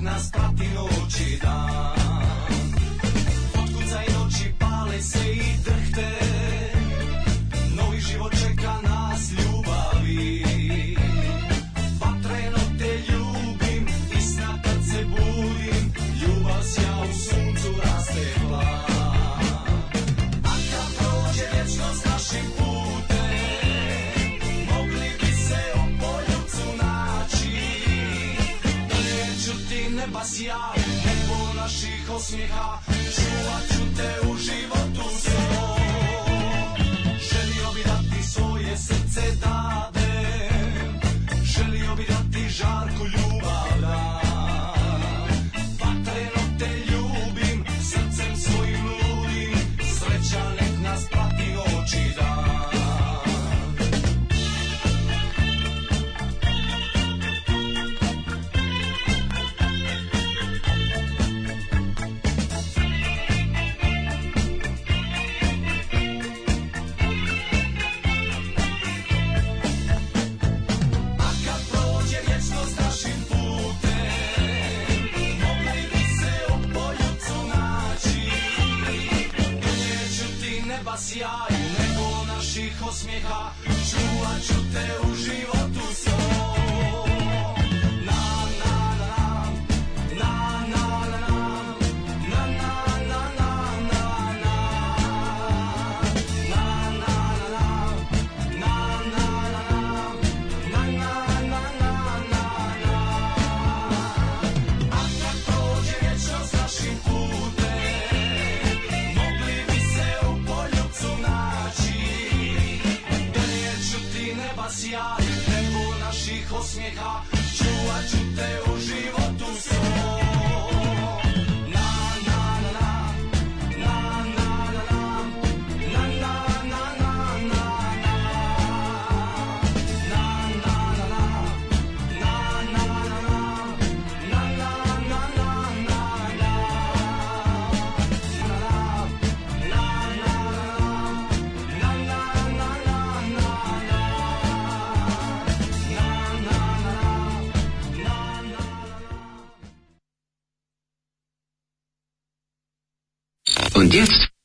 nas prati noć i dan smíchá, čúvať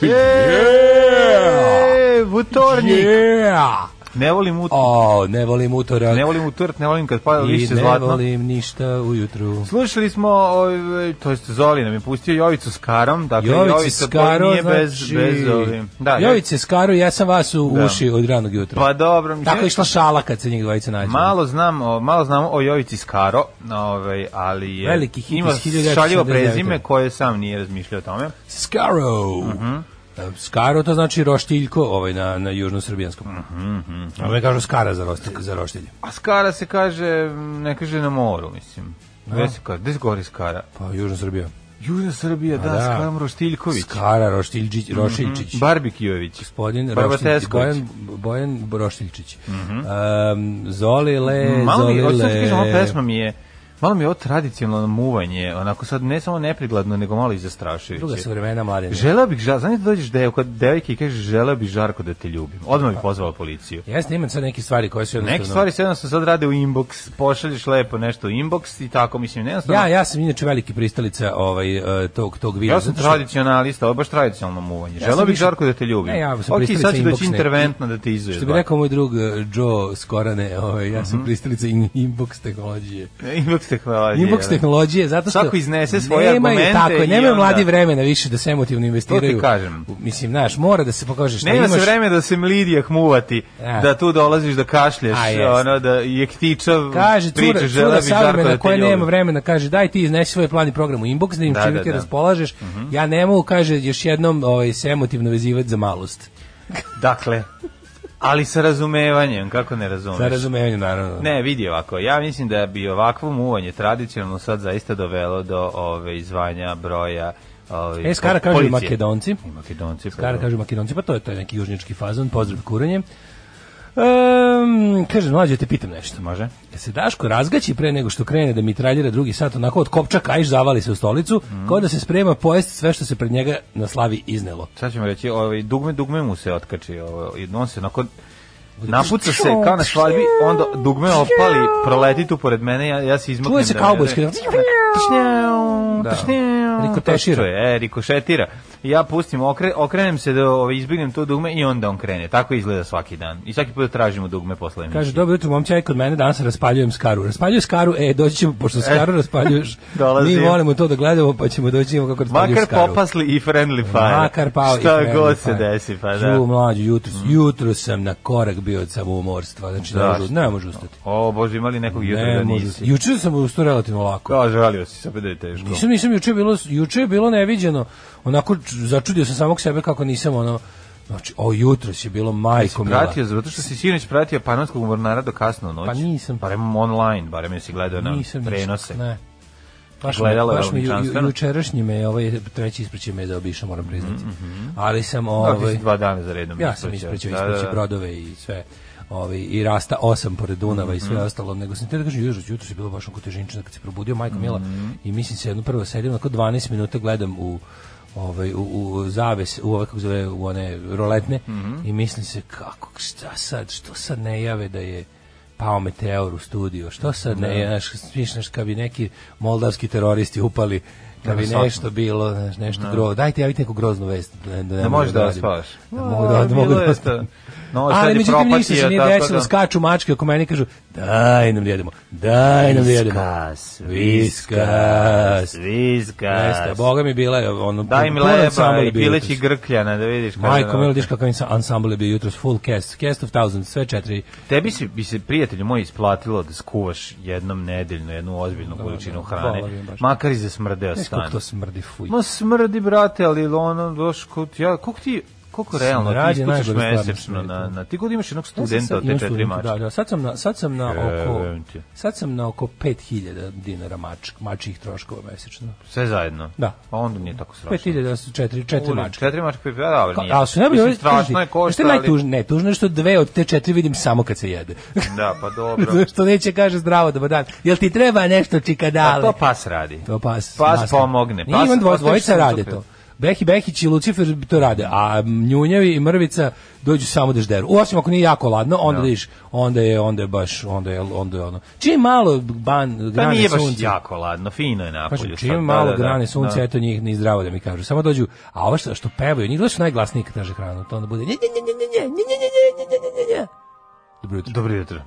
Yeah! Butornik! Yeah! Ne volim utornik. O, ne volim utorak. Ne volim utorak, ne volim kad pada I lišće ne zlatno. volim ništa ujutru. Slušali smo, ovaj, to jest Zoli nam je pustio Jovicu s Karom, dakle Jovice Jovica Skaro, nije bez, znači... bez ovim. Da, Jovice Skaro, ja sam vas u Da. uši od ranog jutra. Pa dobro, mislim, Tako je išla šala kad se njih dvojica nađu. Malo znam, o, malo znamo o Jovici Skaro, ovaj, ali je Veliki hit ima iz 1979. šaljivo prezime koje sam nije razmišljao o tome. Skaro. Mhm. E, Skaro to znači roštiljko ovaj na na južnosrbijanskom. Mhm, A me kažu skara za roštilj, za roštilj. A Skara se kaže, ne kaže na moru, mislim. Gde se kaže, gde se govori Skara? Pa južna Srbija. Južna Srbija, da, da. Skaram Roštiljković. Skara Roštiljčić, Roštiljčić. Barbikijović. Gospodin Barbatesković. Roštiljčić, Bojan, Bojan Roštiljčić. Um, Zoli le, Malo mi, Zoli hoću sad ti kažem, ova le. pesma mi je, malo mi je ovo tradicionalno muvanje, onako sad ne samo neprigladno, nego malo i zastrašujuće. Druga su vremena mladen. Želeo bih, žal, znaš da dođeš dev, kod devojke i kažeš želeo bih žarko da te ljubim. Odmah bi pozvala policiju. Jeste, imam sad neke stvari koje su jednostavno... Neke stvari se jednostavno sad rade u inbox, pošalješ lepo nešto u inbox i tako, mislim, jednostavno... Ja, ja sam inače veliki pristalica ovaj, eh, tog, tog virusa. Ja sam što- tradicionalista, ovo je baš tradicionalno muvanje. Ja Želeo sam bih žarko da te ljubim. Ne, ja sam ok, pristalica sad će doći interventno da te izuješ. Što bi rekao moj drug eh, Joe Skorane, ovaj, ja sam pristalica in, inbox tehnologije. Inbox tehnologije. Inbox da. tehnologije, zato što Svako iznese svoje nemaju, argumente Tako, nemaju onda- mladi vremena više da se emotivno investiraju. kažem. U- Mislim, znaš, mora da se pokaže šta Nema imaš. se vreme da se mlidijah muvati, Ja. da tu dolaziš da kašlješ, A, ono da je ktičav Kaže cura, priča, žele bi žarko da te koja nema vremena, kaže daj ti iznesi svoj plan i program u inbox, da im Da, čime da, ti da. raspolažeš. Ja ne mogu, kaže, još jednom ovaj, se emotivno vezivati za malost. Dakle, Ali sa razumevanjem, kako ne razumeš? Sa razumevanjem, naravno. Ne, vidi ovako, ja mislim da bi ovakvo muvanje tradicionalno sad zaista dovelo do ove izvanja broja ove, E, Skara policije. Makedonci. I Makedonci. Skara kažu Makedonci, pa to je, to je neki južnički fazon, pozdrav kuranje. Um, kaže, mlađe, te pitam nešto. Može? Da se Daško razgaći pre nego što krene da mitraljira drugi sat, onako od kopča kajš zavali se u stolicu, Mhm. kao da se sprema pojesti sve što se pred njega na slavi iznelo. Sad ćemo reći, ovaj, dugme, dugme mu se otkači, ovaj, on se onako napuca se kao na svadbi, onda dugme opali, proleti tu pored mene, ja, ja se izmaknem. Čuje se da- kaubojski. Da. čuje, E, rikošetira. Ja pustim, okre, okrenem se da ovaj, izbignem to dugme i onda on krene. Tako izgleda svaki dan. I svaki put tražimo dugme posle emisije. Kaže, dobro jutro, momci, aj kod mene danas raspaljujem skaru. Raspaljujem skaru, e, doći ćemo, pošto skaru raspaljuješ, mi volimo to da gledamo, pa ćemo doći ćemo kako raspaljuješ Makar skaru. popasli i friendly fire. Makar pao i Šta friendly god se fire. desi, pa da. Žu, mlađu, jutro, jutro sam na korak bio od samoumorstva, znači ne, može, ne može ustati. O, Bože, imali nekog jutra Ne da nisi. Juče sam ustao relativno lako. Da, žalio si se, da je teško. Nisam, nisam, juče je bilo, juče je bilo neviđeno. Onako, začudio sam samog sebe kako nisam, ono, znači, o, jutro je bilo majko mila. Pratio, zato što si sinoć pratio panonskog mornara do kasno noć. Pa nisam. Barem online, barem jesi gledao na Nisam prenose. Ne. Baš, Gledala je baš mi ju, ju, jučerašnji me, ovaj treći ispraćaj me zaobišao, moram priznati. Ali sam, Da, ovaj, si dva dana za redom. ja sam ispraćao. ispraćao, Da, da, da. brodove i sve. Ovaj, i rasta osam pored Dunava i sve ostalo, nego sam te da kažem, jutro, jutro se bilo baš onako težinčina kad se probudio, majko Mila, i mislim se jedno prvo sedim, onako 12 minuta gledam u ovaj u, u zaves u ove kako zove u one roletne i mislim se kako šta sad što sad ne jave da je pao meteor u studio što sad ne znaš smišnaš kad bi neki moldavski teroristi upali kad bi Da, nešto bilo znaš, nešto grozno dajte javite neku groznu vest da, da, ne Da možeš da radim. spavaš. da mogu da, da mogu Bilo da je to. No, sad ali je međutim ništa se nije desilo, da- skaču mačke oko mene i kažu daj nam da jedemo, daj nam da jedemo. Viskas, Viskas. Viskas. Jeste, boga mi bila je ono... Daj mi leba i pileći grkljana da vidiš. Majko, milo, diš kakav ansambl je bio jutros, full cast, cast of thousands, sve četiri. Tebi si, bi se, prijatelju moj, isplatilo da skuvaš jednom nedeljno jednu ozbiljnu količinu hrane. hvala vam baš. Makar i za smrdeo stan. kako to smrdi, fuj. Ma smrdi, brate, ali ono, doš, ja, koliko ti, koliko realno Smrad ti ispucaš mesečno na, na, ti god imaš jednog studenta od te četiri studenta, mačke. Da, da, sad sam na, sad sam na oko, sad sam na oko 5000 dinara mač, mačih troškova mesečno. Sve zajedno? Da. Pa onda nije tako strašno. 5000 su četiri, četiri mačke. Četiri mačke, pa dobro, Ka- nije. A su najbolje strašno je košta, šta je ali... najtužnije? Ne, tužno je što dve od te četiri vidim samo kad se jede. Da, pa dobro. Zašto neće kaže zdravo dobar dan. Jel ti treba nešto čikadale? A to pas radi. To pas. Pas pomogne. Pas- imam dvojica rade to. Behi Behić i Lucifer to rade, a Njunjevi i Mrvica dođu samo da žderu. Osim ako nije jako ladno, onda da iš, onda je onda je baš onda je onda je ono. Čim malo ban Pa grane nije baš sunca. jako ladno, fino je napolju. Sad, čim da, malo da, da, grane sunca, da. eto njih ni zdravo da mi kažu. Samo dođu, a ovo što, što pevaju, njih gledaš najglasniji kad traže hranu, to onda bude nje, nje, nje, nje, nje, nje, nje, nje, nje, nje, nje, nje. Dobro jutro. Dobro jutro.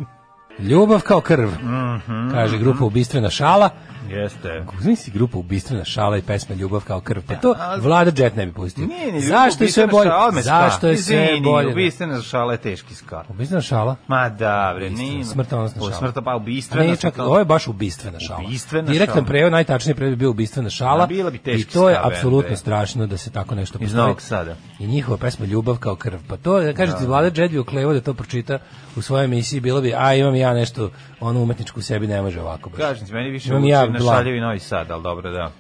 Ljubav kao krv, Mhm, kaže grupa Ubistvena šala. Jeste. Znaš grupa Ubistvena šala i pesma Ljubav kao krv. Pa to Vlada Jet ne bi pustio. Nije ni Zašto je sve bolje? Zašto je sve bolje? Ubistvena šala je teški ska. Ubistvena šala? Ma da, bre, nije. smrtonosna šala. Smrta, pa ubistvena. ne, čak, ovo je baš ubistvena šala. Ubistvena Direktan šala. prevod, najtačniji prevod bi bio ubistvena šala. Bila bi teški I to je apsolutno bre. strašno da se tako nešto Iz postoji. Novog Sada. I njihova pesma Ljubav kao krv. Pa to, da kažete, da. Vlada Jet bi uklevo da to pročita u svojoj emisiji, bilo bi, a imam ja nešto, ono umetničku u sebi ne može ovako. Baš. Kažem ti, meni više Imam ja šaljevi Novi Sad, ali dobro, da.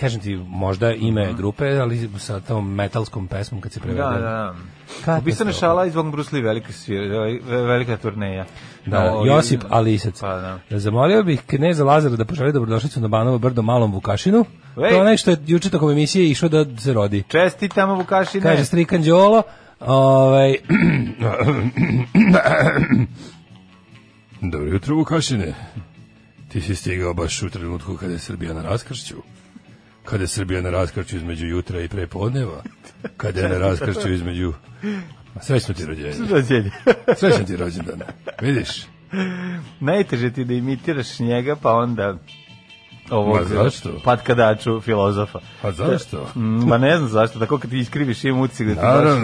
Kažem ti, možda ime Mhm. grupe, ali sa tom metalskom pesmom kad se prevede. Da, da. Katastrofa. Ubistvena šala iz Von Bruce Lee, velika, svi- velika turneja. Da, No, Josip Alisac. Pa, da. Zamolio bih kneza Lazara da poželi dobrodošlicu na Banovo brdo malom Vukašinu. Ej. To je onaj što je juče tokom emisije išao da se rodi. Čestitamo Vukašine. Kaže Strikan Đolo, ovaj... Dobro jutro Vukašine. Ti si stigao baš u trenutku kada je Srbija na raskršću. Kada je Srbija na raskršću između jutra i prepodneva. Kada je na raskršću između... Srećno ti rođenje. Rođenje. Srećan ti rođendan. Vidiš? Najteže ti da imitiraš njega, pa onda ovog patkadaču filozofa. Pa zašto? Mm, Ma ne znam zašto, tako kad ti iskriviš im ucik da,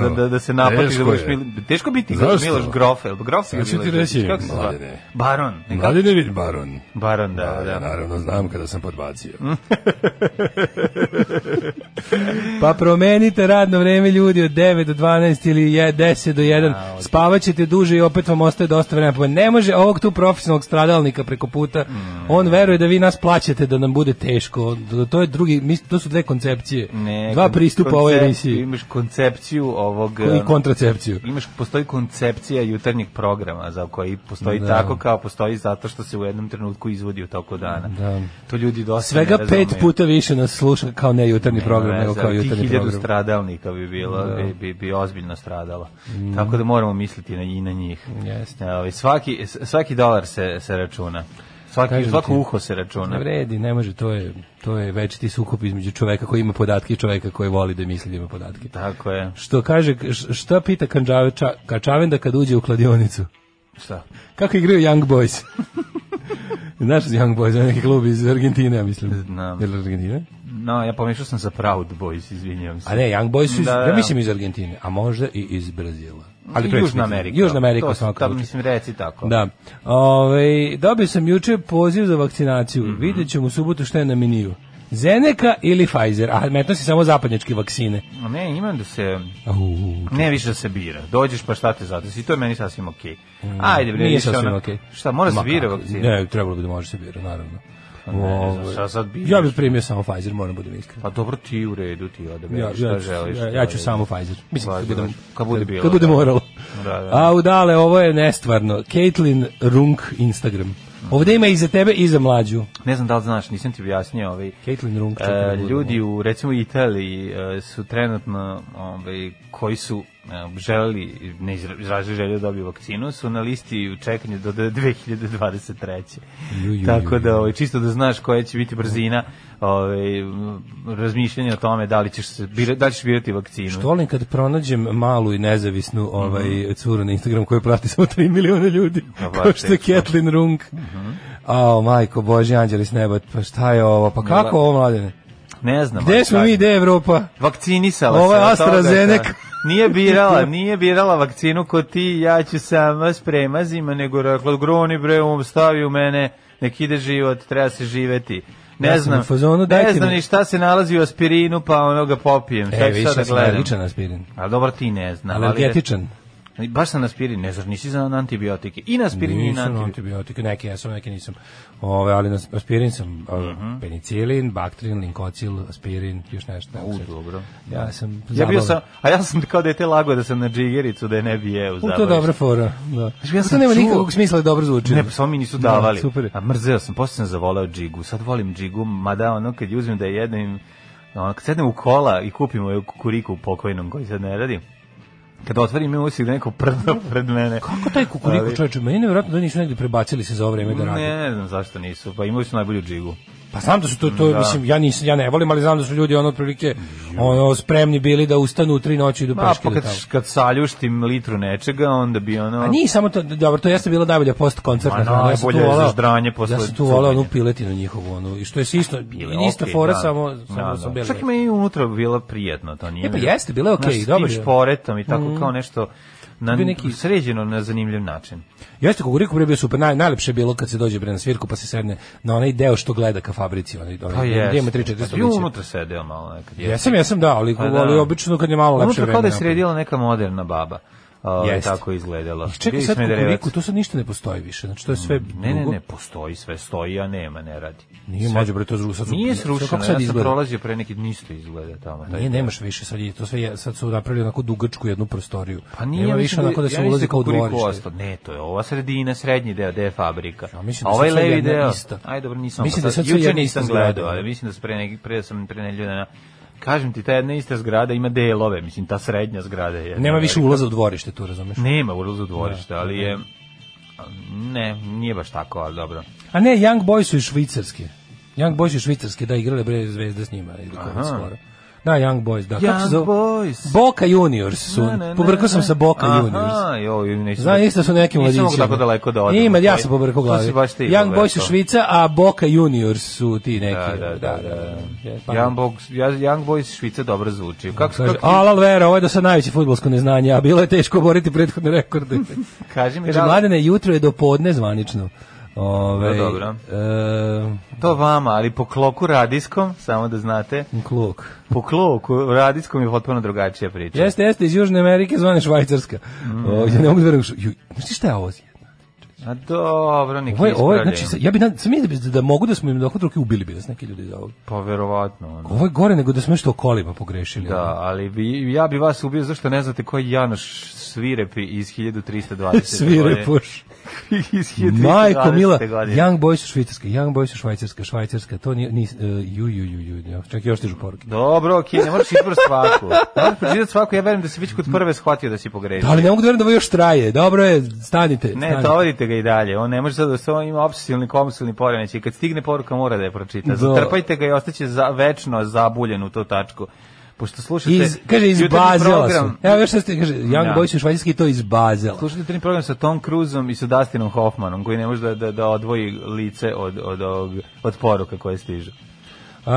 da, da, da se napatiš, Teško da budeš je. mil, teško biti Zašto? Miloš Grof, el Grof Sad ću ti reći, mladene. Baron? Mladine vid baron. Baron, da, Da, da. naravno znam kada sam podbacio. Pa promenite radno vreme ljudi od 9 do 12 ili je 10 do 1. Spavaćete duže i opet vam ostaje dosta vremena. Pa ne može ovog tu profesionalnog stradalnika preko puta. On veruje da vi nas plaćate da nam bude teško. To je drugi, to su dve koncepcije. Ne, Dva pristupa ovoj emisiji. Imaš koncepciju ovog... I um, kontracepciju. Imaš, postoji koncepcija jutarnjeg programa za koji postoji Da. tako kao postoji zato što se u jednom trenutku izvodi u toku dana. Da. To ljudi dosta Svega ne pet puta više nas sluša kao ne jutarnji Nema program, nego kao jutarnji program. stradalnika bi bilo, bi, bi, bi ozbiljno stradalo. Tako da moramo misliti na, i na njih. Jeste. Ovaj, svaki, svaki dolar se, se računa. Svaki, svako uho se računa. Ne vredi, ne može, to je, to je večiti sukob između čoveka koji ima podatke i čoveka koji voli da misli da ima podatke. Tako je. Što kaže, šta pita Kanđaveča, Kačavenda kad uđe u kladionicu? Šta? Kako igraju Young Boys? Znaš za Young Boys, neki klub iz Argentine, ja mislim. Znam. Je li Argentine? No, ja pomešao sam za Proud Boys, izvinjavam se. A ne, Young Boys su, iz, Da, da, ja da. mislim iz Argentine, a možda i iz Brazila. Ali Južna. Amerika. Južna Amerika, To tamo, slučaju. mislim, reci tako. Da. Ove, dobio sam juče poziv za vakcinaciju. Mhm. Vidjet ćemo u subotu šta je na meniju. Zeneka ili Pfizer? A metno si samo zapadnjačke vakcine. Ne, imam da se... Au, Ne više da se bira. Dođeš pa šta te zadesi. To je meni sasvim okej. Ajde, bre, Mm. Nije sasvim okej. Šta, mora se Ma bira kako? vakcina? Ne, trebalo bi da može se bira, naravno. Ne Ove, šta sad biraš? Ja bih primio samo Pfizer, moram budem iskren. Pa dobro ti u redu, ti odabereš Ja, šta ja, želiš. ja, šta ja ću samo Pfizer. Mislim, kad, Pfizer, budem, kad bude bilo, Kad bude da. moralo. Da, da. A udale, ovo je nestvarno. Caitlin Runk Instagram. Ovde ima i za tebe i za mlađu. Ne znam da li znaš, nisam ti objasnio, ovaj, Caitlin Runk. e, da ljudi u recimo Italiji e, su trenutno ovaj koji su e, želeli ne izra- izrazili želju da dobiju vakcinu su na listi u čekanju do 2023. Ju, ju, Tako da ovaj čisto da znaš koja će biti brzina ovaj m, razmišljanja o tome da li ćeš se bira, da li ćeš birati vakcinu. Što volim kad pronađem malu i nezavisnu ovaj Mhm. curu na Instagram koju prati samo 3 miliona ljudi. Pa, Kao što je teško. Caitlin Runk. Mhm. Ao, majko, Bože, anđeli s neba, pa šta je ovo? Pa kako ovo, mladene? Ne znam. Gde smo mi, je Evropa? Vakcinisala Ovo se. je od toga AstraZeneca. da- Nije birala, nije birala vakcinu ko ti, ja ću sama s premazima, nego rekla, groni bre, um, stavi u mene, nek ide život, treba se živeti. Ne Ja znam, fazonu, ne znam mi- ni šta se nalazi u aspirinu, pa ono ga popijem. Šta E, ću više sad da sam aspirin. A dobro ti ne znam. ali- Alergetičan. Baš sam na aspirin, ne znaš, nisi za antibiotike. I na aspirin i na Nisam antibiotike. antibiotike, neke jesam, neke nisam. Ove, ali na aspirin sam a, Mhm. penicilin, baktrin, linkocil, aspirin, još nešto. ne U, znam. dobro. Ja sam Ja bio sam, a ja sam kao dete lago da sam na džigericu, da je ne bi jeo. U, to je dobra fora. Da. ja to sam nema čuo- nikakvog smisla da dobro zvuči. Ne, pa samo mi nisu davali. Da, super je. A mrzeo sam, posle sam zavoleo džigu. Sad volim džigu, mada ono kad je uzmem da jedem, ono, kad sednem u kola i kupim ovaj kukuriku pokojnom koji sad ne radim, kad otvorim imam usik neko prdno pred mene. Kako taj kukuriku čoveče? Meni je nevjerojatno da nisu negdje prebacili se za ovo vreme da radi. Ne, ne znam zašto nisu, pa imali su najbolju džigu. Pa znam da su to, to Da. mislim, ja nisam, ja ne volim, ali znam da su ljudi ono otprilike ono, spremni bili da ustanu u tri noći i idu peške pa kad, kad saljuštim litru nečega, onda bi ono... A nije samo to, dobro, to jeste bila najbolja post koncertna Ma, hrana. Ja sam tu je za volao, ždranje posle ja sam tu volao onu piletinu njihovu, onu, i što je isto, Bile, ista okej, fora, da. samo, Da, samo da. sam bili. Čak ima i unutra bilo prijetno, to nije. E, pa jeste, bilo je okej, s dobro tim je. šporetom i tako kao nešto na neki- sređeno na zanimljiv način. Jeste kukuriku bre bio super, naj, najlepše je bilo kad se dođe bre na svirku pa se sedne na onaj deo što gleda ka fabrici, onaj, onaj Pa ima 3 4 Pa bio unutra sedeo malo nekad. Jesam, jesam, da, ali, Pa da. ali obično kad je malo lepše Unutra vreme. kao da je napolju. sredila neka moderna baba. O, Jeste. tako izgledalo. I čekaj sad kukuriku, to sad ništa ne postoji više. Znači to je sve Ne, ne, drugo. ne, postoji sve, stoji, a nema, ne radi. Nije Sve- mlađe bre to zru- sad su- Nije srušeno, ja sad sam prolazio pre neki nisto izgleda tamo. taj Nije, deo. nemaš više, sad je to sve, je- sad su napravili onako dugačku jednu prostoriju. Pa nije Nema više onako da se ja mislim ulazi kao dvorište. Ne, to je ova sredina, srednji deo, je fabrika. Ja mislim A da ovaj levi deo. Aj dobro, nisam. Mislim da sad juče nisam gledao, ali da. mislim da se pre neki pre sam pre nedelju Kažem ti, ta jedna ista zgrada ima delove, mislim, ta srednja zgrada je. Nema više ulaza u dvorište tu, razumeš? Nema ulaza u dvorište, ali je... Ne, nije baš tako, ali dobro. A ne, Young Boys su iz Švicarske. Young Boys su iz Švicarske, da, igrale bre zvezde s njima. Ili Aha. skoro. Da, Young Boys, da. Young zove? Boys. Boca Juniors su. Ne, Pobrkao sam sa Boca Aha, Juniors. joj, nisam. Znam, isto su neki mladići. Nisam tako daleko da odem. Ima, ja sam pobrkao glavi. Young. Boys su Švica, a Boca Juniors su ti neki. Da, da, da, da. Je, pa- Young Boys, ja- Young Boys Švica dobro zvuči. Kako, Kaže, kako, Alal Vera, ovo je do sad najveće futbolsko neznanje, a bilo je teško boriti prethodne rekorde. kaži mi Kaže, da mladene, jutro je do podne zvanično. Ove, No, dobro. E, To vama, ali po kloku radijskom, samo da znate, kluk. po kloku radijskom je potpuno drugačija priča. Jeste, jeste, iz Južne Amerike zvane Švajcarska. Mm. O, ja ne mogu da verujem. Znaš šta je ovo? A dobro, neki Ovo je, ovo je, znači, ja bi, sam da, bi- da mogu da smo im dohod ruke ubili bi nas neki ljudi za ovo. Pa verovatno. ono. Ovo je gore nego da smo nešto o kolima pogrešili. Da, ono. ali bi, ja bi vas ubio zašto ne znate ko je Janoš Svirepi iz 1320. Svire puš. iz 1320. Majko Mila, godine. Young Boys su švicarska, Young Boys su švajcarska, švajcarska, to nije, nije uh, ju, ju, ju, ju, ju, čak još stižu poruke. Dobro, okej, ne možeš izbor svaku. Ne možeš pročitati svaku, ja verujem da si već kod prve shvatio da si pogrešio. Da, ali ne mogu da verujem da ovo još traje. Dobro je, stanite. Ne, stanite. ga i dalje. On ne može sad da se on ima obsesivni kompulsivni poremećaj. Kad stigne poruka mora da je pročita. Da. Zatrpajte ga i ostaće za, večno zabuljen u tu tačku. Pošto slušate... Iz, kaže, iz Bazela su. Evo još što ste, kaže, Young Da. Boys su švajcarski to iz Bazela. Slušajte jutarnji program sa Tom Cruiseom i sa Dustinom Hoffmanom, koji ne može da, da, da odvoji lice od, od, od, od poruka koje stižu. Uh,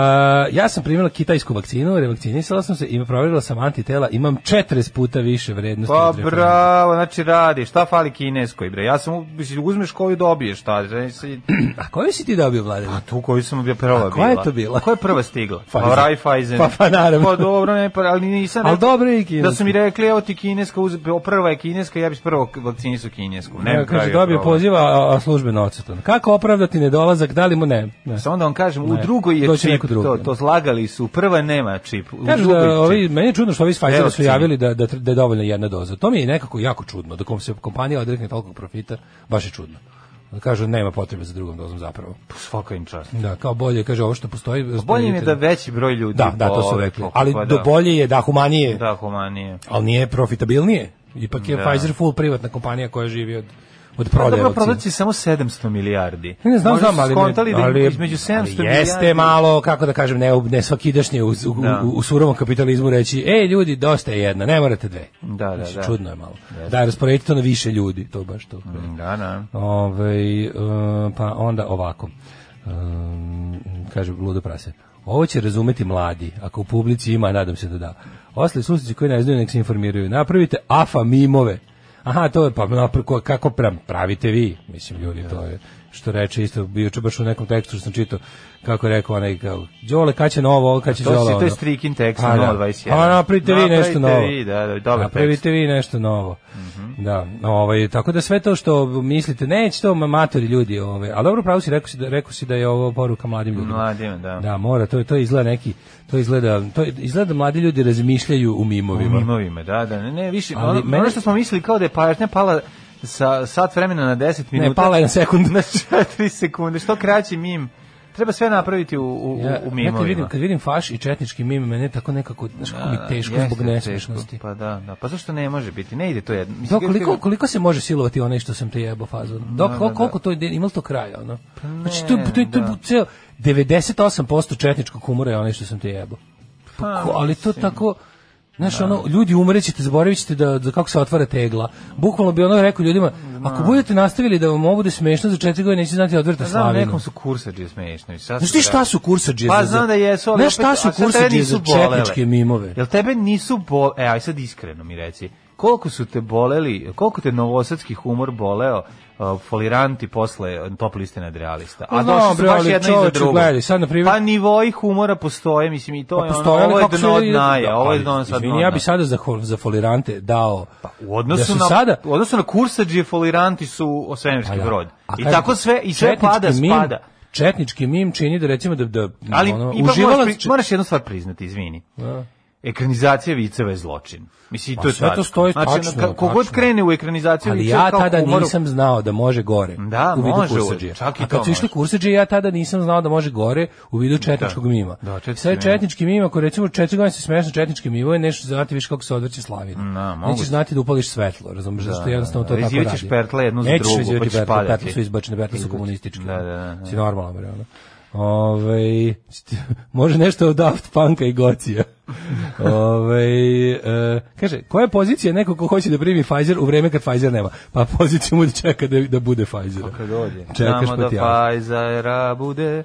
ja sam primila kitajsku vakcinu, revakcinisala sam se i provjerila sam antitela, imam 40 puta više vrednosti. Pa bravo, znači radi. Šta fali kineskoj, bre? Ja sam, u- uzmeš koju dobiješ, šta? Znači, A koju si ti dobio, Vlade? A tu koju sam bio prva A koja je bila. to bila? Koja je prva stigla? Pfizer. Pa Raiffeisen. Pa- pa naravno. Pa dobro, ne, pa, ali nisam Ali dobro je i kineska. Da su mi rekli, evo ti kineska, uz, prva je kineska, ja bih prvo vakcinisu kinesku. Ne, bi kaže, dobio poziva, a, a službeno odsutan. Kako opravdati nedolazak, da li mu ne? ne. Samo da vam kažem, u Ne, drugoj je neko drugi. to, to zlagali su, prva nema čip. Kažu da ovi, meni je čudno što ovi iz Pfizera su javili da, da, da je dovoljna jedna doza. To mi je nekako jako čudno, da kom se kompanija odrekne tolikog profita, baš je čudno. Da kažu nema potrebe za drugom dozom zapravo. Svaka im čast. Da, kao bolje, kaže ovo što postoji. Bolje im je da veći broj ljudi Da, da, to su rekli. Ali pa do da. bolje je, da, humanije, Da, humanije. ali nije profitabilnije. Ipak je Da. Pfizer full privatna kompanija koja živi od, od prodaje dobro, prodaci samo 700 milijardi. Ne znam, znam, ali, skontali da ali, između 700 ali milijardi. jeste malo, kako da kažem, ne, ne svakidašnje u, u, Da. u, u surovom kapitalizmu reći, ej ljudi, dosta je jedna, ne morate dve. Da, da, Mislim, da. Čudno je malo. Da, rasporedite to na više ljudi, to baš to. Da, da. Ove, e, pa onda ovako. Um, kaže Ludo Prase. Ovo će razumeti mladi, ako u publici ima, nadam se da da. Ostali susjeci koji ne znaju, nek se informiraju. Napravite afa mimove. Aha, to je, pa kako pra- pravite vi? Mislim, ljudi, to je, što reče isto, bio baš u nekom tekstu što sam čitao, kako je rekao onaj, kao, Đole, kad će novo, ovo, kad će To Đole to je strikin tekst na da. 021. A napravite vi nešto novo. vi, da, da, dobar Napravite tekst. Vi nešto novo. Da, ovaj tako da sve to što mislite neće to matori ljudi, ovaj. Al dobro pravo si rekao si da rekao si da je ovo poruka mladim ljudima. Mladima, da. Da, mora, to to izgleda neki to izgleda to izgleda da mladi ljudi razmišljaju u U mimovima. mimovima, da, da. Ne, ne, više, Ali ono, meni- ono što smo mislili kao da je pažnja pala sa sat vremena na 10 minuta. Ne, pala je na sekund. na 4 sekunde. Što kraći mim. Treba sve napraviti u, u, Ja, u ja kad mimovima. vidim, kad vidim faš i četnički mim, mene tako nekako, znaš kako mi Da, teško zbog teško. nesmešnosti. Pa da, da. Pa zašto ne može biti? Ne ide to jedno. Da, Mislim, koliko, koliko se može silovati onaj što sam te jebao fazon? Dok, da, da. koliko to ide, ima to kraja, ono? Znači, to, ne, to, to, to, da. ceo, 98% četničkog humora je onaj što sam te jebao. Pa, ko- ali to tako, Znaš, ono, ljudi umrećete, zaboravit ćete da, da kako se otvara tegla. Bukvalno bi ono rekao ljudima, ako budete nastavili da vam ovo bude smešno za četiri godine, neće znati da odvrta znam, slavinu. nekom su kursađe smešno. Znaš ti šta su kursađe Pa za- znam da jesu, ali Znaš šta su sad kursađe za četničke mimove? Jel tebe nisu bol... E, aj sad iskreno mi reci. Koliko su te boleli, koliko te novosadski humor boleo uh, foliranti posle top liste nadrealista? Pa A znam, došli su baš ali jedno iza gledaj, sad, na primjer- Pa nivoi humora postoje, mislim, i to Pa je ono, postoje, ali ovo je dno od se- dnaja, ovo je dno sad Izvini, ja dna. bi sada za, za folirante dao... U odnosu, da na, sada, u odnosu na kursađe foliranti su o svemirski Pa da. brod. I tako sve, i sve četnički pada, mim- spada. Četnički mim čini da recimo da, da Ali ono, ipak uživalac moraš, pri- moraš jednu stvar priznati, izvini. Da. Ekranizacija viceva je zločin. Mislim, Pa to je sve to stoji znači, tačno, Kogod krene u ekranizaciju Ali ja tada humoru- nisam znao da može gore. Da, u vidu može čak i A kad su išli kursadžije, ja tada nisam znao da može gore u vidu četničkog mima. Da, četnički mim. četnički mim, ako recimo četiri godine se smeješ na četnički mimo, je nešto znati više kako se odvrće slavina. Da. Nećeš znati da upališ svetlo, razumiješ, zašto da, jednostavno to da. tako radi. Pertle jednu za drugu, pa ćeš pertle, pertle su izbačene, pertle su komunističke. Da, da, da, da. Si normalno. Ove, može nešto od Daft Punka i Gocija. Ove, e, kaže, koja je pozicija neko ko hoće da primi Pfizer u vreme kad Pfizer nema? Pa poziciju mu da čeka da, da bude Pfizer. Kad dođe. Čekaš Samo pa da. Pfizera bude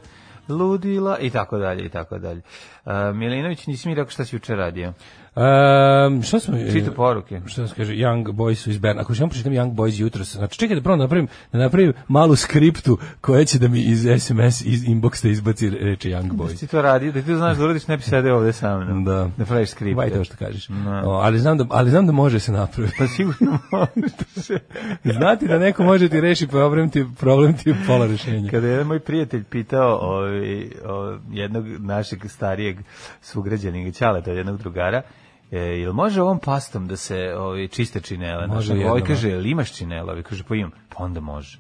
ludila i tako dalje i tako dalje. Uh, Milinović, nisi mi rekao šta si juče radio? Um, što smo... Čita poruke. Što se kaže, Young Boys su iz Berna. Ako ćemo pročitam Young Boys jutros, znači čekaj da prvo napravim, da napravim malu skriptu koja će da mi iz SMS, iz inboxa izbaci reči Young Da Boys. ti to radi, da ti to znaš da uradiš, ne bi sedeo ovde sa mnom. Da. Da praviš skripte. Vaj to što kažeš. Da. O, ali, znam da, ali znam da može se napraviti. Pa sigurno može da se... Znati da neko može ti reši problem ti, problem ti pola rešenja. Kada je jedan moj prijatelj pitao ovaj, o, jednog našeg starijeg sugrađanika, Ćaleta, jednog drugara, e, jel može ovom pastom da se ovaj, čiste činele? Može Ovaj jednom, kaže, jel imaš činela? Ovaj kaže, pa imam. Pa onda može.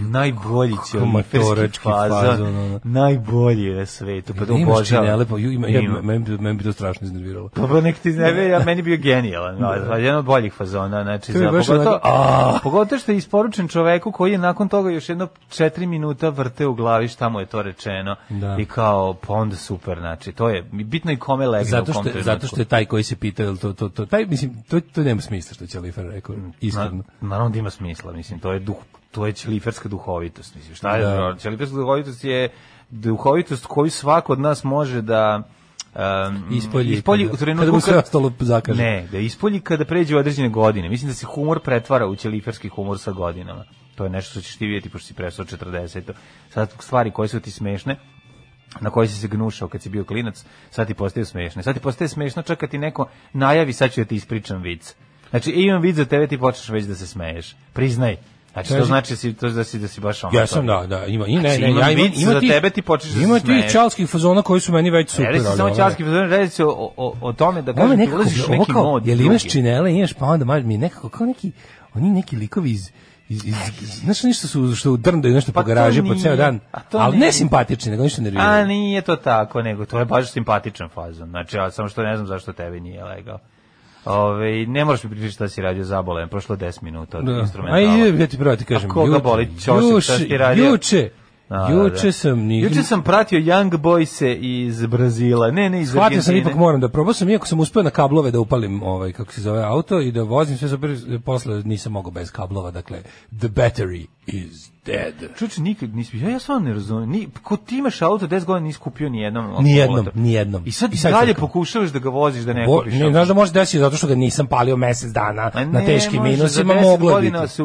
Najbolji će oliferski matorački fazon, fazon, ono. najbolji je na svetu, pa da obožavam. činele, pa ju- ima, ja, meni, meni bi to strašno iznerviralo. Pa pa nek ti ne ja meni bio genijalan, no, jedan od boljih fazona, znači je za pogotovo, a. pogotovo što je isporučen čoveku koji je nakon toga još jedno četiri minuta vrte u glavi šta mu je to rečeno Da. i kao pa onda super, znači to je bitno i kome legne Zato što, trenutku. zato što je taj koji se pita, jel to, to, to, taj, mislim, to, to nema smisla što će Lifer rekao, iskreno. Na, naravno da ima smisla, mislim, to je duh, to je ćeliferska duhovitost, mislim, šta je, Da. ćeliferska duhovitost je duhovitost koju svako od nas može da um, Ispolji ispolji kada- u trenutku kada mu sve ostalo zakaže. Ne, da ispolji kada pređe u određene godine. Mislim da se humor pretvara u ćeliferski humor sa godinama. To je nešto što ćeš ti vidjeti pošto si prestao 40. Sad stvari koje su ti smešne, na koji si se gnušao kad si bio klinac, sad ti postaju smešne. Sad ti postaje smešno čak kad ti neko najavi sad ću da ti ispričam vic. Znači, imam vic za tebe, ti počneš već da se smeješ. Priznaj. Znači, to znači da si, to da si, da si baš ono. Ja sam, da, da, ima, i ne, Znači, ne, ja imam, ima za tih- tebe, ti počneš da Ima smeješ. čalskih fazona koji su meni već super. Ne ali samo ovo- ćalski fazon, radi se o, o, o tome da kažem, ti ulaziš u neki mod. jel imaš činele, imaš pa onda mi nekako kao neki, oni neki likovi iz, iz, iz, znaš nešto su što drndaju nešto Pa po garaži po ceo dan, a ali ne simpatični, nego ništa A nerviraju. nije to tako, nego to je baš simpatičan fazon. Znači, ja samo što ne znam zašto tebi nije legao. Ove, ne moraš mi pričati šta si radio zabolen, prošlo 10 minuta od Da. instrumentala. A i ja ti pravo ti kažem. A koga juče- boli ćošak, šta si ti radio? Juče, Da, da, juče da. sam ni Juče sam pratio Young Boyse iz Brazila. Ne, ne iz Shvatio sam Argentine. ipak moram da probao sam iako sam uspeo na kablove da upalim ovaj kako se zove auto i da vozim sve super posle nisam mogao bez kablova dakle the battery is dead. Čuče, nikad nisi, ja, ja stvarno ne razumijem, ni, ko ti imaš auto 10 godina nisi kupio ni jednom Ni jednom, ni jednom. I sad, I sad dalje pokušavaš da ga voziš da ne Bo, kupiš. ne, znaš da može desiti zato što ga nisam palio mesec dana Ma na ne teškim minusima za 10 moglo je biti. godina se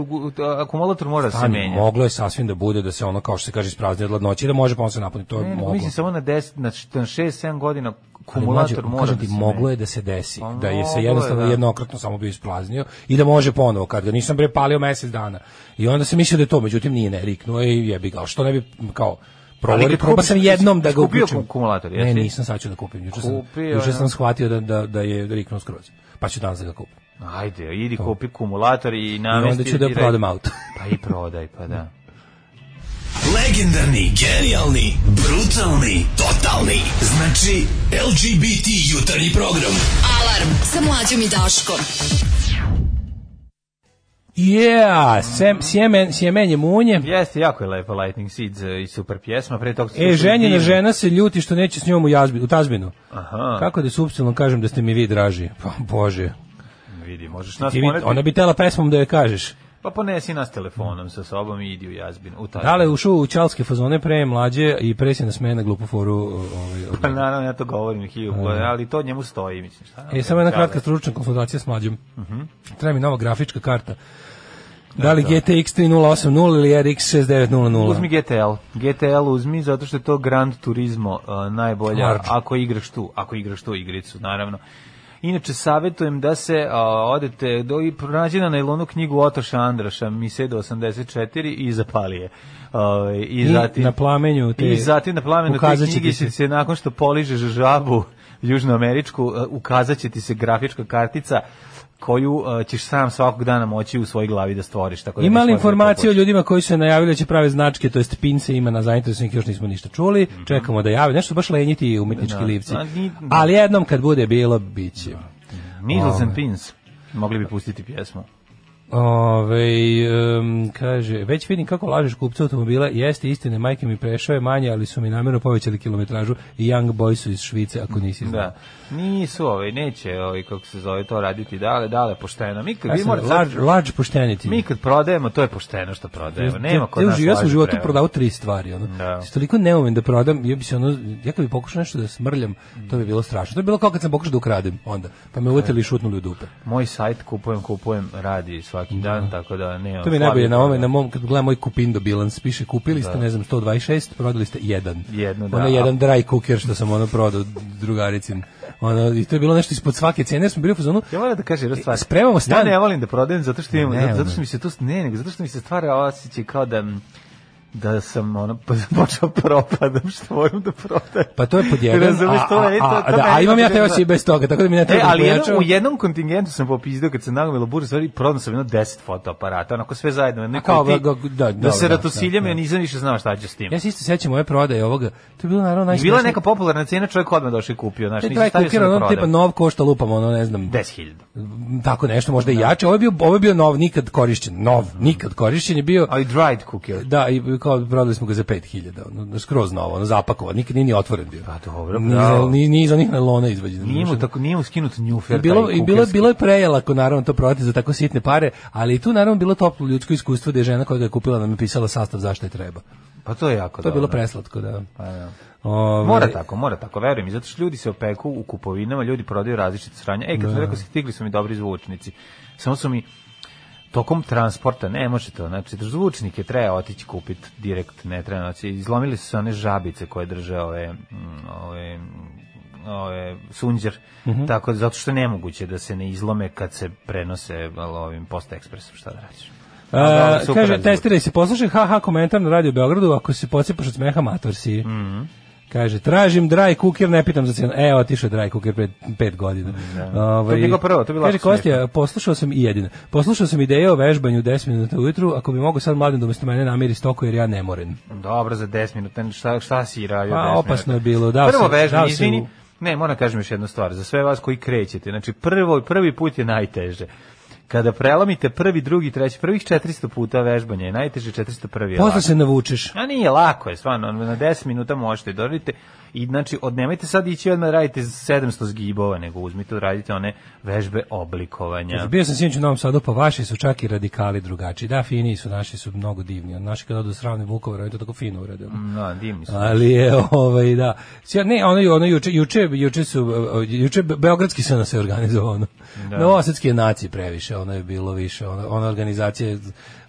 akumulator mora da se Stani, menja. moglo je sasvim da bude da se ono kao što se kaže isprazni od ladnoće i da može pa on se napuni to je Ne, moglo. mislim samo na 10, na 6-7 godina Mlađe, akumulator mora da ti, moglo je da se desi, Pa da je se moglo je, jednostavno da. jednokratno samo bio ispraznio i da može ponovo, kad ga nisam bre palio mesec dana. I onda se mislio da je to, međutim nije ne, riknuo je i jebi ga, što ne bi, kao, Ali Provori, kad proba sam jednom da ga kupio uključim. akumulator, Ne, jesi? nisam sad ću da kupim. Juče sam, juče sam shvatio da, da, da je riknuo skroz. Pa ću danas da ga kupim. Ajde, idi kupi akumulator i I namesti. onda ću da i prodam auto. Pa i prodaj, pa da. Legendarni, genijalni, brutalni, totalni. Znači, LGBT jutarnji program. Alarm sa mlađom i Daškom. Yeah, sem, sjemen, sjemenje munje. Jeste, jako je lepo Lightning Seeds e, i super pjesma. Pre toga E, ženjena žena se ljuti što neće s njom u, jazbi, u tazbinu. Aha, Kako da supstilno kažem da ste mi vi draži? Pa, bože. vidi, možeš nas Ti, ona bi tela pesmom da je kažeš. Pa ponesi nas telefonom sa sobom i idi u jazbinu. U taj. Da li ušao u čalske fazone pre mlađe i pre se na glupu foru? Ovaj, Pa naravno, ja to govorim godina, ali to njemu stoji, mislim. Šta? E, samo jedna kratka stručna konsultacija s mlađom. Mhm. Treba mi nova grafička karta. Da li GTX 3080 ili RX 6900? Uzmi GTL. GTL uzmi zato što je to Grand Turismo uh, najbolja Large. ako igraš tu, ako igraš tu igricu, naravno. Inače, savjetujem da se uh, odete, do, i pronađi na nailonu knjigu Otoša Andraša, Misedo 84 i zapali je. Uh, i, I zatim, na plamenju te- I zatim na plamenu te knjige se- se, nakon što poližeš žabu južnoameričku, ukazat će ti se grafička kartica koju uh, ćeš sam svakog dana moći u svojoj glavi da stvoriš. Tako da Ima li ne informacije o ljudima koji su se najavili da će prave značke, to jest pince ima na zainteresovanih, još nismo ništa čuli, čekamo da jave, nešto baš lenjiti umetnički. Da. livci. A, ni- Ali jednom kad bude bilo, bit će. Needles and. Pins. Mogli bi pustiti pjesmu. Ove, em, kaže, već vidim kako lažeš kupca automobila, jeste istine, majke mi prešao je manje, ali su mi namjerno povećali kilometražu i Young Boys su iz Švice, ako nisi znao. Da. Nisu ovaj, neće ovaj, kako se zove to raditi dale, dale pošteno. Mi kad, Ja vi sam morate large, sad- large pošteniti. mi kad prodajemo, to je pošteno što prodajemo. Nema kod nas ja sam u životu prevara. prodao tri stvari, ono. Da. Toliko neumen da prodam, ja bi se ono, ja kad bi pokušao nešto da smrljam, to bi bilo strašno. To je bilo kao kad sam pokušao da ukradem onda, pa me uvetili i šutnuli u dupe. Moj sajt kupujem, kupujem, radi svaki dan, tako da nema. To mi je najbolje na ovome, na mom, kad gledam moj kupindo bilans, piše kupili ste, ne znam, 126, prodali ste jedan. Jednu, da. Ono jedan dry cooker što sam ono prodao drugaricin. Ono, I to je bilo nešto ispod svake cene, smo bili u fazonu, Ja moram da kažem jednu stvar. Spremamo stan. Ja ne volim da prodajem zato što imam, Ne, zato, što mi se to ne, nego zato što mi se stvara osjećaj kao da da sam ono počeo propadam što moram da prodajem. Pa to je pod jedan. Razumeš, a, to je- to- a, da, a imam ja ne te zna. osjećaj bez toga, tako da mi ne E, treba da ali pojačavam. u jednom kontingentu sam popizdao kad sam nagomilo buru stvari, prodao sam jedno 10 fotoaparata, onako sve zajedno. jedno kao, ga- da, da, dobro, se da, ratosiljam, da, ja da. nisam više znao šta ću s tim. Ja se isto sećam ove prodaje ovoga. To je bilo naravno najsmešnije. bila neka popularna cena, čovjek odmah došao i kupio, nisam dry stavio sam da ono tipa nov košta lupam, ono ne znam, 10.000. tako nešto, možda i jače. Ovo je bio, ovo je bio nov, nikad korišćen. Nov, nikad korišćen je bio. Ali dried cookie. Da, i kao prodali smo ga za 5000, ono, skroz novo, ono zapakovan, nikad nije ni otvoren bio. Pa dobro, Ni, bravo. ni, ni iz onih nelona izvađen. Nije mu tako, nije mu skinut njufer. I bilo, i bilo, bilo je prejelako naravno to prodati za tako sitne pare, ali i tu naravno bilo toplo ljudsko iskustvo da je žena koja ga je kupila nam je pisala sastav zašto je treba. Pa to je jako To je bilo preslatko, da. Pa da. Ove, Mora tako, mora tako, verujem mi, zato što ljudi se opeku u kupovinama, ljudi prodaju različite sranja. Ej, kad sam rekao, stigli su mi dobri zvučnici. Samo su mi tokom transporta, ne može to, znači da zvučnike treba otići kupiti direkt, ne treba, znači izlomili su se one žabice koje drže ove, mm, ove, ove sunđer, Mhm. tako da, zato što je nemoguće da se ne izlome kad se prenose ovim post ekspresom, šta da radiš. A, kaže, testiraj se, poslušaj haha komentar na Radio Beogradu, ako se pocepaš od smeha, mator si. Mhm. Kaže, tražim dry cooker, ne pitam za cijenu. E, otišao je dry cooker pred pet godina. Ovaj, To je bilo prvo, to je bilo Kaže, Kostja, smiješno. poslušao sam i jedino. Poslušao sam ideje o vežbanju 10 minuta ujutru, ako bi mogo sad mladim da umjesto mene namiri stoko, jer ja ne moren. Dobro, za 10 minuta, šta, šta si radio Pa, 10 opasno minuta? je bilo, dao Prvo vežbanje, izvini, ne, moram kažem još jednu stvar, za sve vas koji krećete, znači prvo, prvi put je najteže. Kada prelomite prvi, drugi, treći, prvih 400 puta vežbanja je najteže, 401 je lako. Posle se navučeš. A nije lako je, stvarno, na 10 minuta možete doradite i znači od nemojte sad ići odmah da radite 700 zgibova, nego uzmite da radite one vežbe oblikovanja. Bio sam sinoć u Novom Sadu, pa vaši su čak i radikali drugačiji. Da, fini su, naši su mnogo divni. Naši kad odu s ravne Vukovara, oni to tako fino uradili. No, divni su. Ali je ovaj da. Ne, ono ono juče juče juče su juče be- beogradski se se organizovao ono. Da. Novosadski je naci previše, ono je bilo više, ono ona organizacija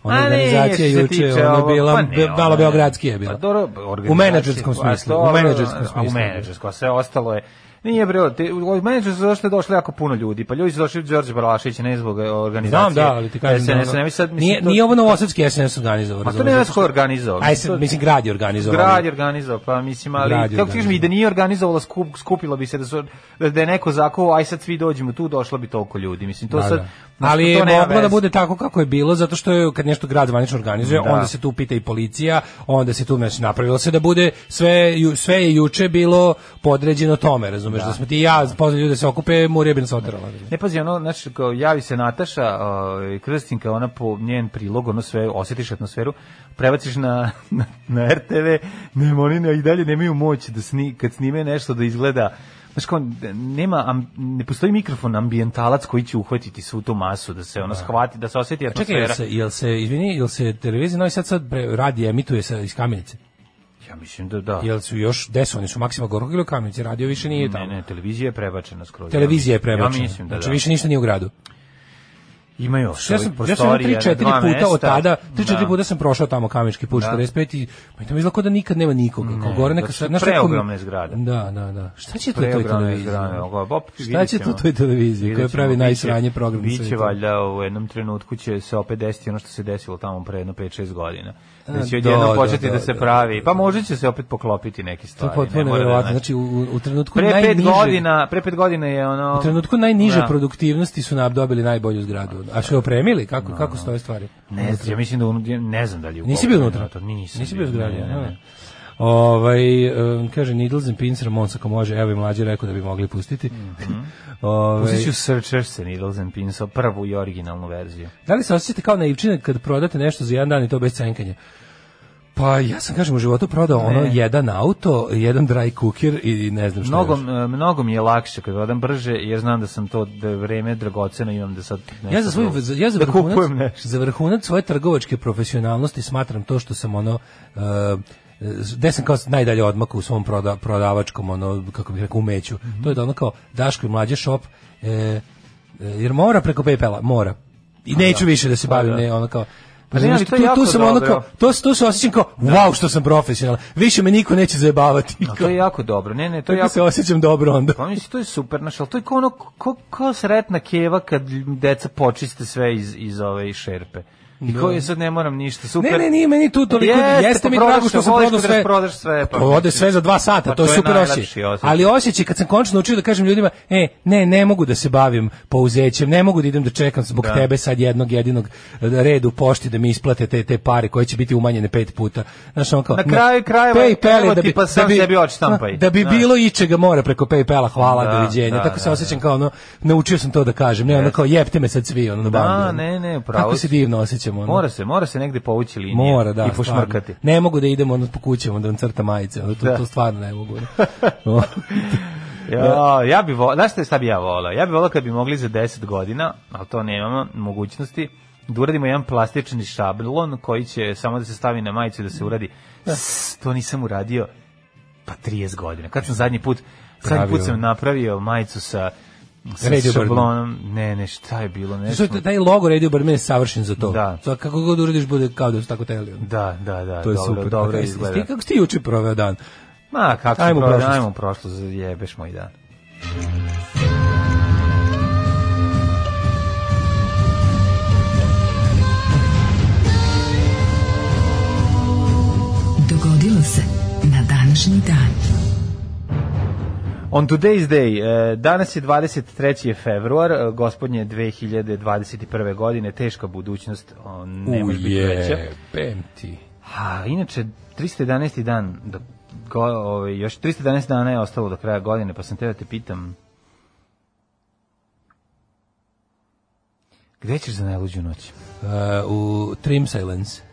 ona ne, organizacija juče tiče ona je bila pa ne, malo beogradski je bila. Pa dobro, u menadžerskom pa smislu, u menadžerskom a smislu. U menadžerskom, sve ostalo je Nije bre, te, u menadžer su došli, došli jako puno ljudi, pa ljudi su došli Đorđe Balašić, ne zbog e, organizacije. Znam, da, ali ti kažem da SNS, ne, mi sad, mislim, nije, to- nije ovo novosadski SNS organizovao. Ma to ne zato znam ko organizovao. Aj, sad, mislim, grad je organizovao. Grad je organizovao, pa mislim, ali kako ti kažem, i da nije organizovala skup, skupilo bi se da su da, je neko zakuo, aj sad svi dođemo tu, došlo bi toliko ljudi. Mislim to Da, sad da. Ali je moglo da bude tako kako je bilo, zato što je kad nešto grad zvanično organizuje, Da. onda se tu pita i policija, onda se tu znači, napravilo se da bude sve, ju- sve je juče bilo podređeno tome, razumeš, da, smo ti i ja pozvali ljude da se okupe, Murija bi nas oterala. Ne pazi, ono, znači, kao javi se Nataša, ovaj, Krstinka, ona po njen prilog, ono sve, osjetiš atmosferu, prebaciš na, na, na RTV, nema, oni ne, i dalje nemaju moć da sni, kad snime nešto da izgleda, Znaš kao, nema, am, ne postoji mikrofon, ambijentalac koji će uhvatiti svu tu masu, da se ono shvati, da se osjeti Čekaj, jel atmosfera. se, jel se, izvini, jel se televizija Novi Sad sad pre, radi, emituje sa, iz Kamenice? Ja mislim da da. Jel su još, gde su oni, su Maksima Gorkog ili u Kamenici? Radio više nije tamo. Ne, ne, televizija je prebačena skroz. Televizija je Ja prebačena. mislim da znači da. više ništa nije u gradu. Imaju Ja sam, ja sam prostorije, 3-4 dva puta od tada, 3-4 Da. puta sam prošao tamo Kamenički put Da. 45 i pa mi to izgleda kao da nikad nema nikoga. Kao gore neka znaš kako mi- preogromne zgrade. Da, da, da. Šta će tu toj televiziji? Šta će ćemo. toj televiziji koja pravi najsranje program na Biće valjda u jednom trenutku će se opet desiti ono što se desilo tamo pre jedno 5-6 godina. Da će Da, odjednom da, početi da, da, se da, pravi. da, Pa da. možda će se opet poklopiti neke To je stvari. ne potpuno da nevjerovatno. znači. Znači, u, u trenutku najniže... godina, pre pet godina je ono... U trenutku najniže Da. produktivnosti su nam dobili najbolju zgradu. A je opremili? Kako, kako stoje stvari? Ne znam, ja mislim da unutra, ne znam da li je Nisi bio unutra? to Nisam. Nisi bio u zgradi? ne, ne, a? ne. Ovaj em, kaže Needles and Pins Ramones ako može, evo i mlađi rekao da bi mogli pustiti. Ovaj, Pustit ću Searchers se Needles and Pins, prvu i originalnu verziju. Da li se osjećate kao naivčine kad prodate nešto za jedan dan i to bez cenkanja? Pa ja sam kažem u životu prodao ono jedan auto, jedan dry cooker i ne znam šta Mnogo, još. mnogo mi je lakše kad odam brže, jer znam da sam to, da je vreme dragoceno, imam da sad Ja za svoj za- ja za da vrhunac, za vrhunac svoje trgovačke profesionalnosti smatram to što sam ono uh, gde sam kao najdalje odmakao u svom proda, prodavačkom ono kako bih rekao umeću. Mhm. To je da ono kao Daško i mlađe shop e, e, jer mora preko PayPala, mora. I neću više da se bavim, Pa da. ne, ono kao Pa ne, ali to tu, je tu jako sam ono dobro. kao, to, to se osjećam kao, wow, što sam profesionalan. Više me niko neće zajebavati. A to je jako dobro. Ne, ne, to je jako se osjećam dobro onda. Pa mislim, to je super, znaš, ali to je kao ono, ko, kao sretna keva kad deca počiste sve iz, iz ove šerpe. I Da. ko je sad ne moram ništa, super. Ne, ne, nije meni tu toliko, Jeste, jeste, pa mi prodaš drago što sam prodao sve. rasprodaš sve, pa ode mislim. sve za dva sata, Pa to je to je super osjećaj. Ali osjećaj kad sam končno naučio da kažem ljudima, e, ne, ne mogu da se bavim pouzećem, ne mogu da idem da čekam zbog Da. tebe sad jednog jedinog redu u pošti da mi isplate te, te pare koje će biti umanjene pet puta. Znaš, on kao, Na kraju krajeva, PayPal da bi, pa sam da bi, sebi odštampaj. Da bi Da. bilo ičega mora preko PayPala, hvala, Da, doviđenja. da, Tako se da, osjećam kao ono, naučio sam to da kažem, ne ono kao jebte me sad svi, ono na Da, ne, ne, pravo Kako se divno osjećamo. Ono. Mora se, mora se negde povući linija. Mora, da. I stvarno. pošmrkati. Ne mogu da idem ono po kućama da vam crta majice, ono, to, Da. to stvarno ne mogu. ono. Ja, ja bi volao, znaš šta, bi ja volao? Ja bi volao kad bi mogli za 10 godina, ali to nemamo mogućnosti, da uradimo jedan plastični šablon koji će samo da se stavi na majicu da se uradi. Sss, to nisam uradio pa 30 godina. Kad sam zadnji put, zadnji put sam napravio majicu sa Radio Birdman. šablonom. Ne, ne, šta je bilo? Ne, Što taj logo Radio Birdman je savršen za to. Da. To kako god uradiš bude kao da su tako teli. Da, da, da, To je dobro, super. dobro izgleda. Ti, kako si ti juče proveo dan? Ma, kako Ajmo u prošlost. Ajmo u prošlost, jebeš moj dan. Dogodilo se na današnji dan. On today's day, e, danas je 23. februar, e, gospodnje 2021. godine, teška budućnost, ne može biti veća. Ujebem ti. A, inače, 311. dan, do, go, ovaj, još 311 dana je ostalo do kraja godine, pa sam te da te pitam, gde ćeš za najluđu noć? Uh, u Trim Silence.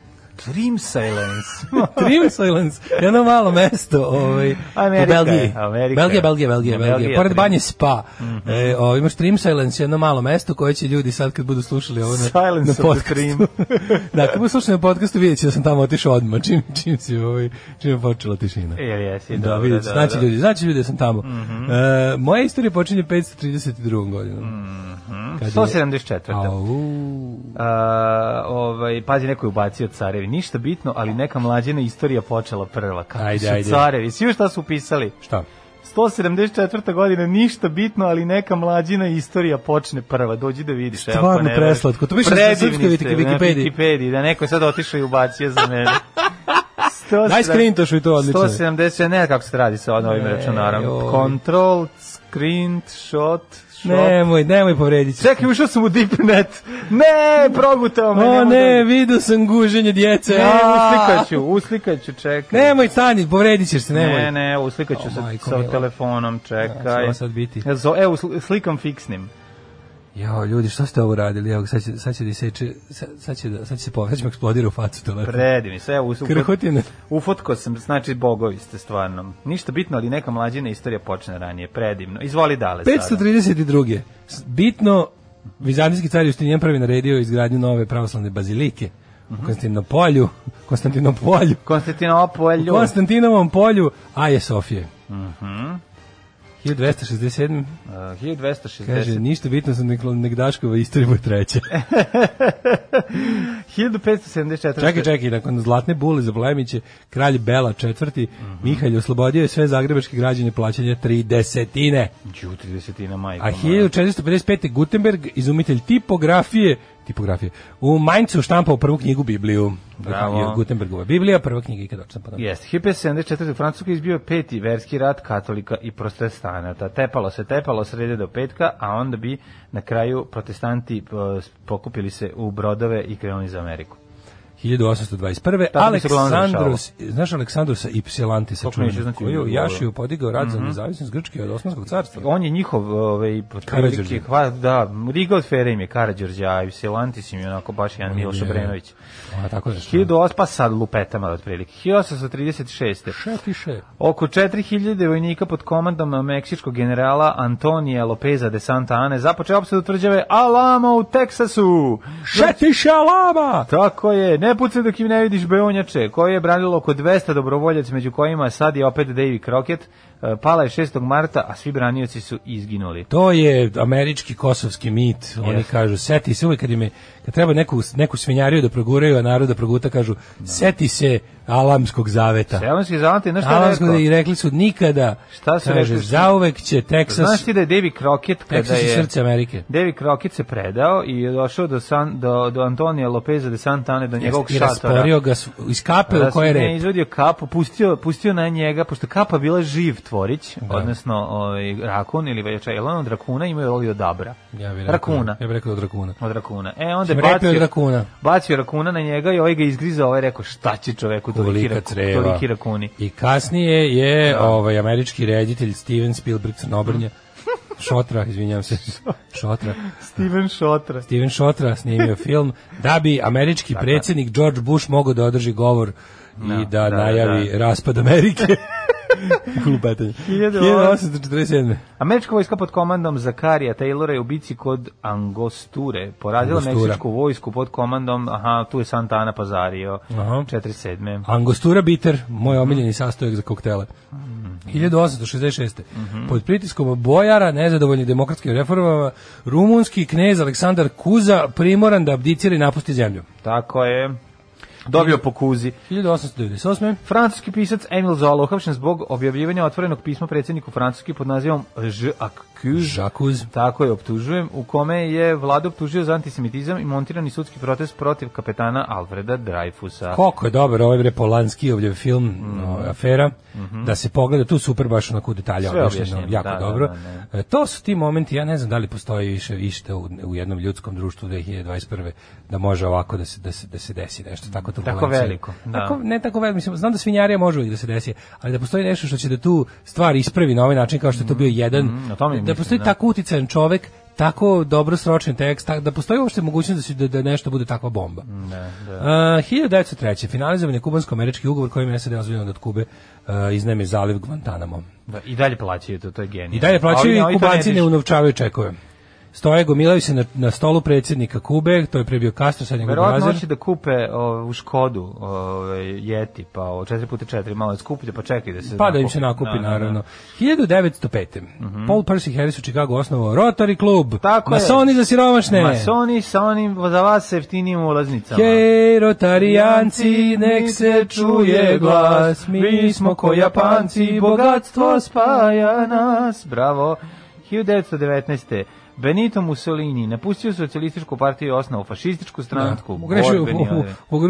Dream Silence. Trim Silence, jedno malo mesto ovaj, Amerika, u Belgiji. Amerika. Belgija, Belgija, Belgija, Ja, Belgija. Pored Trim. banje Spa. e, o, imaš Trim Silence, jedno malo mesto koje će ljudi sad kad budu slušali ovo na, Silence na podcastu. Trim. da, kad budu slušali na podcastu vidjet će da sam tamo otišao odmah, čim, čim, si, ovaj, čim je počela tišina. Jel jesi, Da, dobro, vidite, dobro. znači ljudi, znači ljudi da sam tamo. e, moja istorija počinje 532. godinom. Kad je- 174. Au. A, ovaj, pazi, neko je ubacio carevi. Ništa bitno, ali neka mlađena istorija počela prva. Kako Ajde, su ajde. carevi? Svi šta su upisali? Šta? 174. godina, ništa bitno, ali neka mlađina istorija počne prva. Dođi da vidiš. Stvarno veruješ. preslatko. To srpskoj ste, Wikipediji. Wikipediji, da neko je sad otišao i ubacio za mene. 170 Daj screentošu i to odlično. 170, ne kako se radi sa ovim računarom. Control, screenshot, shot. Nemoj, nemoj povrediti. Čekaj, ušao sam u deepnet. Ne, progutao me. O ne, da- vidio sam guženje djece. Ne, uslikaću, uslikaću, čekaj. Nemoj stani, povredit ćeš se, nemoj. Ne, ne, uslikaću O, sa, telefonom, Ja, čekaj. će sad biti. Ja sl- slikam fiksnim. Jo, ljudi, što ste ovo radili? Evo, sad će, sad će da iseče, sad, sad će, da, sad će se me eksplodira u facu telefon. Predivni, sve ufot, Krhotine. ufotko sam, znači bogovi ste stvarno. Ništa bitno, ali neka mlađina istorija počne ranije, predivno. Izvoli dale sada. 532. S- Bitno, vizantijski car Justinijan prvi naredio izgradnju nove pravoslavne bazilike u Konstantinopolju, Konstantinopolju, Konstantinopolju. u Konstantinovom polju, Aje Sofije. 1267. Uh, 1260. Kaže, ništa bitno sam Negdaškova istorija bude treća. 1574. Čekaj, čekaj, nakon zlatne bule za Plemiće, kralj Bela četvrti, Mihalj oslobodio je sve zagrebačke građane plaćanja tri desetine. Đu, 30 majko. A moja. 1455. Gutenberg, izumitelj tipografije, tipografije, u Mainzu štampao prvu knjigu Bibliju. Bravo. Gutenbergova Biblija, prva knjiga ikada odštampana. Jeste, 1574. u Francuskoj izbio peti verski rat katolika i protestanata. Tepalo se, tepalo srede do petka, a onda bi na kraju protestanti eh, pokupili se u brodove i krenuli za Ameriku. 1821. Tako bi se uglavnom Aleksandros, znaš Aleksandrosa neću čuvenog, koji je. Jašiju podigao rad za nezavisnost Grčke od Osmanskog carstva. On je njihov, ovaj, hva- da, Riga od Fere im je Karađorđa, a Silantis im je onako baš jedan Miloš je- Obrenović. A, tako da što. 1008, pa sad lupetama otprilike. 1836. Šetiše. Oko 4000 vojnika pod komandom meksičkog generala Antonija Lopeza de Santa Ane započeo opsadu tvrđave Alamo u Teksasu. Šetiše Alaba! Tako je, ne pucaj dok im ne vidiš beonjače, koje je branilo oko 200 dobrovoljaca, među kojima sad je opet Davy Crockett, E, pala je 6. marta, a svi branioci su izginuli. To je američki kosovski mit. Oni Jeste. kažu, seti se uvijek kad, im je, kad treba neku, neku svinjariju da proguraju, a narod da proguta, kažu, seti se Alamskog zaveta. Sevanski zavante, znaš šta je Alamskog rekao? i rekli su nikada, Šta su kaže, rekli? zauvek će Teksas, Znaš ti da je Davy Crockett kada i je... srce Amerike. Davy Crockett se predao i je došao do, San, do, do Antonija Lopeza de Santane, do njegovog I šatora. rasporio ga iz kape u koje je ne, red. izvadio kapu, pustio, pustio na njega, pošto kapa bila živ tvorić, odnosno ovaj, rakun ili već, jel on od rakuna imaju oli od dabra? Ja bih rekao, Rakuna. Ja bih rekao od rakuna. Od rakuna. E, onda je bacio, bacio rakuna na njega i ovaj ga izgrizao, ovaj je rekao šta će čoveku toliki, creva. toliki rakuni. I kasnije je ovaj američki reditelj Steven Spielberg crnobrnja Šotra, izvinjam se. Šotra. Steven Šotra. Steven Šotra snimio film da bi američki predsjednik George Bush mogao da održi govor i da, da, najavi da. raspad Amerike. Glupetanje. 1847. Američka vojska pod komandom Zakarija Taylora je u bici kod Angosture porazila Angostura. meksičku vojsku pod komandom, aha, tu je Santa Ana Pazario, Aha. 47. Angostura bitter, moj omiljeni sastojak za koktele. 1866. Pod pritiskom bojara, nezadovoljni demokratskim reformama, rumunski knez Aleksandar Kuza primoran da abdicira i napusti zemlju. Tako je. Dobio po kuzi. 1898. Francuski pisac Emil Zola uhapšen zbog objavljivanja otvorenog pisma predsjedniku Francuski pod nazivom Je accuse. Žakuz. Tako je, optužujem, u kome je vlada optužio za antisemitizam i montirani sudski protest protiv kapetana Alfreda Dreyfusa. Koliko je dobar ovaj bre Polanski ovdje film no, afera da se pogleda tu super baš onako. Sve objašnjeno jako da, da, dobro. da, E, to su ti momenti, ja ne znam da li postoji više išta u, u jednom ljudskom društvu 2021. da može ovako da se da se da se desi nešto tako turbulencija. veliko, da. Tako, ne tako veliko, mislim znam da svinjarija može uvijek da se desi, ali da postoji nešto što će da tu stvar ispravi na ovaj način kao što je to bio jedan Mhm, o tome da mislim, postoji da. tako uticajan čovek tako dobro sročen tekst, tak- da postoji uopšte mogućnost da, se, da, da nešto bude takva bomba. Da, da. Uh, 1903. finalizovan je kubansko-američki ugovor kojim je SAD ozbiljno od Kube uh, iznajmi zaliv Guantanamo. Da, I dalje plaćaju to, to je genijalno. I dalje plaćaju i kubanci ne dižu. unovčavaju čekove. Stoje, gomilaju se na, na stolu predsjednika Kube, to je pre bio Castro, sad njegov Verovatno hoće da kupe o, u Škodu o, Jeti, pa o 4x4 malo je skuplje, pa čekaj da se Pa da im se nakupi, Da, da, da. naravno. 1905. Paul Percy Harris u Chicago osnovao Rotary klub. Tako je. Masoni za siromašne. Masoni sa onim za vas sa jeftinijim ulaznicama. Hej, rotarijanci, nek se čuje glas, mi smo ko Japanci, bogatstvo spaja nas. Bravo. 1919. Benito Mussolini napustio socijalističku partiju i osnovu fašističku stranku. Ugrešio,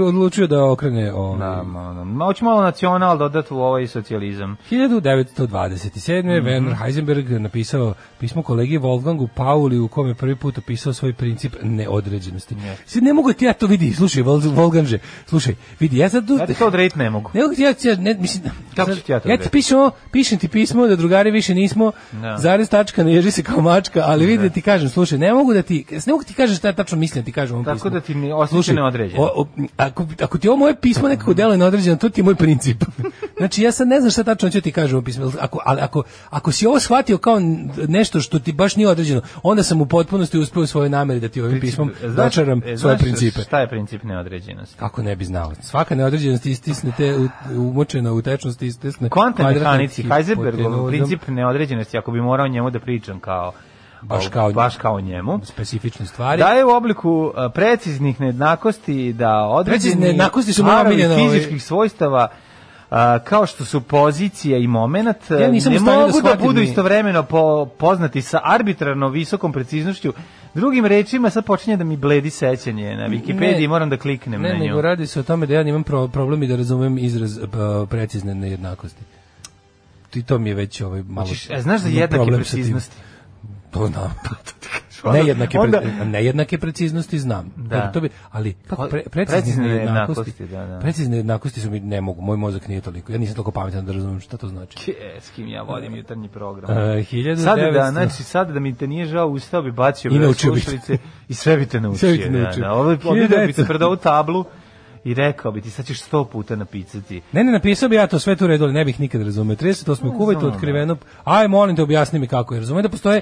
odlučio da okrene ovaj, Da, ma, da. Ma, hoću malo nacional dodati u ovaj socijalizam. 1927. Werner Heisenberg napisao pismo kolegi Wolfgangu Pauli u kome prvi put opisao svoj princip neodređenosti. Sad ne mogu ti ja to vidi, slušaj Wolf- Wolfganže, slušaj, vidi, ja sad. Ja ti to odrediti ne mogu. Ne mogu ti ja, ne, mislim, Kako sad, ću ti ja to ja ti pišem, pišem ti pismo da drugari više nismo, Da. zarez tačka, ne ježi se kao mačka, ali vidi da ti kažem, slušaj, ne mogu da ti, ne mogu ti kažeš šta ja tačno mislim da ti kažem ovom Tako pismu. da ti ne osjeća neodređeno. o- o- ako, ako ti ovo moje pismo nekako deluje neodređeno, to ti je moj princip. znači, ja sad ne znam šta tačno ću ti kažem u pismu, ako, ali ako, ako si ovo shvatio kao nešto što ti baš nije određeno, onda sam u potpunosti uspeo u svojoj nameri da ti ovim pismom dočaram e, svoje znaš principe. Šta je princip neodređenosti? Kako ne bi znao? Svaka neodređenost istisne te u- umočena u tečnost istisne. Kvantne mehanici, Heisenbergov hipotenuzom, princip neodređenosti, ako bi morao njemu da pričam kao Baš kao- baš kao njemu. specifične stvari. Daje u obliku a, preciznih nejednakosti da određeni Precizne nejednakosti su fizičkih svojstava a, kao što su pozicija i moment Ja nisam ne da mogu da, shvatim budu ni- istovremeno po, poznati sa arbitrarno visokom preciznošću. Drugim rečima sad počinje da mi bledi sećanje na Wikipediji, Ne. moram da kliknem Ne, na nju. nego radi se o tome da ja imam pro, problem i da razumem izraz p- precizne nejednakosti. I to mi je već ovaj malo... E, znaš za jednake preciznosti? To znam. nejednake, Onda- pre, nejednake preciznosti znam. Da. To bi, ali Kako- pre, precizne precizne nejednakosti, da, da. precizne nejednakosti su mi ne mogu, moj mozak nije toliko. Ja nisam toliko pametan da razumem šta to znači. Ke, s kim ja vodim jutarnji program. Uh, 1900 Sada da, znači, sada da mi te nije žao, ustao bi, bacio I te. slušalice i sve bi te naučio. Sve bi te da, naučio. Da, Ovo obidao bi se 1900. pred ovu tablu i rekao bi ti, sad ćeš sto puta napisati. Ne, ne, napisao bi ja to sve tu redu, ali ne bih nikad razumeo. 38. u Kuvajtu znam, otkriveno. Aj, molim te, objasni mi kako je. Razumem da postoje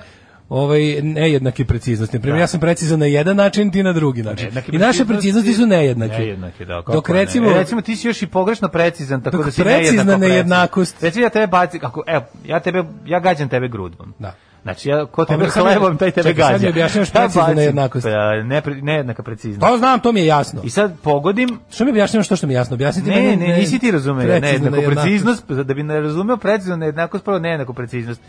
ovaj nejednake preciznosti. Na primjer, ja sam precizan na jedan način, ti na drugi način. Nejednake I naše preciznosti su nejednake. Nejednake, da. kako Dok ne. recimo, E, recimo ti si još i pogrešno precizan, tako da si precizna nejednakost. Recimo ja tebe bacim, kako, evo, ja tebe, ja gađam tebe grudvom. Da. Znači, ja, ko tebe sad mi- hlebom, taj tebe čekaj, sad gađa. mi objašnjavaš Ja preciznu nejednakost. pa, Ne, nejednaka preciznost. to znam, to mi je jasno. I sad pogodim, Što mi objašnjavaš to što mi je jasno? Objasniti Ne, meni ne, nisi ti razumeo. Nejednaku preciznost, da bi ne razumeo precizno nejednakost, prvo nejednaku preciznost.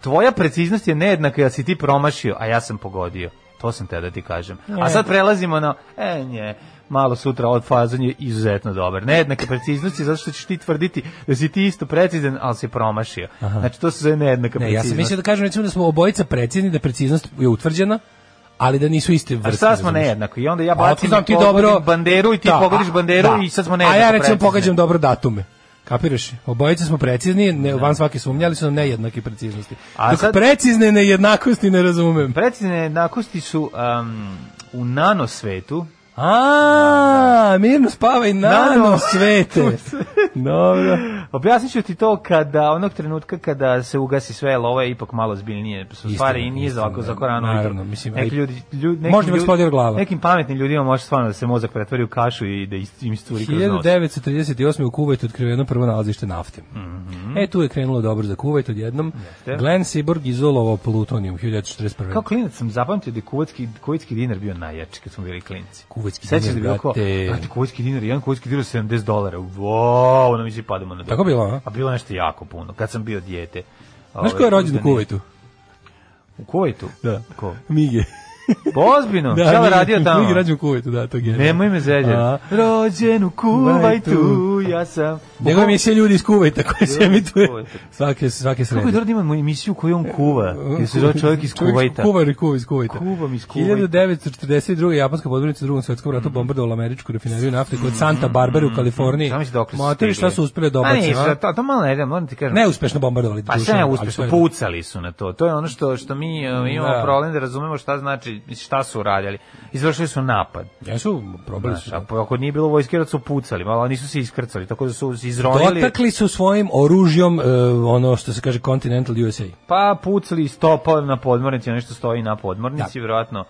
Tvoja preciznost je nejednaka, ja si ti promašio, a ja sam pogodio. To sam te da ti kažem. A sad prelazimo na, e, nje, malo sutra od fazon je izuzetno dobar. Nejednaka preciznost je zato što ćeš ti tvrditi da si ti isto precizan, ali si promašio. Znači, to se zove nejednaka Ne, ja preciznost. sam mislio da kažem recimo da smo obojica precizni, da preciznost je utvrđena, ali da nisu iste vrste. A šta smo nejednako? I onda ja A bacim ti dobro banderu i ti Da, pogodiš a- banderu da. i sad smo A nejednako ja recimo pogađam dobro datume. Kapiraš? Obojica smo precizni, ne, van svake sumnje, ali su nam nejednake preciznosti. A Dok sad- precizne nejednakosti ne razumem. Precizne nejednakosti su um, u nanosvetu, A, mirno spavaj nano svete. Dobro. Objasnit ću ti to kada, onog trenutka kada se ugasi sve, jer ovo je ipak malo zbiljnije, su stvari i nije za ovako istina, za koranu. naravno, mislim, neki ljudi, ljudi, nekim, Možda eksplodira glava. nekim pametnim ljudima može stvarno da se mozak pretvori u kašu i da im isturi kroz nos. 1938. u Kuvajtu otkriveno prvo nalazište nafte. E, tu je krenulo dobro za Kuvajt odjednom. Jeste. Glenn Seaborg izolovao plutonijum 1941. Kao klinac sam zapamtio da je kuvajtski, kuvajtski dinar bio najjači kad smo bili klinci. Kuvajtski Sećaš dinar, da je bilo kao, brate. kuvajtski dinar, jedan kuvajtski dinar 70 dolara. Wow, ono mi se padamo na Tako bilo, a? A bilo nešto jako puno, kad sam bio dijete. Znaš Ovaj, ko je rođen u Kuvajtu? U Kuvajtu? Da. Ko? Mige. Pa ozbiljno, šta je radio tamo? Mige rođen u Kuvajtu, da, to je. Nemoj me A? zeđati. Rođen u Kuvajtu, ja sam... Njegova emisija ljudi iz Kuvajta koja se emituje svake, svake srede. Kako je dobro da imamo emisiju koju on kuva, gdje se zove čovjek iz Kuvajta. Kuvar i kuva iz Kuvajta. Kuvam iz Kuvajta. 1942. japanska podmornica u drugom svetskom ratu bombardovala američku rafineriju nafte kod Santa Barbara u Kaliforniji. Si dokle su Matori, šta su uspeli da obace, nisu, a? to, to malo ne moram ti kažem. Neuspešno bombardovali. Pa sve uspešno, pucali su na to. To je ono što što mi uh, imamo Da. problem da razumemo šta znači, šta su uradili. Izvršili su napad. Jesu, probali su. Znaš, a ako nije bilo vojske, su pucali, malo nisu se iskrcali, tako da su se izronili. Dotakli su svojim oružjom e, ono što se kaže Continental USA. Pa pucali i stopali na podmornici, nešto stoji na podmornici, vjerojatno.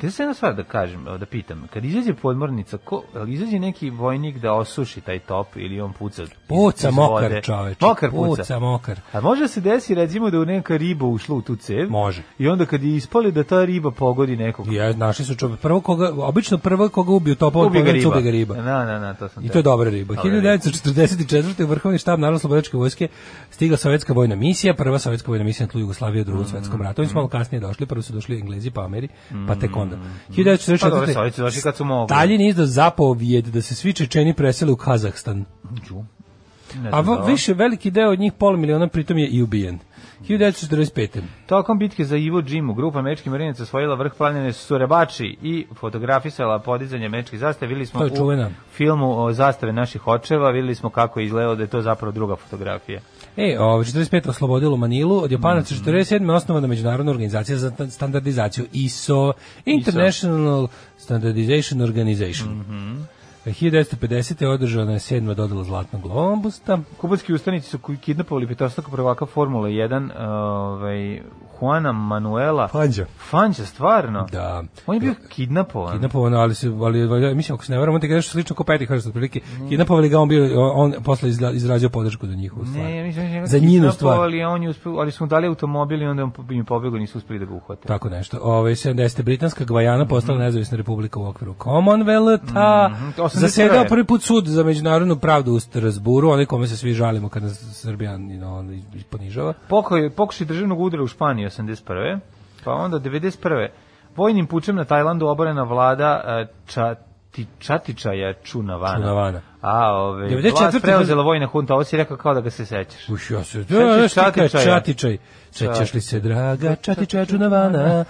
Te se jedna stvar da kažem, da pitam, kad izađe podmornica, ko, izađe neki vojnik da osuši taj top ili on puca? Puca mokar, vode? čoveče. Mokar puca. Puca mokar. A može se desi recimo da u neka riba ušla u tu cev? Može. I onda kad je ispali da ta riba pogodi nekog. Ja, našli su čovjek. Prvo koga, obično prvo koga ubiju topova, Ubi ga riba. ubije ga riba. Da, da, da, to sam I to je dobra riba. Riba. 1944. u Vrhovni štab Narodno-slobodačke vojske stigla sovjetska vojna misija, prva sovjetska vojna misija na tlu Jugoslavije u drugom svetskom ratu. Oni su malo kasnije došli, prvo su došli Englezi pa Ameri, pa tek onda. Pa dobro, 1944. Sovjeti su došli kad su mogli. Stalin izdao zapovijed da se svi Čečeni presele u Kazahstan. A više veliki deo od njih, pola miliona, pritom je i ubijen. 1945. Tokom bitke za Ivo Džimu, grupa američkih marinaca osvojila vrh planine Surebači i fotografisala podizanje američkih zastave. Videli smo u filmu o zastave naših očeva, videli smo kako je izgledalo da je to zapravo druga fotografija. E, ovo, 45. oslobodilo Manilu, od Japanaca Mhm. 47. osnovana međunarodna organizacija za ta- standardizaciju ISO, International Standardization Organization. Mhm. 1950. održana je sedma dodala Zlatnog globusta. Kubanski ustanici su kidnapovali petostaka prvaka Formule 1, ovaj, Juana Manuela. Fanđa. Fanđa, stvarno? Da. On je bio kidnapovan. Kidnapovano, ali se ali mislim ako se ne varam, on ti nešto slično kao Petty Hearst otprilike. Kidnapovali ga on bio on, on posle izra- izrazio podršku za njihovu stvar. Ne, mislim za njinu stvar. on je uspeo, ali su mu dali automobil i onda on im pobegao, nisu uspeli da ga uhvate. Tako nešto. Ove 70. britanska Gvajana postala nezavisna republika u okviru Commonwealtha. Mhm, 81. Zasedao prvi put sud za međunarodnu pravdu u Strasburu, onaj kome se svi žalimo kad nas Srbija you know, ponižava. Pokoj, pokušaj državnog udara u Španiji 81. Pa onda 91. Vojnim pučem na Tajlandu oborena vlada e, Ča, Čati, Čatičaja Čunavana. Čunavana. A, ove, 94. vlast preuzela vojna hunta, ovo si rekao kao da ga se sećaš. Uš, ja se, da, Čatičaja? Čatičaj. Sećaš li se, draga Čatičaja Čunavana?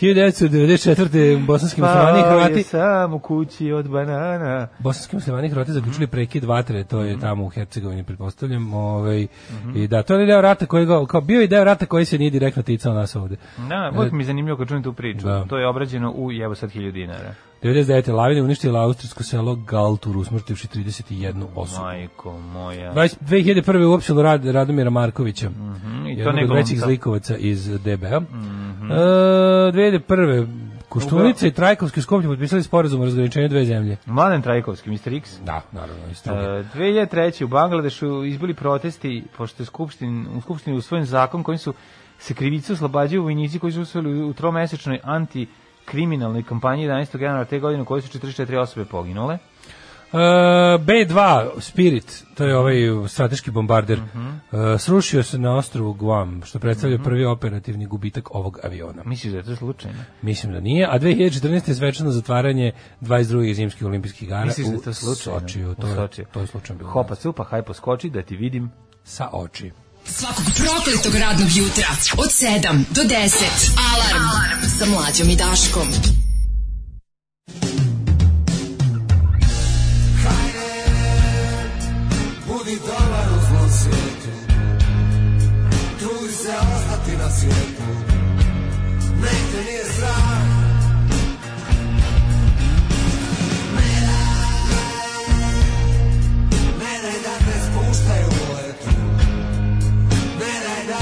1994. bosanski muslimani i Hrvati sam u kući od banana. Bosanski muslimani i Hrvati zaključili prekid vatre, to Mhm. je tamo u Hercegovini, pretpostavljam. Ovaj, I da, to je deo rata koji ga, kao bio je deo rata koji se nije direktno ticao nas ovde. Da, uvijek mi je zanimljivo kad čujem tu priču. Da. To je obrađeno u jevo sad hilju dinara. 99. lavine uništila austrijsko selo Galtur, usmrtivši 31 osobu. Majko moja. 20- 2001. uopštilo rad Radomira Markovića, Mhm, I to jednog od većih zlikovaca iz DB-a. Mhm. E, 2001. Koštunica i Trajkovski u Skoplju potpisali sporazum o razgraničenju dve zemlje. Mladen Trajkovski, Mr. X. Da, naravno, isto. E, 2003. u Bangladešu izbili protesti pošto je skupštin, u skupštini usvojen zakon kojim su se krivice oslobađaju vojnici koji su usvojili u tromesečnoj antikriminalnoj kampanji 11. januara te godine u kojoj su 44 osobe poginule. E, B2 Spirit, to je ovaj strateški bombarder, Mhm. e, srušio se na ostrovu Guam, što predstavlja prvi operativni gubitak ovog aviona. Misliš da je to slučajno? Mislim da nije, a 2014. je svečano zatvaranje 22. zimskih olimpijskih igara Misliš da je u to slučajno? Sočiju. To, U je, Sočiju. to je slučajno bilo. Hopa cupa, hajpo skoči da ti vidim. Sa oči. Svakog prokletog radnog jutra od 7 do 10. Alarm, Alarm. sa mlađom i Daškom. Budi dobar u zlom svijetu. Trudi se ostati na svijetu. Nek te nije strah. Da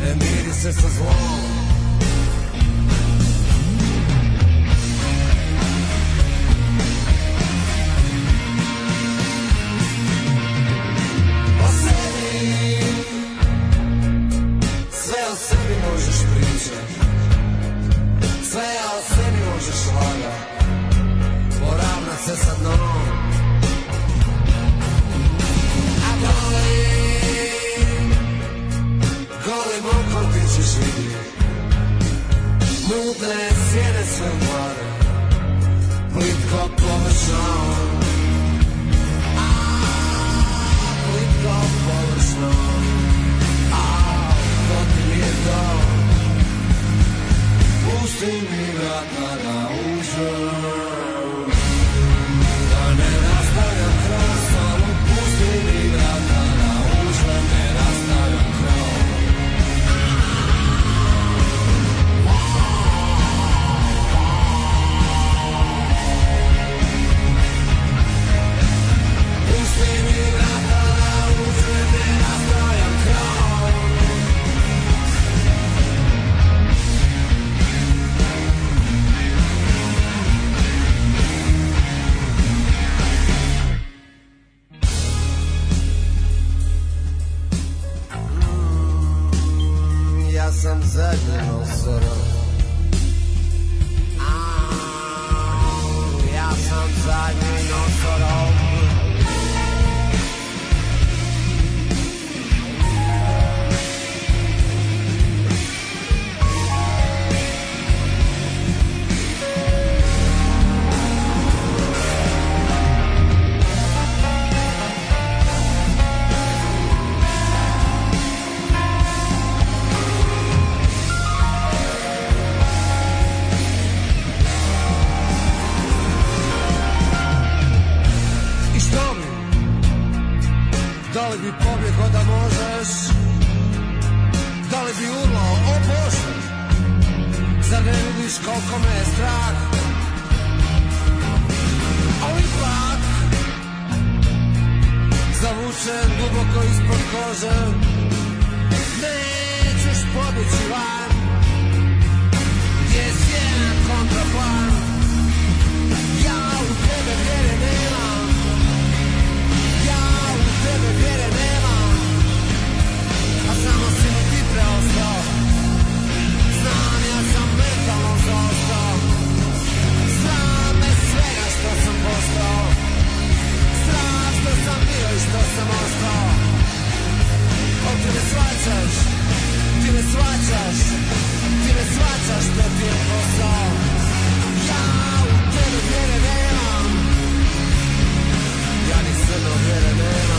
Ne da miri se sa zlom Sve o sebi možeš lagat Poravnat se sa dnom. A goli Golim okom ti ćeš vidjet. Mutne sjene sve mlade. Plitko površno Pusti mi vrata da uđem Zadnji nosoro Ja sam zadnji Zavučen duboko ispod kože. Nećeš pobjeći van. Gdje je sjejan kontraplan? Ja u tebe vjere i što sam ostao. O ti ne svačaš Ti ne svačaš Ti ne svačaš što ti je posao. Ja Pips,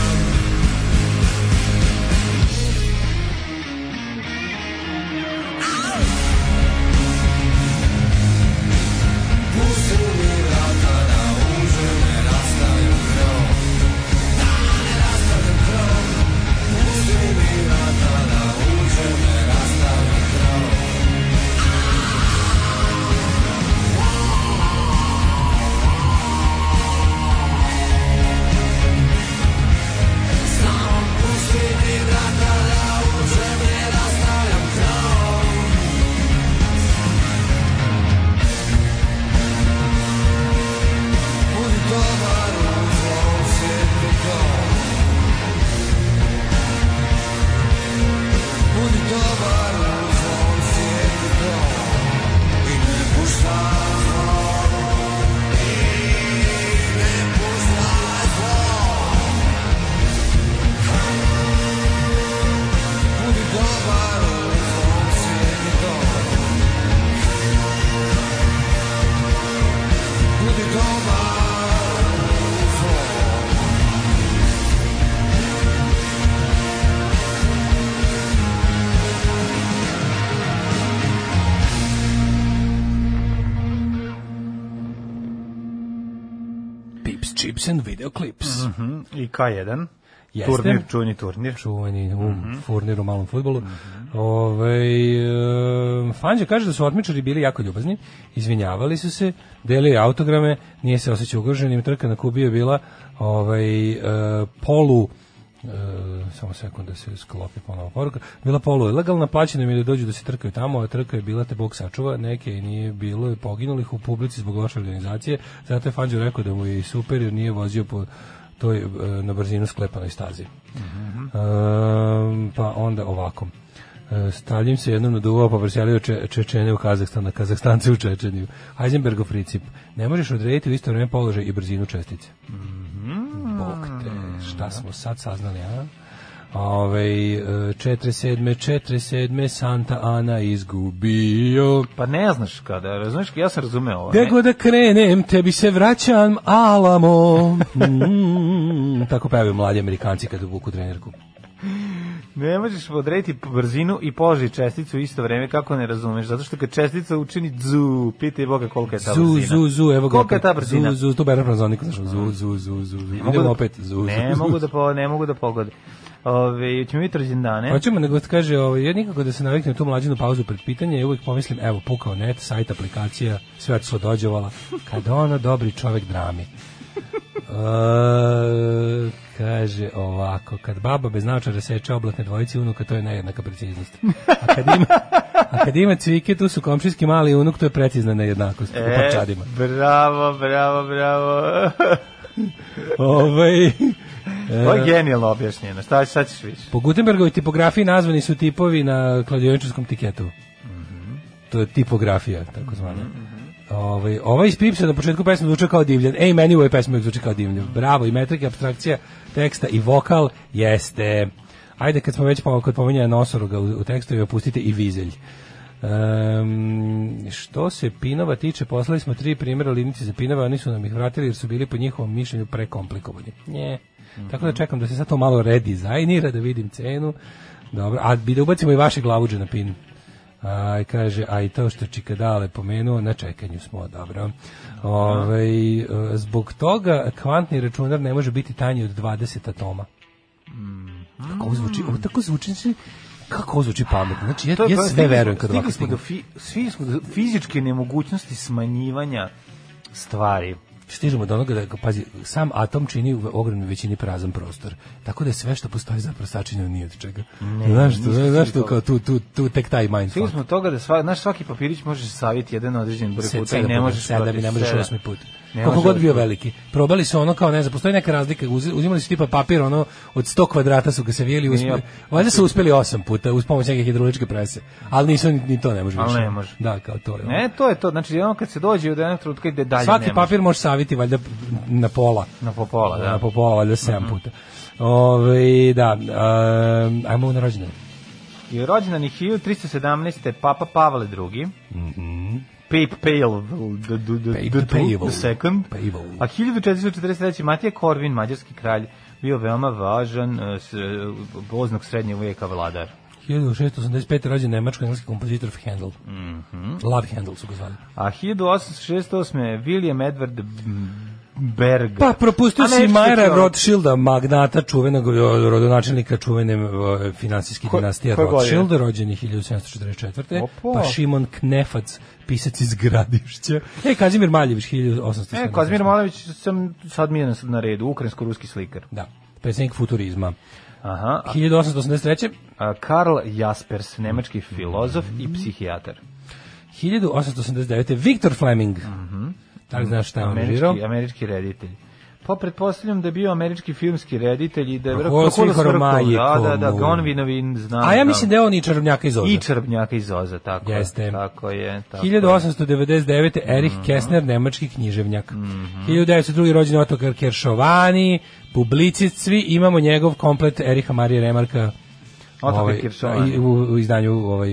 Chips and Video Clips. I K1. Jeste. Turnir, čuveni turnir. čuveni u furnir u malom futbolu. Ovaj e, Fanđa kaže da su otmičari bili jako ljubazni, izvinjavali su se, delili autograme, nije se osjećao ugroženim, trka na Kubi je bila ovaj, e, polu e, samo sekund da se sklopi ponovo poruka, bila polu ilegalna, plaćeno im je da dođu da se trkaju tamo, a trka je bila te Bog sačuva, neke i nije bilo i poginulih u publici zbog loše organizacije, zato je Fanđo rekao da mu je i super jer nije vozio po toj e, na brzinu sklepanoj stazi. Ehm, pa onda ovako. E, Stalin se jednom naduvao pa preselio če, Čečene u Kazahstan, a Kazahstance u Čečeniju. Heisenbergov princip. Ne možeš odrediti u isto vreme položaj i brzinu čestice. Bog te, šta smo sad saznali, a? Ove, 47. 47. Santa Ana izgubio. Pa ne znaš kada, razumiješ, ja sam razumeo ovo. Gde god da krenem, tebi se vraćam, Alamo. Mm, tako pevaju mladi Amerikanci kada vuku trenerku. Ne možeš odrediti brzinu i položaj česticu u isto vreme, kako ne razumeš? Zato što kad čestica učini dzu, pitaj Boga kolika je ta Zu, brzina. zu, zu, evo ga. Kolika je ta brzina? Zu, zu, to Bera Franzoniku, znaš, zu, zu, zu, zu. Ne Idemo da- opet, zu, ne zu, mogu da po, ne mogu da pogode. Ove, ćemo vidjeti rođendane. Hoćemo nego ti kaže, ovaj, ja nikako da se naviknem tu mlađinu pauzu pred pitanje i uvijek pomislim, evo, pukao net, sajt, aplikacija, sve otišlo dođevala, kad ono dobri čovek drami. E, kaže ovako, kad baba bez naočara seče oblatne dvojice unuka, to je nejednaka preciznost. A kad ima, a kad ima cvike, tu su komšijski mali unuk, to je precizna nejednakost E, parčadima. bravo, bravo, bravo. Ovaj, Ovo je genijalno objašnjeno. Šta, šta ćeš više? Po Gutenbergovoj tipografiji nazvani su tipovi na kladioničarskom tiketu. To je tipografija, tako zvana. Ovaj, ovaj iz Pipsa na početku pesme zvuče kao divljan. Ej, meni u ovoj pesmi zvuči kao divljan. Bravo, i metrika, abstrakcija teksta i vokal jeste. Ajde, kad smo već po, kod pominjanja nosoroga u, u tekstu, opustite i vizelj. Um, što se Pinova tiče, poslali smo tri primjera linice za Pinova, oni su nam ih vratili jer su bili po njihovom mišljenju prekomplikovani. Nje. Tako da čekam da se sad to malo redizajnira, da vidim cenu. Dobro, a bi da ubacimo i vaše glavuđe na pin. A, kaže, a i to što Čikadale pomenuo, na čekanju smo, dobro. Ovaj, e, zbog toga kvantni računar ne može biti tanji od 20 atoma. Kako ovo zvuči, ovo tako zvuči, znači, kako zvuči pametno. Znači, ja, To ja sve stigli verujem kad stigli ovako smo stignem. do fi, svi smo do fizičke nemogućnosti smanjivanja stvari. Stižemo do onoga da, pazi, sam atom čini u ogromnoj većini prazan prostor. Tako da je sve što postoji zapravo sačinjeno nije od čega. znaš što, nisam znaš što, kao tu, tu, tu tek taj Stigli mindfuck. smo do toga da sva, naš svaki papirić može saviti jedan određen broj puta i ne možeš sedam i ne možeš osmi put. Ne Koliko god bio veliki. Probali su ono kao, ne znam, postoji neka razlika, uzi- uzimali su tipa papir, ono, od 100 kvadrata su ga se vijeli, uspeli, valjda su uspeli osam puta, uz pomoć neke hidrauličke prese, ali nisu, ni, ni to ne može Ali više. ne može. Da, kao to je. ono. Ne, to je to. Znači, ono kad se dođe od jednog trenutka ide dalje Svaki ne papir može saviti valjda na pola. Na popola, da. Na popola, valjda 7 puta. Ove, da, um, ajmo na rođendan. I rođendan je 1317. Papa Pavle II. Pape Pale, the, the, the, Pape the, Pale. the second. A 1443. Matija Korvin, mađarski kralj, bio veoma važan e, s, e, srednjeg vijeka vladar. 1685. rođen nemačko-engleski kompozitor Handel. Mhm. Love Handel su ga zvali. A 1868. William Edward Berg. Pa propustio si sociolog. Rothschilda, magnata čuvenog rodonačelnika čuvene finansijske dinastije? Rothschild, rođen je 1744. Opa. Pa Šimon Knefac, pisac iz Gradišća. E, Kazimir Maljević, 1870. E, Kazimir Malević, sam sad mi je na, na redu, ukrajinsko-ruski slikar. Da, predsjednik futurizma. Aha. A, 1883. a Karl Jaspers, nemački filozof i psihijatar. 1889. Viktor Fleming. Da li znaš šta je on? Američki, američki reditelj. Pa pretpostavljam da je bio američki filmski reditelj i da je svih Romaje, Da, da, da, komu. Gonvi novin znam. A ja mislim da je on i čarobnjaka iz Oza. I črbnjaka iz Oza, tako Jeste. je. Tako je. Tako je. 1899. Erich Kästner, nemački književnjak. 1902. rođen Otokar Keršovani, publicist, svi imamo njegov komplet Eriha Marije Remarka Otakar Keršovani. i- u, u izdanju ovaj,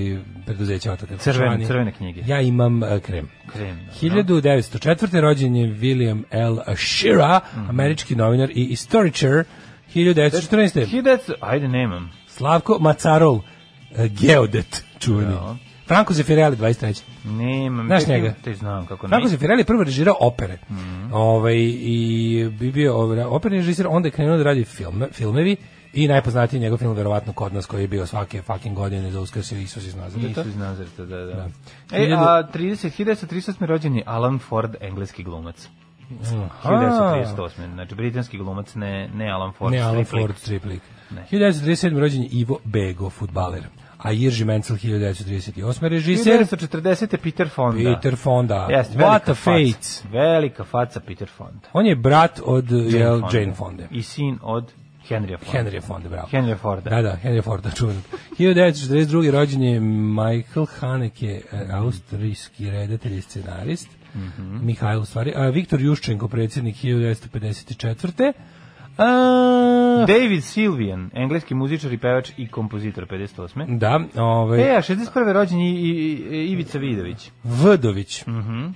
preduzeća Otokar Crvene- crvene knjige. Ja imam uh, krem. Krem, da. 1904. rođen je William L. Shira, Mhm. američki novinar i istoričar. 1914. Hidac, ajde, nemam. Slavko Macarol, uh, geodet, čuveni. Da. Franco Zeffirelli, 23. Nemam. Znaš njega? Te znam kako ne. Franco Zeffirelli prvo režirao opere. Mhm. Ovaj i bi bio ovaj, operni režiser, onda je krenuo da radi filme, filmevi i najpoznatiji njegov film verovatno kod nas koji je bio svake fucking godine za Uskrs je Isus iz Nazareta. Nisu iz Nazareta, da, da. Da. E, a 30, 1938. rođen je Alan Ford, engleski glumac. Aha. 1938. Znači, britanski glumac, ne, ne Alan Ford. Ne Alan striplik. Ford striplik. Ne. 1937. rođen je Ivo Bego, futbaler. A Irži Menzel 1938. režiser 1940. Peter Fonda. Peter Fonda. Jeste, What a faca. fate. Velika faca Peter Fonda. On je brat od jel, Fonda. Jane Fonda. I sin od Henrya Fonda. Henry Fonda, bravo. Henrya Forda. Da, da, Henry Forda, čuvenog. 1942. rođen je Michael Haneke, e, austrijski redatelj i scenarist. Mhm. Mihajl, u stvari. A, Viktor Juščenko, predsjednik 1954. A, David Sylvian, engleski muzičar i pevač i kompozitor 58. da, ovaj, E, a 61. rođen i, i, Ivica Vidović. Vdović.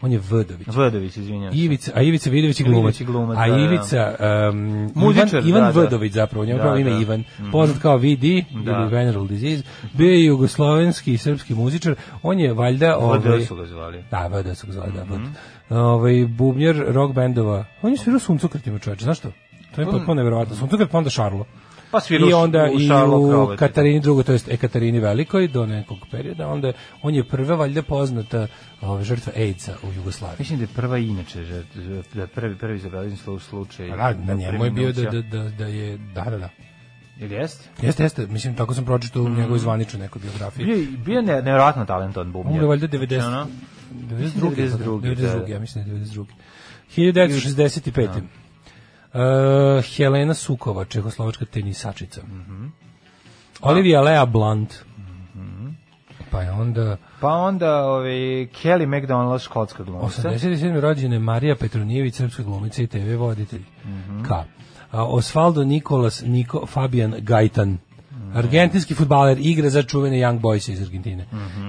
On je Vdović. Vodović, izvinjam se. Ivica, a Ivica Vidović je glumac. Glumac, a da, da. Ivica, um, Muzičar, Ivan, Ivan da, da. Vdović zapravo, njegov Da, pravo ime da. Ivan, poznat kao VD Da. ili Veneral Disease, bio je jugoslovenski i srpski muzičar, on je valjda... Ovaj, VD su ga zvali. Da, VD su ga zvali, da. VD. Ovaj, bubnjar rock bendova. On je svirao suncokretima čoveče, znaš što? To je potpuno nevjerovatno. Suncokret pa onda Šarlo. Pa svirao I onda u i u Krovete. Katarini drugo, to jest Ekatarini Velikoj do nekog perioda, onda on je prva valjda poznata ove, žrtva AIDS-a u Jugoslaviji. Mislim da je prva inače, da prvi, prvi zabeležen slu- slučaj. Pa Da, na njemu je bio da, da, da, da je, da, da, da. Ili jeste? Jeste, jeste, mislim, tako sam pročitao u njegovoj zvaničnoj nekoj biografiji. Bio, je- bio je ne, nevjerojatno talentovan On bubnjar. je valjda 90, Ono, 92. 92., 92. da, da. ja mislim da je 92. 1965. Uh, Helena Sukova, čehoslovačka tenisačica. Mhm. Olivia Lea Blunt. Pa je onda Pa onda ovaj, Kelly McDonald, škotska glumica. 87. rođene Marija Petronijević, srpska glumica i TV voditelj. K. A, Osvaldo Nikolas Niko Fabian Gajtan. Argentinski futbaler igra za čuvene Young Boys iz Argentine.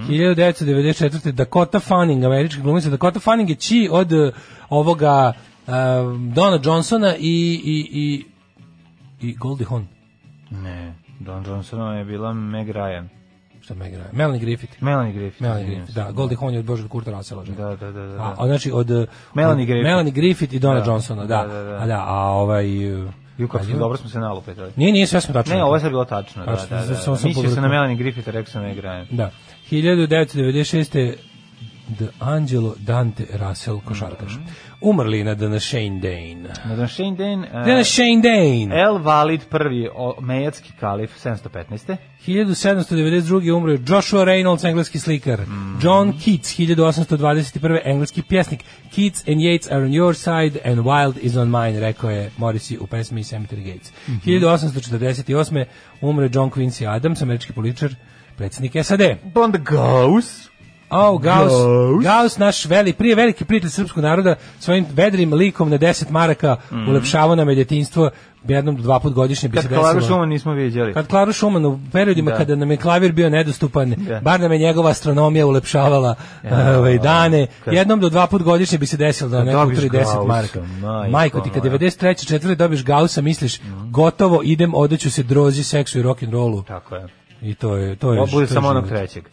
1994. Dakota Fanning, američka glumica. Dakota Fanning je či od uh, ovoga uh, Dona Johnsona i, i, i, i Goldie Hawn. Ne, Don Johnsonova je bila Meg Ryan. Šta me igra? Melanie Griffith. Melanie Griffith. Melanie Griffith, se. da. Goldie Hawn je od Božeg Kurta žena. Da, da, da. da. A, a znači od uh, Melanie od Griffith. Melanie Griffith i Dona Da, Johnsona, da. da, da, da. A da, a ovaj Ju, kako smo, dobro smo se nalupetali. Nije, nije sve smo tačno. Ne, ovo je sad bilo tačno, da, Tačno, da, da. da. sam Mislio sam na. Melanie Griffith, rekao sam Meg Ryan. Da. 1996. The Angelo Dante Russell, košarkaš. Mhm. Umrli na današnji dan. Na današnji dan... Uh, Današnji dan. El Valid prvi mejatski kalif 715. 1792. umro Joshua Reynolds, engleski slikar. Mhm. John Keats, 1821. engleski pjesnik. Keats and Yates are on your side and Wild is on mine, rekao je Morrissey u pesmi Cemetery Gates. Mhm. 1848. umro je John Quincy Adams, američki političar, predsjednik SAD. Bond Goes. Oh, Gauss, Gauss, naš veli, prije veliki prijatelj srpskog naroda, svojim vedrim likom na 10 maraka ulepšavao nam je djetinjstvo jednom do dva put godišnje bi Kad se desilo. Klaru Šuman nismo viđali. Kad Klaru Šuman u periodima Da. kada nam je klavir bio nedostupan, Da. bar nam je njegova astronomija ulepšavala Ja, ovaj, dane, kad- jednom do dva put godišnje bi se desilo da Kad neko utri 10 Gaussa, maraka. majko Majko ti kad moja. 93. četvrte dobiš Gaussa, misliš, gotovo idem, odeću se drozi, seksu i rock'n'rollu. Tako je. I to je, to je, Ovo bude to je samo onog trećeg.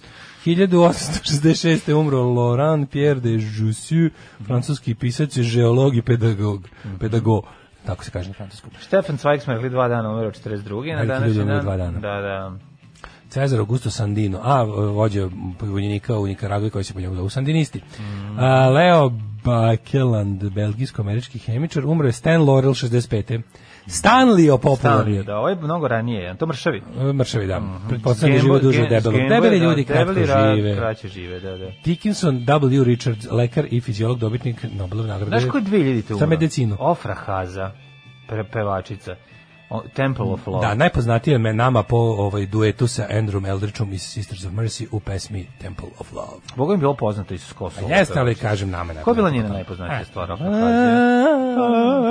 1866. je umro Laurent Pierre de Jussieu, francuski pisac, geolog i pedagog. Pedagog, tako se kaže na francuskom. Stefan Zweig smo rekli dva dana umro 42. na današnji dan. dva dana. Da, da. Cezar Augusto Sandino, a vođa vojnika u Nikaragui koji se po njemu zovu Sandinisti. Mhm. A, Leo Bakeland, belgijsko-američki hemičar, umro je Stan Laurel 65. Stanley popularni. Stanley, da, ovo je mnogo ranije, to mršavi. Mršavi, da. Pretpostavljam da žive duže od debelog. Gamble, Debeli da, ljudi kratko debeli ra- žive. Kraće žive, da, da. Dickinson W. Richards, lekar i fiziolog, dobitnik Nobelove nagrade. Znaš ko je 2000 umro? Za medicinu. Ofra Haza, pevačica. Temple of Love. Da, najpoznatije me nama po ovaj duetu sa Andrew Eldridgeom iz Sisters of Mercy u pesmi Temple of Love. Boga mi bilo poznato iz Kosova. Pa Jeste, ali kažem nama. Ko je bila njena E. najpoznatija stvar? Ofra Haza?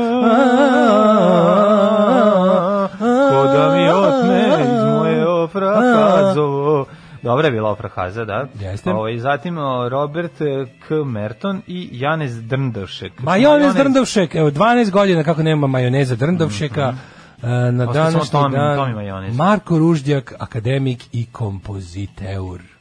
Ko da mi otme iz moje Ofra Hazovo. Dobra je bila Ofra Haza, da. Jeste. Ovaj, zatim Robert eh, K. Merton i Janez Drndovšek. Majonez Drndovšek, evo 12 godina kako nema majoneza Drndovšeka. e, Na Ostao samo današnji dan. Marko Ruždjak, akademik i kompoziteur.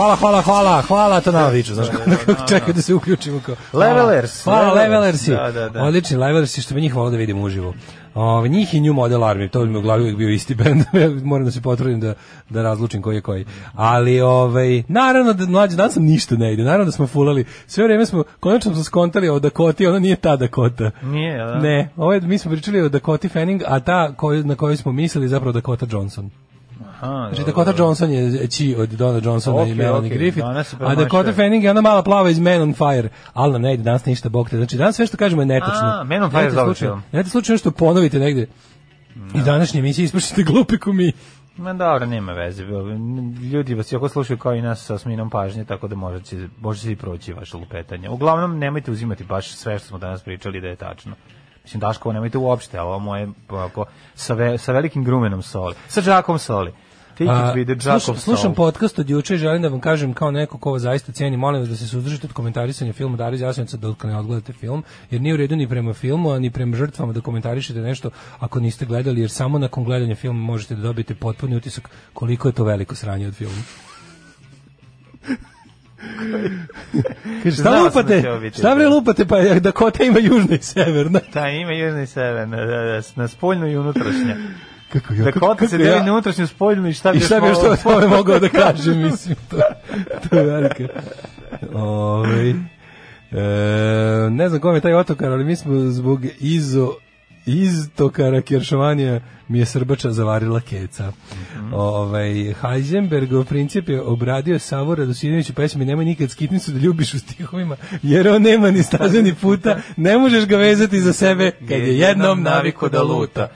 Hvala, hvala, hvala, hvala, to nama viču, znaš, čekaj da se uključimo kao. Levelers, Hvala, Levelers. Levelersi. Da, da, da. Odlični Levelersi, što bi njih volao da vidim uživo. Ove, njih i New Model Army, to bi mi u glavi uvijek bio isti band, ja moram da se potrudim da, da razlučim koji je koji. Ali, ovaj, naravno da mlađe, danas sam ništa ne ide, naravno da smo fulali, sve vreme smo, konačno smo skontali o Dakoti, ona nije ta Dakota. Nije, da? Ne, ovo je, mi smo pričali o Dakoti Fanning, a ta koju, na koju smo mislili zapravo Dakota Johnson. Aha, Znači. Dakota Johnson je ći od Donna Johnsona i Ok, Melanie ok, Griffith, a. Dakota Fanning je ona mala plava iz Man on Fire, ali nam ne ide danas ništa bog te. Znači danas sve što kažemo je netačno. A, Man on Fire je Nemojte slučajno- nešto ponovite negde. I današnje emisije ispušite glupi ko mi. Ma dobro, nema veze. Ljudi vas jako slušaju kao i nas sa sminom pažnje, tako da možete, možete i proći vaše lupetanje. Uglavnom, nemojte uzimati baš sve što smo danas pričali da je tačno. Mislim, Daškovo nemojte uopšte, a ovo moje ovako, sa, ve, sa velikim grumenom soli. Sa džakom soli. A, slušam, slušam podcast od juče i želim da vam kažem kao neko ko vas zaista ceni, molim vas da se suzdržite od komentarisanja filma Dara iz Jasenovca dok ne odgledate film, jer nije u redu ni prema filmu, a ni prema žrtvama da komentarišete nešto ako niste gledali, jer samo nakon gledanja filma možete da dobijete potpuni utisak koliko je to veliko sranje od filma. Kaže, šta da lupate? Šta bre lupate? Pa je Dakota ima južna i severna. Da, ima južna i severna, da, da, na spoljnu i unutrašnja. Kako ja, Dakota se deli na unutrašnju spoljnu i šta bi I šta bi još moglo- to tome mogao da kažem, mislim, to, to je velika. Ovaj, e, ne znam kom je taj otokar, ali mi smo zbog izo iztokara Kjeršovanija mi je Srbača zavarila keca. Ovaj Heisenbergov princip je obradio Savo Radosinović u pesmi Nemoj nikad skitnicu da ljubiš u stihovima, jer on nema ni staze ni puta, ne možeš ga vezati za sebe kad je jednom naviko da luta.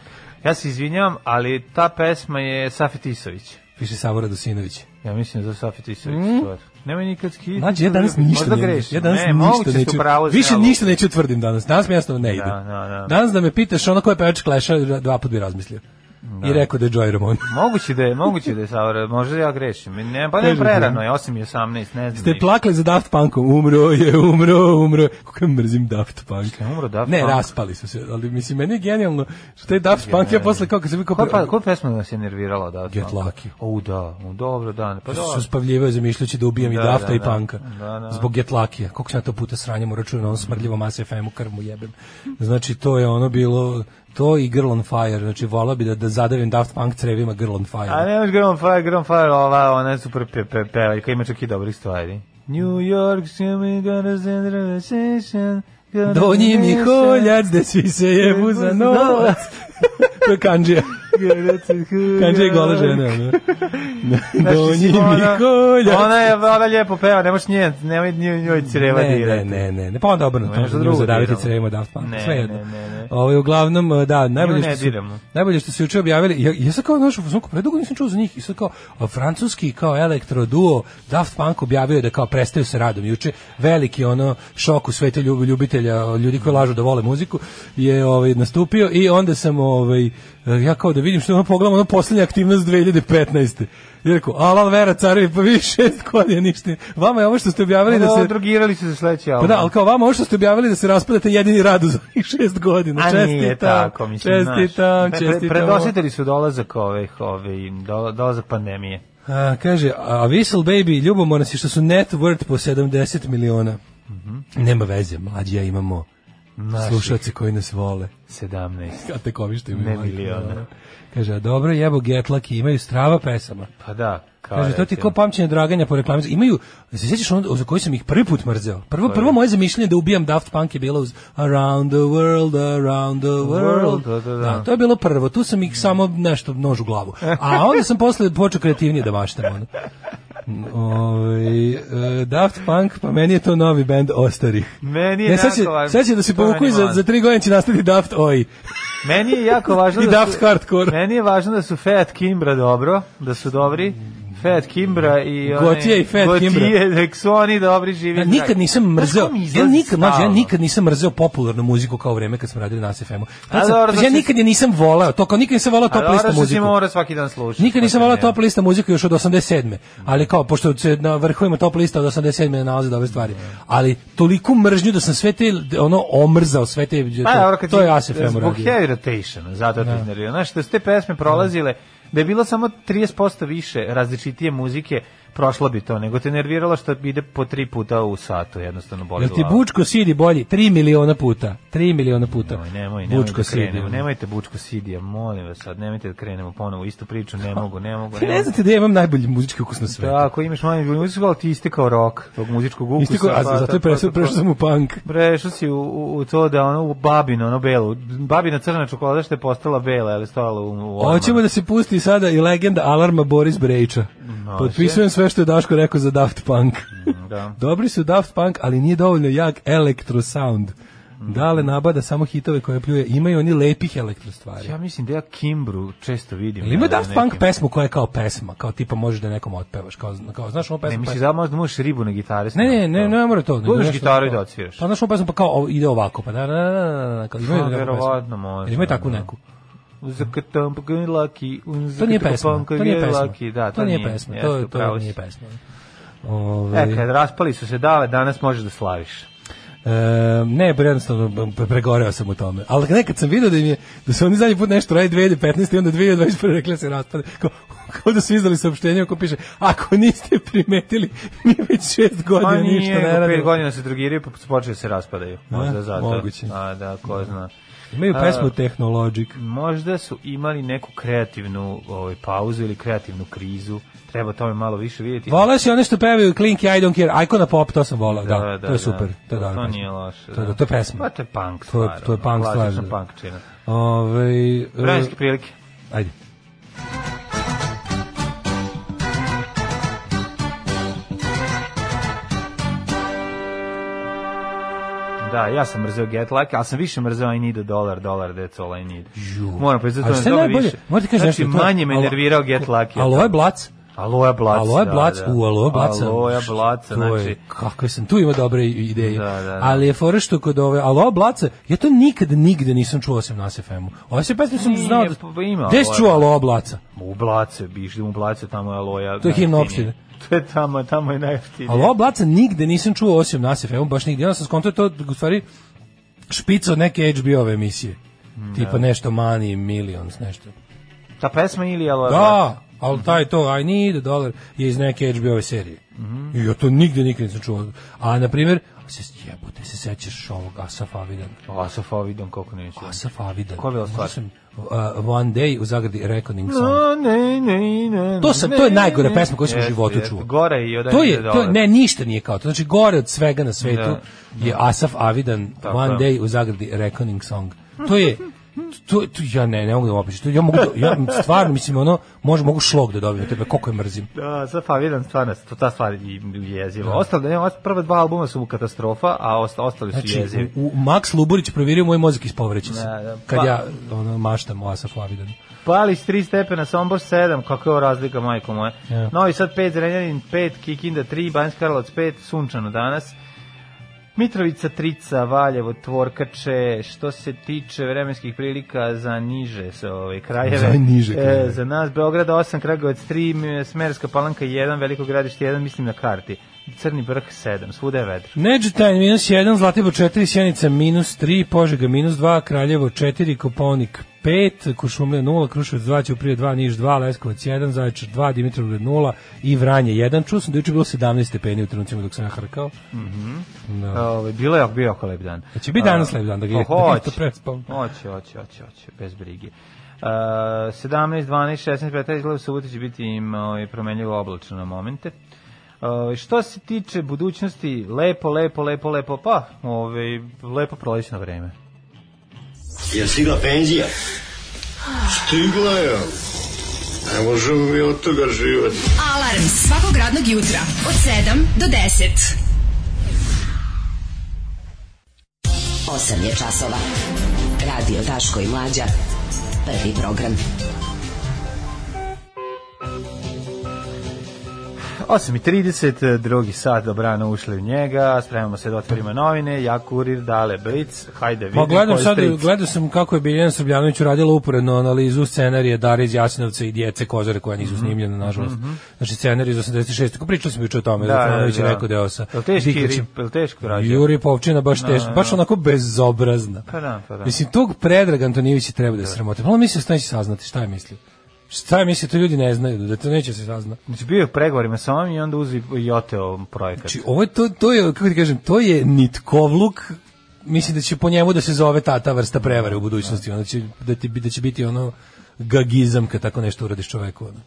Ja se izvinjavam, ali ta pesma je Safet Isović. Piše Savo Radosinović. Ja mislim da je Safet Isović stvar. Nemoj nikad skidati. Mlađe, ja danas ništa ne, ja danas ne, ništa ste neću, više ništa neću tvrdim danas, danas mi jasno ne ide. Da, da, da. Danas da me pitaš ono ko je pevač Clash-a, dva put bi razmislio. I rekao da je Joy Ramone. Moguće da je, moguće da je Savara, možda ja grešim. Ne, pa ne prerano je, 8 i 18, ne znam. Ste plakali za Daft Punkom, umro je, umro, umro. Kako mrzim Daft Punk. je umro Daft ne, Punk? raspali su se, ali mislim, meni je genijalno što taj Daft Punk, ja posle kao kad sam Koja, pa, koja pesma nas je nervirala? Da, Get Lucky. O, da, o, dobro, da. Pa dobro. su spavljivao zamišljajući da ubijam i Da, Dafta da, i da. Panka. Da, da. Zbog Get Lucky-a. Koliko sam ja to puta sranjam u računu na onom smrdljivom Mass FM-u krmu jebem. Znači, to je ono bilo, to i Girl on Fire. Znači, volao bi da, da zadavim Daft Punk crevima Girl on Fire. A nemaš Grand Fire, Grand Fire, ova, ona je super pe, pe, pevaljka, ima čak i dobrih stvari. New York, me gonna send gonna Donji mi listen. koljac, da svi se jebu za novac. to je kanđija. Kanđija je gola žena. ono. Znači, Donji ona- koljac. Ona je, ona lijepo peva, nemaš nje, nemoj njoj, njoj creva ne, ne, dirati. ne, ne, ne, pa onda obrnuto, nju drugo zadaviti crevima Punk, Ne, sve jedno. ne, ne, ne. Ovaj, uglavnom, da, najbolje ne što, su, najbolje što su juče objavili, ja, ja sam kao našo, znači, predugo nisam čuo za njih, i sad kao, a, francuski kao elektro duo Daft Punk objavio je da kao prestaju sa radom juče, veliki ono šok u svetu ljub, ljubitelja, ljudi koji lažu da vole muziku, je ovaj, nastupio i onda sam ovaj, ja kao da vidim što ono pogledam, ono poslednja aktivnost 2015. I rekao, alal vera carevi, pa vi šest godina ništa. Vama je ovo što ste objavili da Da se... drogirali se za sledeći Pa album. da, ali kao vama ovo što ste objavili da se raspadate jedini rad za ovih šest godina. A čestitam, nije tako, mislim, znaš. čestitam, Pre- pre- čestitam. Predosjetili su dolazak ovih, ovih, do- dolazak pandemije. A, kaže, a Whistle Baby, ljubomorna si što su net worth po 70 miliona. Nema veze, mlađi ja imamo Naših. slušalci koji nas vole. 17. A te kovi što imaju. Ne miliona. da. Kaže, a dobro jebo Get Lucky, imaju strava pesama. Pa da. Kao Kaže, to ti ko pamćenje draganja po reklami. Imaju, se sjećaš ono za koji sam ih prvi put mrzeo? Prvo, prvo moje zamišljenje da ubijam Daft Punk je bilo uz Around the World, Around the World. Da, da, da. to je bilo prvo. Tu sam ih samo nešto nož u glavu. A onda sam posle počeo kreativnije da maštam. Ono. Ovaj, e, Daft Punk, pa meni je to novi band Ostarih. Meni je Ne, sad će, jako važno. sad će da se povuku za, za tri godine će nastati Daft Oi. Meni je jako važno I da Daft su, Hardcore. Meni je važno da su Fat Kimbra dobro, da su dobri. Fat Kimbra i one- Gotije i Fat Kimbra. Gotije, nek su oni dobri živi. Ja nikad nisam Znaš mrzeo, ja nikad, mlađe, ja nikad nisam mrzeo popularnu muziku kao vreme kad smo radili na SFM-u. Znači, ja nikad je nisam voleo, to kao nikad nisam voleo top lista muziku. mora svaki dan slušati. Nikad nisam pa voleo top lista muziku još od 87. Ali kao, pošto se na vrhovima top lista od 87. ne nalaze dobre stvari. Ali toliko mržnju da sam sve te, ono, omrzao sve te, Pa to, kad to je si- ASFM Zbog heavy rotation, zato. Znaš, da su te pesme prolazile, da je bilo samo 30% više različitije muzike, prošla bi to, nego te nerviralo što ide po tri puta u satu, jednostavno boli Jel ti glava. Bučko Sidi bolji? 3 miliona puta. 3 miliona puta. Nemoj, nemoj, nemoj Bučko da Sidi. krenemo, nemojte Bučko Sidija, molim vas sad, nemojte da krenemo ponovo istu priču, ne mogu, ne mogu, ne ne znate da ja imam najbolji muzički ukus na svetu. Da, ako imaš manji muzičku, ali ti istekao rok tog muzičkog ukusa. Isto ko, a pa- zato je prešao, pa- prešao sam u punk. Prešao si u, u, u to da ono u babino, ono belo, babina crna čokolada što je postala bela, ali stala u, u. Hoćemo da se pusti sada i legenda alarma Boris Brejča. Potpisujem sve što je Daško rekao za Daft Punk. Da. Dobri su Daft Punk, ali nije dovoljno jak electro sound. Dale nabada samo hitove koje pljuje. Imaju oni lepih elektro stvari. Ja mislim da ja Kimbru često vidim. Jel ima Daft nekim- Punk pesmu koja je kao pesma, kao tipa možeš da nekom otpevaš, kao, kao znaš ono Ne, pesmu? misliš pesma- da možda možeš ribu na gitari? Ne, ne, ne, ne mora to. nešto gitaru i da odsviraš. Pa znaš ono pesmu pa kao ovo ide ovako, pa da, da, da, da, da, da, kao imaju verovatno može, Jel imaju takvu da. Neku? Uzakatam laki, To nije pesma, to nije pesma. Laki, da, to nije pesma, to, to si. nije pesma. Ove, E, kad raspali su se dale, danas možeš da slaviš. E, ne, jednostavno pre- pregoreo sam u tome. Ali nekad sam vidio da im je, da su oni zadnji put nešto radi 2015. i onda 2021. rekli da se raspade. Kao, kao da su izdali saopštenje ako piše, ako niste primetili, mi već šest godina Pa ništa nije, ne radimo. godina se drogiraju pa počeli se raspadaju. Možda A, zato. moguće. A, da, ko zna. Imaju pesmu Technologic. Možda su imali neku kreativnu ovaj, pauzu ili kreativnu krizu. Treba tome malo više vidjeti. Volao si one što pevaju Klinky, I don't care, Icona Pop, to sam volao, da, to je super, to je dobra To nije loše. To, je- to je pesma. Pa to je punk To je- stvar. to je punk stvar, klasična da. punk čina. Ove, e, Vremenske prilike. Ajde. Da, ja sam mrzeo Get Lucky, ali sam više mrzeo I need a dollar, dollar, that's all I need. Ju. Moram priznati, A to šta me je toga najbolje? više. Morate kažem znači, nešto, to je- manje me alo- nervirao Get Lucky. Aloe Blac? Aloja Blac. Aloe da, Blac, da. u Aloe Blaca. Aloja Blac, znači... je, kakve sam, tu ima dobre ideje. Da, da, da. Ali je fora što kod ove Aloe Blaca, ja to nikad nigde nisam čuo osim na FM-u. Ove se pesme sam znao da... pa ima Gde si čuo Aloe Blaca? U Blace, bi išli u Blace, tamo je Aloja. To je himna najjeftinije. opštine. To je tamo, tamo je najjeftinije. Aloe Blaca nigde nisam čuo osim na FM-u, baš nigde. Ja sam skontao to, u stvari, špica od neke HBO-ove emisije. Tipa nešto Money, Millions, nešto. Ta pesma ili Blac? Da, ali taj to I need a dollar je iz neke HBO serije. I ja to nigde nikad nisam čuo. A, na primjer, se jebote, se sećaš ovog Asaf Avidan. Asaf Avidan, koliko neću. Asaf Avidan. Koja je bila stvar? Sam, uh, one day u zagradi Reckoning song. No, ne, ne, ne, To sam- to je najgora ne. pesma koju sam u životu čuo. Gore i od To je, to ne, ništa nije kao to. Znači, gore od svega na svetu Da, je Asaf Avidan, Tako One. Day u zagradi Reckoning Song. To je, to, to ja ne, ne mogu da opišem. Ja mogu, da- ja stvarno, mislim, ono, može, mogu šlog da dobijem tebe, koliko je mrzim. Da, Asaf Avidan stvarno, to ta stvar i jeziva. Ostale, ne, ost- prva dva albuma su mu katastrofa, a osta, ostali su Znači, jezivi. u, u Max Luburić provirio moj mozak ispovreće se. Da, da, Kad pa- ja ono, maštam o Asafu Avidanu. Palić 3 stepena, Sombor 7, kako je razlika, majko moje. Ja. Novi Sad 5, Zrenjanin 5, Kikinda 3, Banjska Karlovac 5, sunčano danas. Mitrovica, Trica, Valjevo, Tvorkače, što se tiče vremenskih prilika za niže se ove krajeve. Za niže krajeve. E, za nas Beograd 8, Kragovac 3, Smerska palanka 1, Veliko gradište 1, mislim na karti. Crni vrh 7, svuda je vedro. Neđetajn minus 1, Zlatibor 4, Sjenica minus 3, Požega minus 2, Kraljevo 4, Koponik 5, Kuršumlija 0, Kruševac 2, Ćuprije 2, Niš 2, Leskovac 1, Zaječar 2, Dimitrovgrad 0 i Vranje 1. Čuo sam da je juče bilo 17 stepeni u trenucima dok sam ja hrkao. Da. Ove, bilo je bio jako lep dan. Hoće biti danas lep dan da ga- Pa da hoće. Hoće, hoće, hoće, bez brige. Uh, 17, 12, 16, 15, izgleda će biti im ovaj, promenljivo oblačno na momente. Uh, što se tiče budućnosti, lepo, lepo, lepo, lepo, pa, ovaj, lepo prolećno vreme. Je stigla penzija? Stigla je. Ne možemo mi od toga živati. Alarm svakog radnog jutra od 7 do 10. 8 je časova. Radio Daško i Mlađa. Prvi program. 8.30, drugi sat dobrano ušli u njega, spremamo se da otvorimo novine, ja kurir, dale Blitz, hajde vidim Pa gledam sad, stric. gledao sam kako je Biljana Srbljanović uradila uporedno analizu scenarija Dare iz Jasinovca i djece Kozare koja nisu snimljena, nažalost. Znači scenarij iz 86. Ko pričali smo juče o tome, da, Mhm, Da, da, Franović je da. rekao deo sa Diklićem. rip, jel teško radio? Juri Povčina baš teško, baš onako bezobrazna. Pa da, pa da. Mislim, tog Predrag Antonijević treba da se sramote. Malo mislio da neće saznati šta je mislio. Šta je misli, to ljudi ne znaju, da to neće se sazna. Znači bio je pregovorima sa ovim i onda uzi i oteo projekat. Znači, ovo je to, to je, kako ti kažem, to je nitkovluk, mislim da će po njemu da se zove ta, ta vrsta prevare u budućnosti, onda će, da, ti, da će biti ono gagizam kad tako nešto uradiš čoveku. Ono.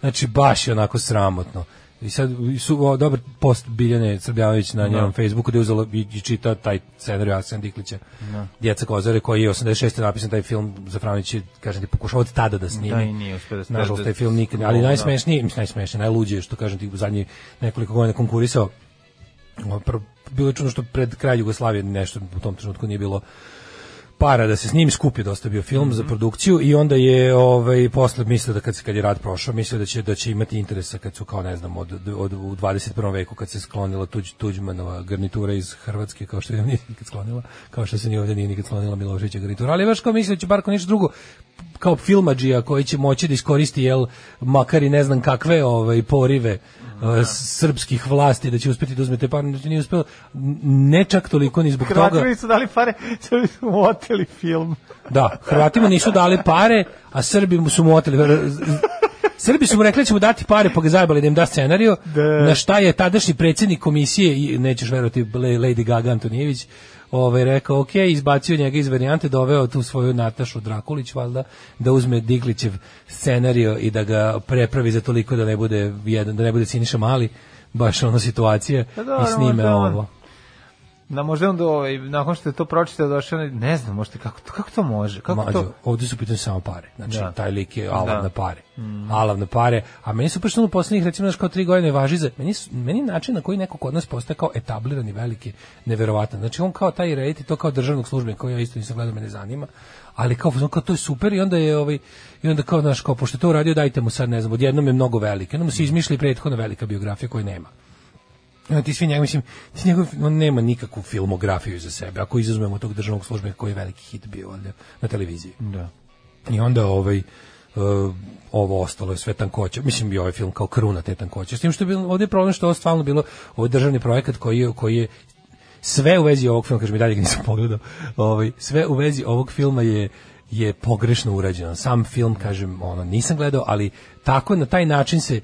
Znači, baš je onako sramotno. I sad su o, dobar post Biljane Srbljanović na njenom Facebooku da je uzela i, i čita taj scenarij Aksena Diklića. Djeca Kozare koji je 86. napisan taj film za Franić je, kažem ti pokušao od tada da snimi. Da, i nije uspeo da se- Nažalost taj film nikad, Da. ali najsmešniji, mislim najsmešniji, najluđe što kažem ti u zadnji nekoliko godina konkurisao bilo je čudno što pred kraj Jugoslavije nešto u tom trenutku nije bilo para da se snimi, skup je dosta bio film za produkciju i onda je ovaj posle mislio da kad se kad je rat prošao, mislio da će da će imati interesa kad su kao ne znam od, od u 21. veku kad se sklonila tuđ, Tuđmanova garnitura iz Hrvatske kao što je nije nikad sklonila, kao što se ni ovdje nije nikad sklonila Miloševića garnitura, ali baš kao mislio da će bar kao ništa drugo kao filmadžija koji će moći da iskoristi jel makar i ne znam kakve ovaj porive eh, srpskih vlasti da će uspeti da uzme te pare, znači nije uspeo ne čak toliko ni zbog toga. Hrvati su dali pare, sad su mu oteli film. Da, Hrvatima nisu dali pare, a Srbi mu su mu oteli. Srbi su mu rekli da će mu dati pare, pa ga zajebali da im da scenariju, na šta je tadašnji predsjednik komisije, nećeš verovati, Lady Gaga Antonijević, ovaj, rekao, ok, izbacio njega iz varijante, doveo tu svoju Natašu Drakulić, valjda, da uzme Diglićev scenario i da ga prepravi za toliko da ne bude, jedan, da ne bude Siniša Mali, baš ono situacija, dobro, i snime ovo. Da možda onda ovaj, nakon što je to pročitao došao, ne znam, možete kako, kako to može? Kako Mađo, to? ovdje su pitanje samo pare. Znači, Da. taj lik je alav Da. na pare. Alav na pare. A meni su prišli u poslednjih, recimo, znaš, kao tri godine važi za... Meni, su- meni način na koji neko kod nas postaje kao etablirani veliki, neverovatan. Znači, on kao taj rejti, to kao državnog službenika, koji ja isto nisam gledao, me ne zanima. Ali kao, kao to je super i onda je ovaj i onda kao znaš kao pošto to uradio dajte mu sad ne znam odjednom je mnogo velike onda mu se izmišlja prethodna velika biografija koju nema Evo ti svi njegov, mislim, ti njegov, on nema nikakvu filmografiju za sebe, ako izuzmemo tog državnog službenika koji je veliki hit bio valjda, na televiziji. Da. I onda ovaj uh, ovo ostalo je sve tankoće. Mislim bi ovaj film kao kruna te tankoće. S tim što je bilo, ovdje je problem što je ovo stvarno bilo ovo je državni projekat koji je, koji je sve u vezi ovog filma, kažem i dalje ga nisam pogledao, ovaj, sve u vezi ovog filma je je pogrešno urađeno. Sam film, kažem, ono, nisam gledao, ali tako, na taj način se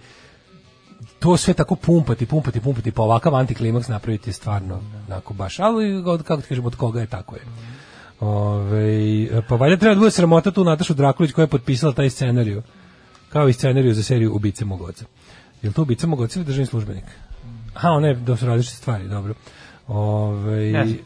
to sve tako pumpati, pumpati, pumpati, pa ovakav antiklimaks napraviti je stvarno onako baš, ali od, kako ti kažem, od koga je tako je. Ove, pa valjda treba da bude sramota tu Natašu Drakulić koja je potpisala taj scenariju, kao i scenariju za seriju Ubice mog oca. Je li to Ubica mog oca ili državni službenik? Aha, one da su različite stvari, dobro. Ove, znam,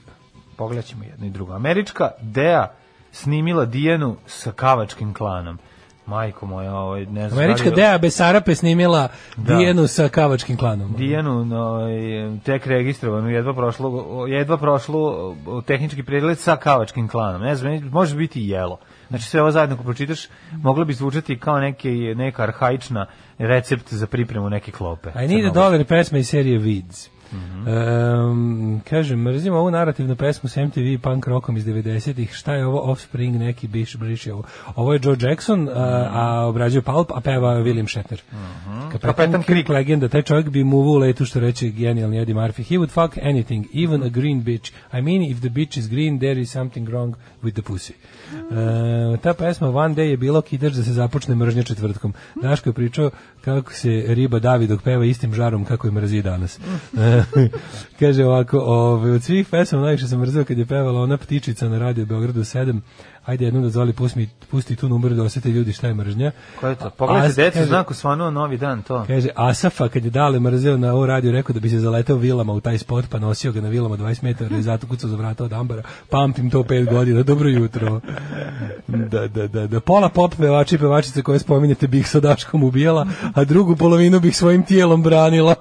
pogledat ćemo jedno i drugo. Američka Dea snimila Dijenu sa kavačkim klanom. Majko moja, ovaj, ne znam. Američka da Dea Besarape snimila Da. Dijenu sa kavačkim klanom. Dijanu no, tek registrovanu, jedva prošlo, jedva prošlo tehnički pregled sa kavačkim klanom. Ne znam, može biti i jelo. Znači sve ovo zajedno ako pročitaš, moglo bi zvučati kao neke, neka arhaična recept za pripremu neke klope. I need a Crnogorske. dollar pesma iz serije Weeds. Em, kažem, mrzim ovu narativnu pesmu s MTV punk rockom iz 90-ih. Šta je ovo Offspring, neki biš, briši ovo. Ovo je Joe Jackson, a, a obrađuje Pulp, a peva William Shatner. Kapetan, Kapetan Kirk legenda, taj čovjek bi mu u letu što reče genijalni Eddie Murphy. He would fuck anything, even a green bitch. I mean, if the bitch is green, there is something wrong with the pussy. E, ta pesma One Day je bilo kidač da se započne mržnja četvrtkom. Daško je pričao kako se riba davi dok peva istim žarom kako je mrzi danas. Kaže ovako, ove, od svih pesama najviše sam mrzio kad je pevala ona ptičica na radio Beogradu 7. Ajde jednom da zvali pusti, pusti tu numer da osete ljudi šta je mržnja. Ko je to? Pogledajte, deca, kaže- znaku svanuo novi dan, to. Kaže, Asafa kad je dale mrzeo na ovo radio, rekao da bi se zaletao vilama u taj spot, pa nosio ga na vilama 20 metara i zato kucao za vrata od ambara. Pamtim to pet godina, dobro jutro. Da, da, da, da. Pola pop pevači i pevačice koje spominjete bih sa Daškom ubijala, a drugu polovinu bih svojim tijelom branila.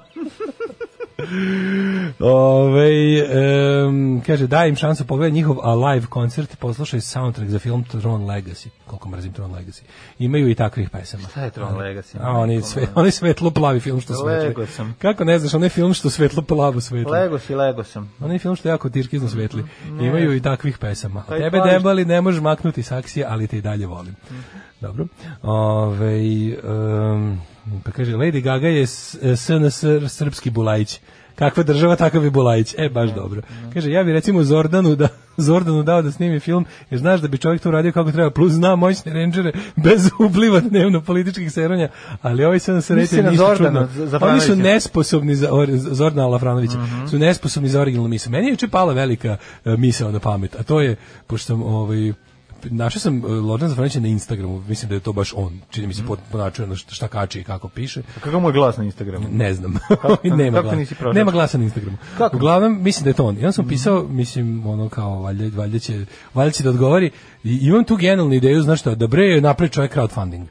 Ove, em, kaže, daj im šansu, pogledaj njihov live koncert, poslušaj soundtrack za film Tron Legacy. Koliko mrzim Tron Legacy. Imaju i takvih pesama. Šta je Tron Legacy? A oni sve, oni svetlo plavi film što svetli. Lego sam. Kako ne znaš, onaj film što svetlo plavo svetli. Lego si, Lego sam. Onaj film što jako tirkizno svetli. Imaju i takvih pesama. A tebe plavi- debali ne možeš maknuti saksije, ali te i dalje volim. Dobro. Ove, um, pa kaže, Lady Gaga je SNS srpski bulajić. Kakva država, takav je Bulajić. E, baš dobro. Kaže, ja bi recimo Zordanu, da, Zordanu dao da snimi film, jer znaš da bi čovjek to uradio kako treba, plus zna moćne rangere, bez upliva dnevno političkih seronja, ali ovi se Misli reći ništa Zordana, čudno. Oni su nesposobni za or, Zordana Lafranovića, su nesposobni za originalnu misao. Meni je juče pala velika uh, misao na pamet, a to je, pošto sam ovaj, našao sam uh, Lordana Zafranovića na Instagramu, mislim da je to baš on, čini mi se po, po načinu šta, kači i kako piše. Kakav mu je glas na Instagramu? Ne znam. Kako- nema kako glasa. Nema glasa na Instagramu. Kako? Uglavnom mislim da je to on. I on sam pisao, mislim, ono kao valjda, valjda će, valjda će da odgovori. I imam tu genijalnu ideju, znaš šta, da bre napravi čovjek crowdfunding.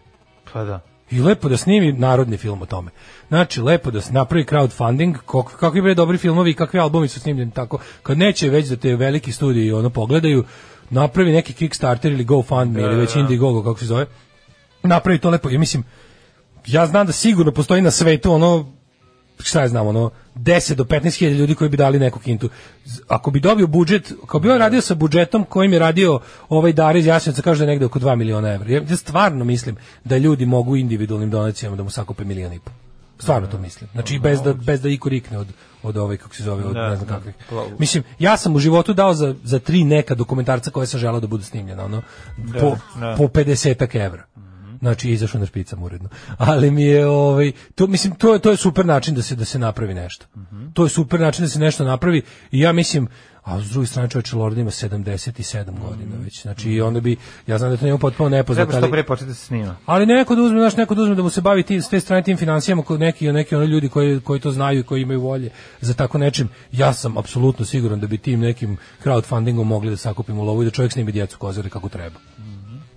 Pa da. I lepo da snimi narodni film o tome. Znači, lepo da se napravi crowdfunding, kako, kakvi bre dobri filmovi i kakvi albumi su snimljeni tako. Kad neće već da te veliki studiji ono pogledaju, napravi neki Kickstarter ili GoFundMe ili već Indiegogo, kako se zove, napravi to lepo. Ja mislim, ja znam da sigurno postoji na svetu ono šta ja znam, ono, 10 do 15 hiljada ljudi koji bi dali neku kintu. Ako bi dobio budžet, ako bi on radio sa budžetom kojim je radio ovaj Dar iz Jasenovca, kaže da je negde oko 2 miliona evra. Ja, ja stvarno mislim da ljudi mogu individualnim donacijama da mu sakupe milion i po. Stvarno to mislim. Znači bez da bez da iko rikne od od ovaj kako se zove od Da, ne znam kakvih. Pa- Mislim, ja sam u životu dao za za tri neka dokumentarca koje sam želeo da budu snimljena, ono po da. po 50 evra. Znači izašao na špicam uredno. Ali mi je ovaj to mislim to je to je super način da se da se napravi nešto. To je super način da se nešto napravi i ja mislim a s druge strane čovječe Lord ima 77 godina već. Znači i onda bi ja znam da to njemu potpuno nepoznato, Treba što ali pre početi da se snima. ali neko da uzme, znaš, neko da uzme da mu se bavi tim, s te strane tim financijama, kod neki, neki oni ljudi koji, koji to znaju i koji imaju volje za tako nečim. Ja sam apsolutno siguran da bi tim nekim crowdfundingom mogli da sakupimo lovu i da čovjek snimi djecu kozare kako treba.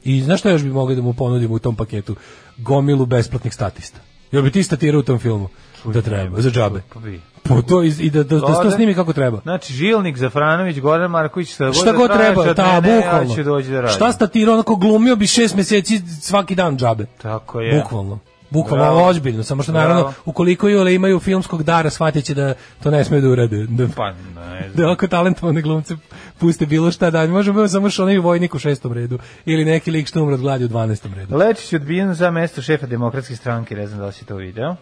I znaš šta još bi mogli da mu ponudimo u tom paketu? Gomilu besplatnih statista. Jel bi ti statirao u tom filmu? Da treba, za džabe. Pa. Po to iz- i da, da, da to snimi kako treba. Znači, Žilnik, Zafranović, Goran Marković, šta god, Šta da god treba, ta, mene, bukvalno. Ja da. Šta statirao, onako glumio bi šest meseci svaki dan džabe. Tako je. Bukvalno. Bukvalno Bravo. ozbiljno, samo što naravno Bravo. ukoliko Jule imaju filmskog dara, shvatit će da to ne smiju da urade. Da, Pa, ne da ako talentovane glumce puste bilo šta da, možemo samo što onaj vojnik u šestom redu ili neki lik što umre od gladi u 12. redu. Lečić je odbijen za mesto šefa demokratske stranke, ne znam da li si to video.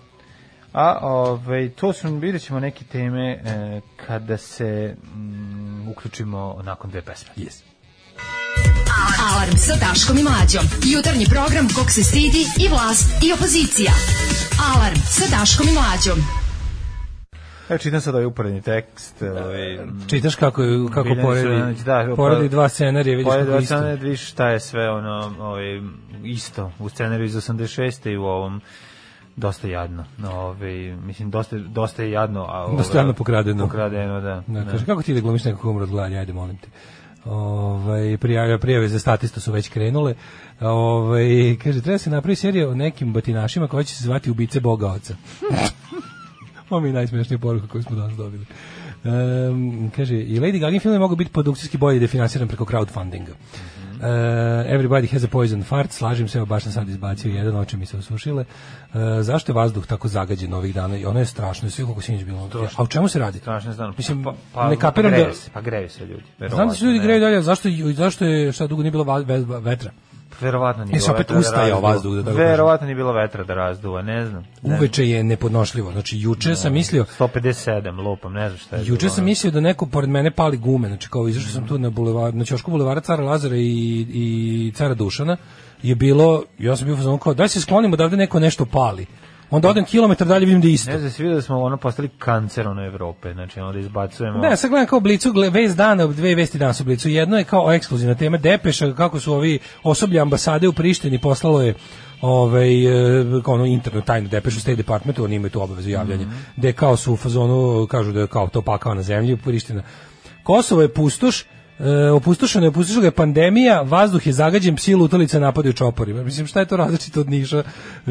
A ovaj, to su, vidjet ćemo neke teme e, kada se mm, uključimo nakon dve pesme. Yes. Alarm sa Daškom i Mlađom. Jutarnji program kog se stidi i vlast i opozicija. Alarm sa Daškom i Mlađom. Evo čitam sad ovaj uporedni tekst. Ovaj, Čitaš kako, je- kako poredi, da, poredi pa- dva scenarija, vidiš kako je isto. Oceana vidiš šta je sve ono, ovaj, isto u scenariju iz 86. i u ovom dosta jadno. No, ovaj, mislim, dosta, dosta je jadno. A, ovaj, Dosta jadno pokradeno. Pokradeno, da. Da, da. kaže, kako ti da glumiš nekog umre od gladi, ajde, molim te. Ovaj prijave, prijave za statista su već krenule. Ovaj kaže, treba se napraviti serija o nekim batinašima koja će se zvati Ubice Boga Oca. Ovo mi je najsmešnija poruka koju smo danas dobili. Um, kaže, i Lady Gaga film mogu biti produkcijski bolje da je finansiran preko crowdfundinga. Uh, everybody has a poison fart, slažem se, evo baš sam sad izbacio jedan, oči mi se osušile. Uh, zašto je vazduh tako zagađen ovih dana? I ono je strašno, sve kako sinoć bilo. A o čemu se radi? Strašno je Mislim, pa, pa, ne kapiram greju da- Se, pa greju se ljudi. Znam da se ljudi greju dalje, zašto, zašto je šta dugo nije bilo vetra? Verovatno nije Jesi bilo opet vetra da ustajao vazduh, da tako. Verovatno nije bilo vetra da razduva, ne znam. Ne Uveče je nepodnošljivo. Znači, juče sam mislio, znam. 157, lupam, ne znam šta je. Juče sam mislio da neko pored mene pali gume, znači kao izašao sam tu na bulevar, na ćošku bulevara Cara Lazara i, i Cara Dušana, je bilo, ja sam bio u fazonu kao, daj se sklonimo da ovde neko nešto pali. Onda odem kilometar dalje vidim da je isto. Ne znam, vidio da smo ono postali kancer ono Evrope, znači ono da izbacujemo... Ne, sad gledam kao blicu, vest dana, dve vesti danas u blicu. Jedno je kao ekskluzivna tema Depeša, kako su ovi osoblje ambasade u Prištini poslalo je ovaj e, kao ono interno tajnu depešu State Departmentu, oni imaju tu obavezu javljanja, gde kao su u fazonu, kažu da je kao to pakao na zemlji, Priština. Kosovo je pustoš, E, opustošeno je, opustošila ga je pandemija, vazduh je zagađen, psi lutalice napadaju čoporima. Mislim, šta je to različito od Niša,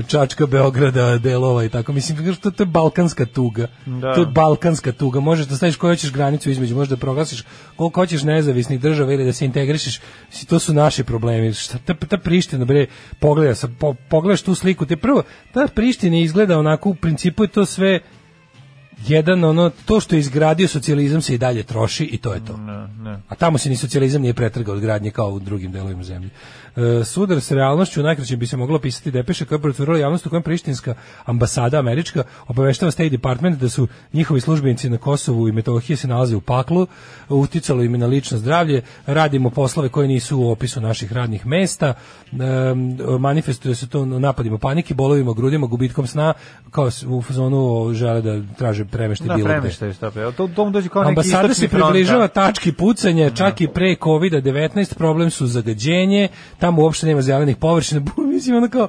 Čačka, Beograda, Delova i tako? Mislim, to, to je balkanska tuga. Da. To je balkanska tuga. Možeš da staviš koju hoćeš granicu između, možeš da proglasiš koliko hoćeš nezavisnih država ili da se integrišeš. Mislim, To su naši problemi. Šta, ta, ta Priština, bre, pogleda, sa, po, pogledaš tu sliku, te prvo, ta Priština izgleda onako, u principu je to sve jedan ono to što je izgradio socijalizam se i dalje troši i to je to. Ne, ne. A tamo se ni socijalizam nije pretrgao od gradnje kao u drugim delovima zemlje. E, sudar s realnošću najkraće bi se moglo pisati depeše koja je pretvorila javnost u kojem prištinska ambasada američka obaveštava State Department da su njihovi službenici na Kosovu i Metohiji se nalaze u paklu, uticalo im je na lično zdravlje, radimo poslove koje nisu u opisu naših radnih mesta, e, manifestuje se to napadima panike, bolovima, grudima, gubitkom sna, kao u fazonu žele da traže premeštaj Da, bilo premeštaj što je. To, to mu dođe kao neki Ambasada se približava da. tački pucanja, čak i pre COVID-19, problem su zagađenje, tamo uopšte nema zelenih površina, mislim ono kao,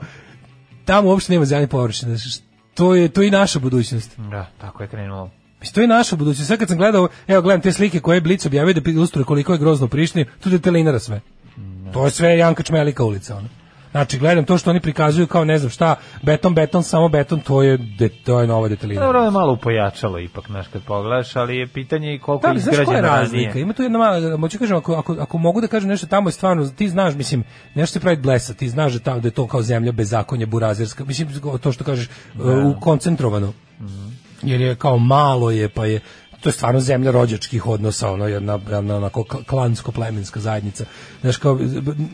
tamo uopšte nema zelenih površina, to je, to je i naša budućnost. Da, tako je krenulo. Mislim, to je naša budućnost. Sad kad sam gledao, evo gledam te slike koje je Blic objavio da ilustruje koliko je grozno Prištini, tu je telinara sve. To je sve Janka Čmelika ulica. Ono. Znači, gledam to što oni prikazuju kao ne znam šta, beton, beton, samo beton, to je, de, to je nova detelina. Dobro, je malo upojačalo ipak, znaš, kad pogledaš, ali je pitanje i koliko Da, ali znaš koja je razlika? ranije. Ima tu jedna mala, moću kažem, ako, ako, ako mogu da kažem nešto tamo je stvarno, ti znaš, mislim, nešto se pravi blesa, ti znaš da, tamo, da je to kao zemlja bezakonja, burazerska, mislim, to što kažeš, uh, koncentrovano. Jer je kao malo je, pa je, to je stvarno zemlja rođačkih odnosa, ono jedna, jedna onako klansko-plemenska zajednica. Znaš, kao,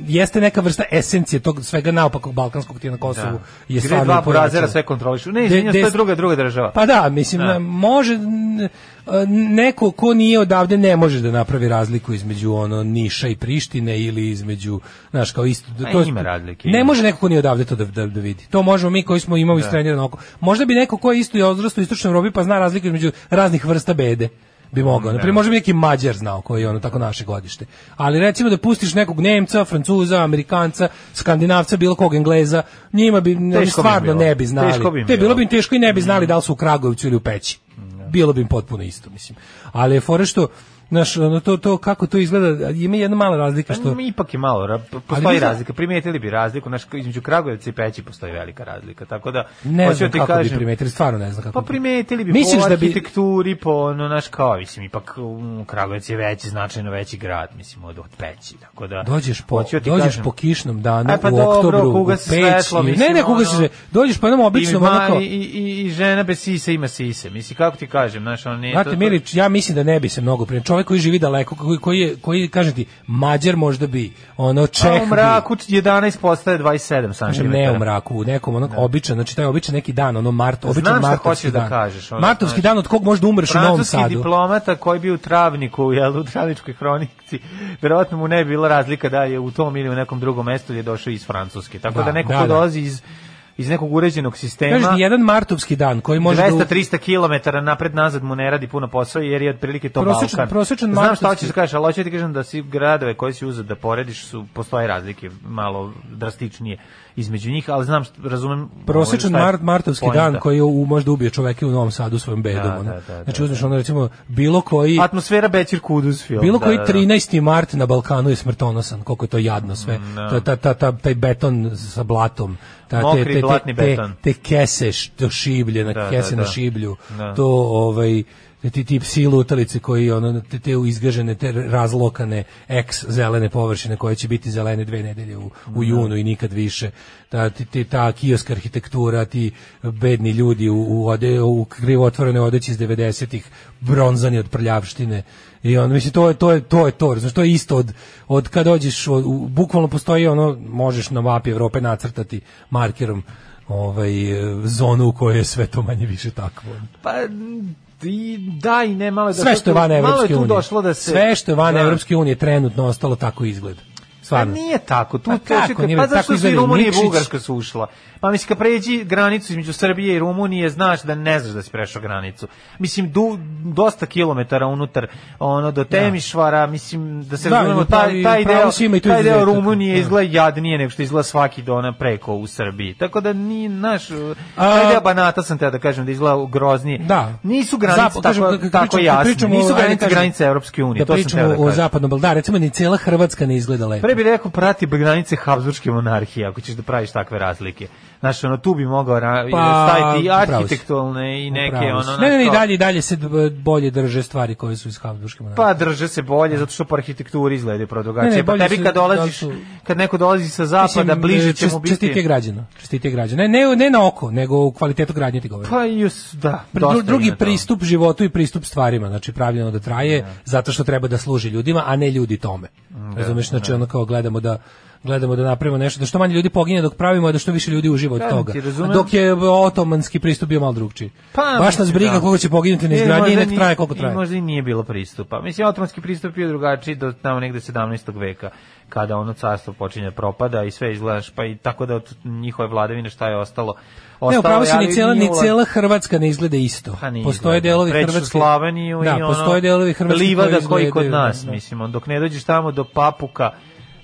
jeste neka vrsta esencije tog svega naopakog balkanskog ti na Kosovu. Je Gde dva pojačano. sve kontrolišu. Ne, izvinjam, to je druga, druga država. Pa da, mislim, Da. može neko ko nije odavde ne može da napravi razliku između ono Niša i Prištine ili između, znaš, kao isto. A to je- ima razlike, Ne može neko ko nije odavde to da, da, da vidi. To možemo mi koji smo imali istrenirano oko. Možda bi neko ko je isto i odrastao u istočnoj Evropi pa zna razliku između raznih vrsta bede bi mogao. Naprimjer, možda bi neki Mađar znao koji je ono tako naše godište. Ali recimo da pustiš nekog Nemca, Francuza, Amerikanca, Skandinavca, bilo kog Engleza, njima bi oni bi stvarno bilo. ne bi znali. Teško bi Te bilo bilo. bi im teško i ne bi znali da li su u Kragujevcu ili u Peći. Bilo bi im potpuno isto, mislim. Ali je fora što Znaš, ono, to, to, kako to izgleda, ima jedna mala razlika što... Pa, ipak je malo, Ali postoji zna- razlika, primijetili bi razliku, znaš, između Kragujevca i Peći postoji velika razlika, tako da, Ne znam da ti kako bi kažem- primetili, stvarno ne znam kako Pa primetili bi Misliš po da bi- arhitekturi, po ono, naš kao, mislim, ipak um, Kragujevac je veći, značajno veći grad, mislim, od, od Peći, tako da... Dođeš po, da dođeš kažem- po kišnom danu Aj, pa u dobro, oktobru u kuga se Peć. svetlo, mislim, ne, ne, kuga ono- se. Dođeš po jednom običnom onako... i, i, i žena bez sise ima sise. Mislim, kako ti kažem, znaš, on nije... Znate, Milić, ja mislim da ne bi se mnogo prije. Čovjek koji živi daleko, koji, koji, je, koji kažem ti, Mađar možda bi, ono, Čeh A u mraku 11 postaje 27 Kažem, cm. ne u mraku, u nekom onog običan, znači taj običan neki dan, ono mart, običan Znam martovski da dan. kažeš, ono, martovski znaš. dan od kog možda umreš u Novom Sadu. diplomata koji bi u travniku, jel, u travničkoj hronici, verovatno mu ne bi bila razlika da je u tom ili u nekom drugom mestu je došao iz Francuske. Tako da, Da, neko da, ko da. dolazi iz, iz nekog uređenog sistema, Kažeš ti, jedan martovski dan koji može da... 200-300 km napred nazad mu ne radi puno posao jer je otprilike to Prosječan- Balkan. prosječan Znam šta hoćeš da kažeš, ali hoću ti kažem da si gradove koje si uzeo da porediš su postoje razlike malo drastičnije između njih, ali znam, razumem prosječan ovaj, je mart, martovski poenta. dan koji je u, možda ubije čoveka u Novom Sadu svojim bedom. Da, ono. da, da, znači da, uzmeš ono recimo bilo koji Atmosfera Bećir Kuduz film. bilo da, koji da, da. 13. mart na Balkanu je smrtonosan, koliko je to jadno sve. To je ta, ta, ta, taj beton sa blatom, ta, Mokri blatni te, beton. te kese što šiblje, na Da, kese da, na da. šiblju, Da. to ovaj ti tip silutalice koji ono te, te izgažene te razlokane ex zelene površine koje će biti zelene dve nedelje u, u junu i nikad više. Ta ti, ti- ta kioska arhitektura ti bedni ljudi u u, ode, u krivo otvorene odeći iz 90-ih bronzani od prljavštine. I on mislim to je to je to je to znači to je isto od od kad dođeš od, u, bukvalno postoji ono možeš na mapi Evrope nacrtati markerom ovaj zonu u kojoj je sve to manje više takvo. Pa i da i ne malo je da sve to što je van Evropske unije. došlo da se sve što je van da. Evropske unije trenutno ostalo tako Pa Stvarno. nije tako. Tu Pa kako nije, pa tako zašto su i Rumunija i? Bugarska su ušla? Pa mislim kad pređi granicu između Srbije i Rumunije, znaš da ne znaš da si prešao granicu. Mislim du, dosta kilometara unutar ono do Temišvara, mislim da se Da, razumemo taj taj deo taj deo. Rumunije Da. izgleda jadnije nego što izgleda svaki dona preko u Srbiji. Tako da ni naš taj deo Banata sam te da kažem da izgleda groznije. Da. Nisu granice kažem, tako, kad tako jasne. Nisu granice kažem, granice Evropske unije. Da to sam pričamo da o kažem. zapadnom da, recimo ni cijela Hrvatska ne izgleda lepo. Bi rekao prati granice Habsburgske monarhije, ako ćeš da praviš takve razlike. Znaš, ono, tu bi mogao Pa, staviti i arhitektualne i neke, ono, Ne, ne, ne, i dalje, dalje se bolje drže stvari koje su iz Habsburgske monarhije. Pa drže se bolje zato što po arhitekturi izgledaju pro Ne, drugačije. ne, Pa tebi kad da dolaziš, su- kad neko dolazi sa zapada, Mislim, bliže će mu biti. Čestitije građana. Čestitije građana. Ne, ne, ne na oko, nego u kvalitetu gradnje ti govorim. Pa i us, da, Dru- drugi pristup životu i pristup stvarima, znači pravljeno da traje zato što treba da služi ljudima, a ne ljudi tome. Razumeš, znači ono kao gledamo da gledamo da napravimo nešto da što manje ljudi pogine dok pravimo, a da što više ljudi uživa od Kažem toga. dok je otomanski pristup bio malo drugčiji. Pa, Baš nas briga da. koliko će poginuti na E, izgradnji i nek traje koliko I traje. možda i nije bilo pristupa. Mislim, otomanski pristup je drugačiji do tamo negde 17. veka, kada ono carstvo počinje da propada i sve izgledaš, pa i tako da od njihove vladavine šta je ostalo. Ne, ostalo upravo je, se ni nije ni cela Hrvatska ne izgleda isto. Pa nije postoje izgleda. delovi Preći u Hrvatske. Slaveniju da, i ono, postoje delovi Hrvatske livada koji koji kod nas, da. mislim, on, dok ne dođeš tamo do Papuka,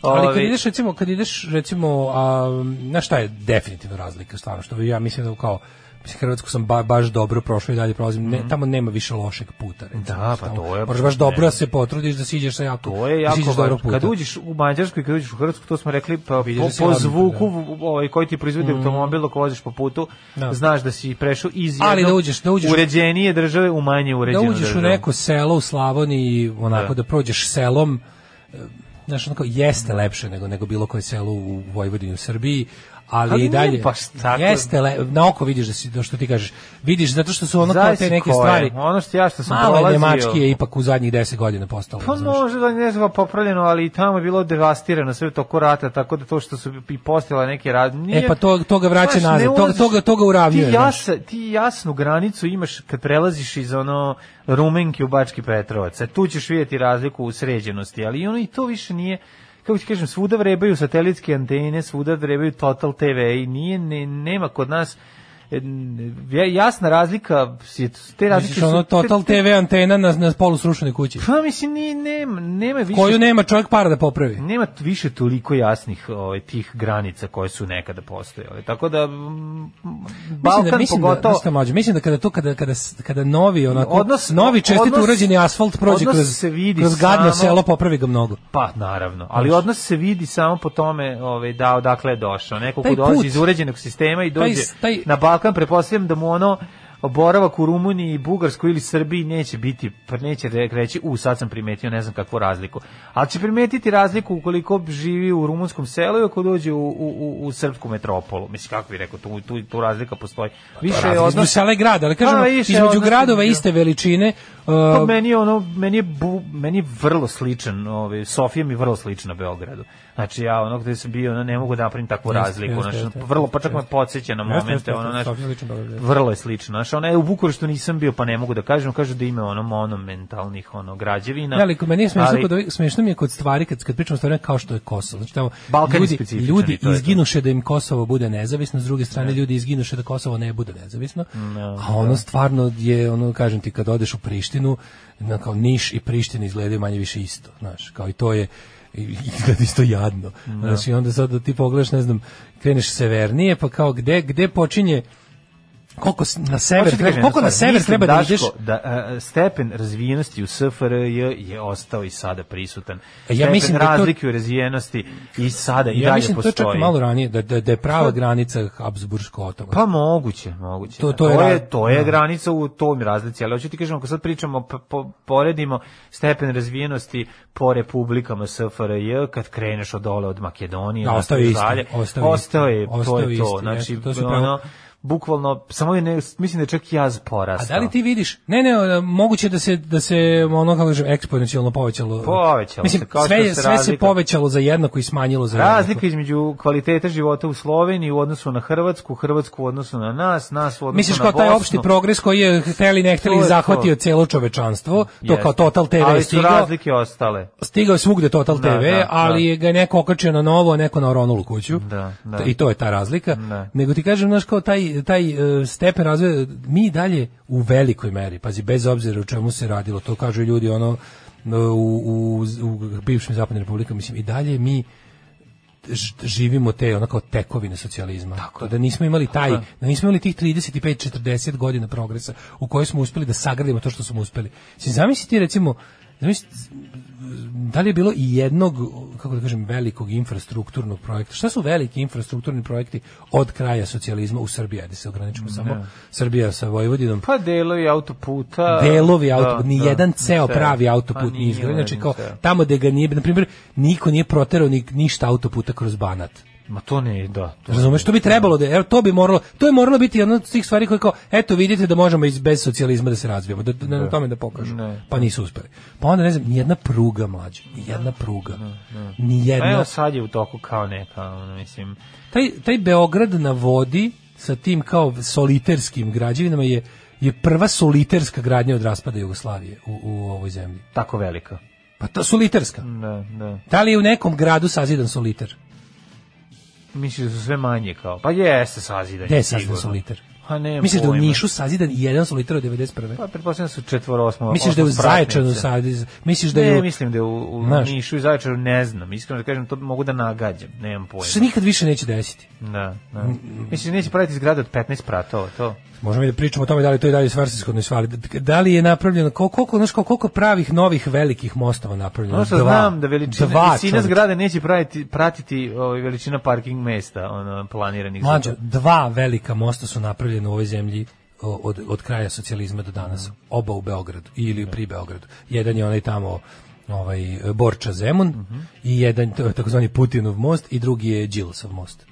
Ali kad ideš recimo, kad ideš recimo, a, na šta je definitivno razlika stvarno, što ja mislim da kao Mislim, Hrvatsku sam ba, baš dobro prošao i dalje prolazim. Ne, tamo nema više lošeg puta. Recimo. Mhm. Da, pa Tamo to je- Moraš baš dobro da se potrudiš da siđeš sa jako, To je da jako dobrog važno. puta. Kad uđeš u Mađarsku i kad uđeš u Hrvatsku, to smo rekli, pa, Vidiš po, da po zvuku da. v- ovaj, koji ti proizvodi automobil dok voziš po putu, Da. znaš da si prešao iz Ali da uđeš- da uđeš- uređenije države u manje da uređenu uđeš u državu. neko selo u Slavoniji, onako Da. da, prođeš selom, znaš, onako jeste lepše nego nego bilo koje selo u Vojvodini u Srbiji, ali, Ali i dalje baš tako. jeste le, na oko vidiš da si to što ti kažeš vidiš zato što su ono kao te neke koje. stvari Ono što ja što sam malo prolazio- Nemački je ipak u zadnjih 10 godina postalo Pa može da ne znam popravljeno, ali i tamo je bilo devastirano sve toko rata, tako da to što su i postojale neke rad... Nije, E, pa to- to ga vraća Znaš, nazad, to- to to ga uravnjuje, Ti, jasa, ti jasnu granicu imaš kad prelaziš iz ono Rumenke u Bački Petrovac. E, tu ćeš vidjeti razliku u sređenosti, ali ono i to više nije kako ti kažem, svuda vrebaju satelitske antene, svuda vrebaju Total TV i nije, ne, nema kod nas jasna razlika, te razlike Misliš, ono te- Total te- TV antena na, na polu srušenoj kući. Pa mislim, nije, nema, nema više... Koju nema čovjek para da popravi. nema više toliko jasnih ovaj tih granica koje su nekada postojale. Tako da mm, Balkan mislim da, mislim pogotovo da, mlađe, mislim da kada to kada kada kada novi onako Odnos- novi čestit odnos- urađeni asfalt prođe kroz se vidi kroz gadno samo- selo popravi ga mnogo. pa naravno, ali odnos se vidi samo po tome, ovaj da odakle je došao. Neko ko dolazi put- iz uređenog sistema i dođe taj- taj- na Balkan, pretpostavljam da mu ono boravak u Rumuniji, Bugarskoj ili Srbiji neće biti, pa neće re- reći, u sad sam primetio ne znam kakvu razliku. Ali će primetiti razliku ukoliko živi u rumunskom selu i ako dođe u, u, u, u srpsku metropolu. Mislim, kako bi rekao, tu, tu, tu razlika postoji. Više je odnos... sela i grada, ali kažemo Pa, više je između gradova između- iste veličine. Pa uh, meni je ono meni je bu, meni je vrlo sličan, ovaj Sofija mi je vrlo slična Beogradu. Znači ja ono gde sam bio, ono ne mogu da napravim takvu Jeste, razliku, jeste, znači jeste, vrlo pa čak me jeste. podsjeća na momente, ono znači vrlo je slično. Znači ona je u Bukureštu nisam bio, pa ne mogu da kažem, kažu da ima ono monumentalnih ono građevina. Ne, ali meni je smešno, ali- kod smešno mi je kod stvari, kad, kad pričamo o stvarima kao što je Kosovo. Znači, tamo Balkan ljudi, ljudi to je to. izginuše da im Kosovo bude nezavisno, s druge strane ljudi izginuše da Kosovo ne bude nezavisno. a ono stvarno je, ono, kažem ti, kad odeš u Prištinu, na, kao Niš i Priština izgledaju manje više isto, znaš, kao i to je izgleda isto jadno. Znači, onda sad da ti pogledaš, ne znam, kreneš severnije, pa kao gde, gde počinje koliko s- na sever treba, koliko na sever Mislim, treba da ideš da a, stepen razvijenosti u SFRJ je ostao i sada prisutan. Ja Stepen mislim da to- razlike u razvijenosti i sada i ja dalje mislim da to postoji. je čak malo ranije, da, da, da je prava granica Habsburgsko otoga. Pa moguće, moguće. To- To, to je to, je, to je da. granica u toj razlici, ali hoću ti kažem, ako sad pričamo, p- po, poredimo stepen razvijenosti po republikama SFRJ, kad kreneš od dole od Makedonije, Da, ostao je isti, ostao je ostao je, to je to. Znači, to su ono, pravo- bukvalno, samo je, ne, mislim da je čak jaz A porastao. da li ti vidiš? Ne, ne, moguće da se da se ono kako kažem eksponencijalno povećalo. Povećalo Mislim, se, kao što sve je- se sve se razlika- povećalo za jednako i smanjilo za jednako. Razlika između kvaliteta života u Sloveniji u odnosu na Hrvatsku, Hrvatsku u odnosu na nas, nas u odnosu Misliš na kao taj Bosnu. opšti progres koji je hteli ne hteli je zahvatio to. celo čovečanstvo, to Jeste. kao Total TV Ali je su stigao. razlike ostale. Stigao je svugde Total Da, TV, da, ali da. je ga neko okačio na novo, a neko na oronulu kuću. Da, da. I to je ta razlika. Da. Nego ti kažem, znaš, kao taj, taj e, stepen razvoja, mi dalje u velikoj meri, pazi, bez obzira o čemu se radilo, to kažu ljudi ono, u, u, u bivšim zapadnim republikama, mislim, i dalje mi živimo te onako tekovine socijalizma. Tako da nismo imali taj, da nismo imali tih 35 40 godina progresa u kojoj smo uspeli da sagradimo to što smo uspeli. Si zamisli ti recimo Zamisli, da li je bilo i jednog, kako da kažem, velikog infrastrukturnog projekta? Šta su veliki infrastrukturni projekti od kraja socijalizma u Srbiji? Ajde se ograničimo samo Srbija sa Vojvodinom. Pa delovi autoputa. Delovi Da, autoput, ni da, jedan ceo pravi Pa autoput nije nije izgrađen. Znači kao tamo gde ga nije, na primjer, niko nije proterao ni, ništa autoputa kroz Banat. Ma to ne, da. To Razumeš, to bi trebalo da, evo, to bi moralo, to je moralo biti jedna od tih stvari koje kao, eto vidite da možemo iz, bez socijalizma da se razvijemo, da, da, na tome da pokažu. Ne. Pa nisu uspeli. Pa onda ne znam, nijedna pruga mlađa, nijedna pruga. Nijedna. Evo sad je u toku kao neka, ono, mislim, Taj, taj Beograd na vodi sa tim kao soliterskim građevinama je je prva soliterska gradnja od raspada Jugoslavije u, u ovoj zemlji. tako velika. Pa to soliterska. Da, da. Da li je u nekom gradu sazidan soliter? Misliš da su sve manje kao? Pa jeste sazidanje. Gde je sazidan sigurno. Pa ne. Misliš da u Nišu sazidan jedan soliter od 91. Pa pretpostavljam da su četvorosmo. Misliš da je u Zaječanu sazidan? Misliš da je Ne, u... mislim da je u, u Znaš. Nišu i Zaječaru ne znam. Iskreno da kažem, to mogu da nagađam. Nemam pojma. se nikad više neće desiti. Da, da. Mislim, neće praviti zgrade od 15 pratova, to. Možemo i da pričamo o tome da li to i dalje svrsishodno svali. Da li je napravljeno koliko koliko znaš koliko, pravih novih velikih mostova napravljeno? Ono što Dva. znam da veličina, Dva, visina zgrade neće pratiti, pratiti ovaj, veličina parking mesta ono, planiranih. Mlađo, dva velika mosta su napravljena u ovoj zemlji od, od kraja socijalizma do danas. Oba u Beogradu ili pri Beogradu. Jedan je onaj tamo ovaj Borča Zemun i jedan to je takozvani Putinov most i drugi je Đilasov most.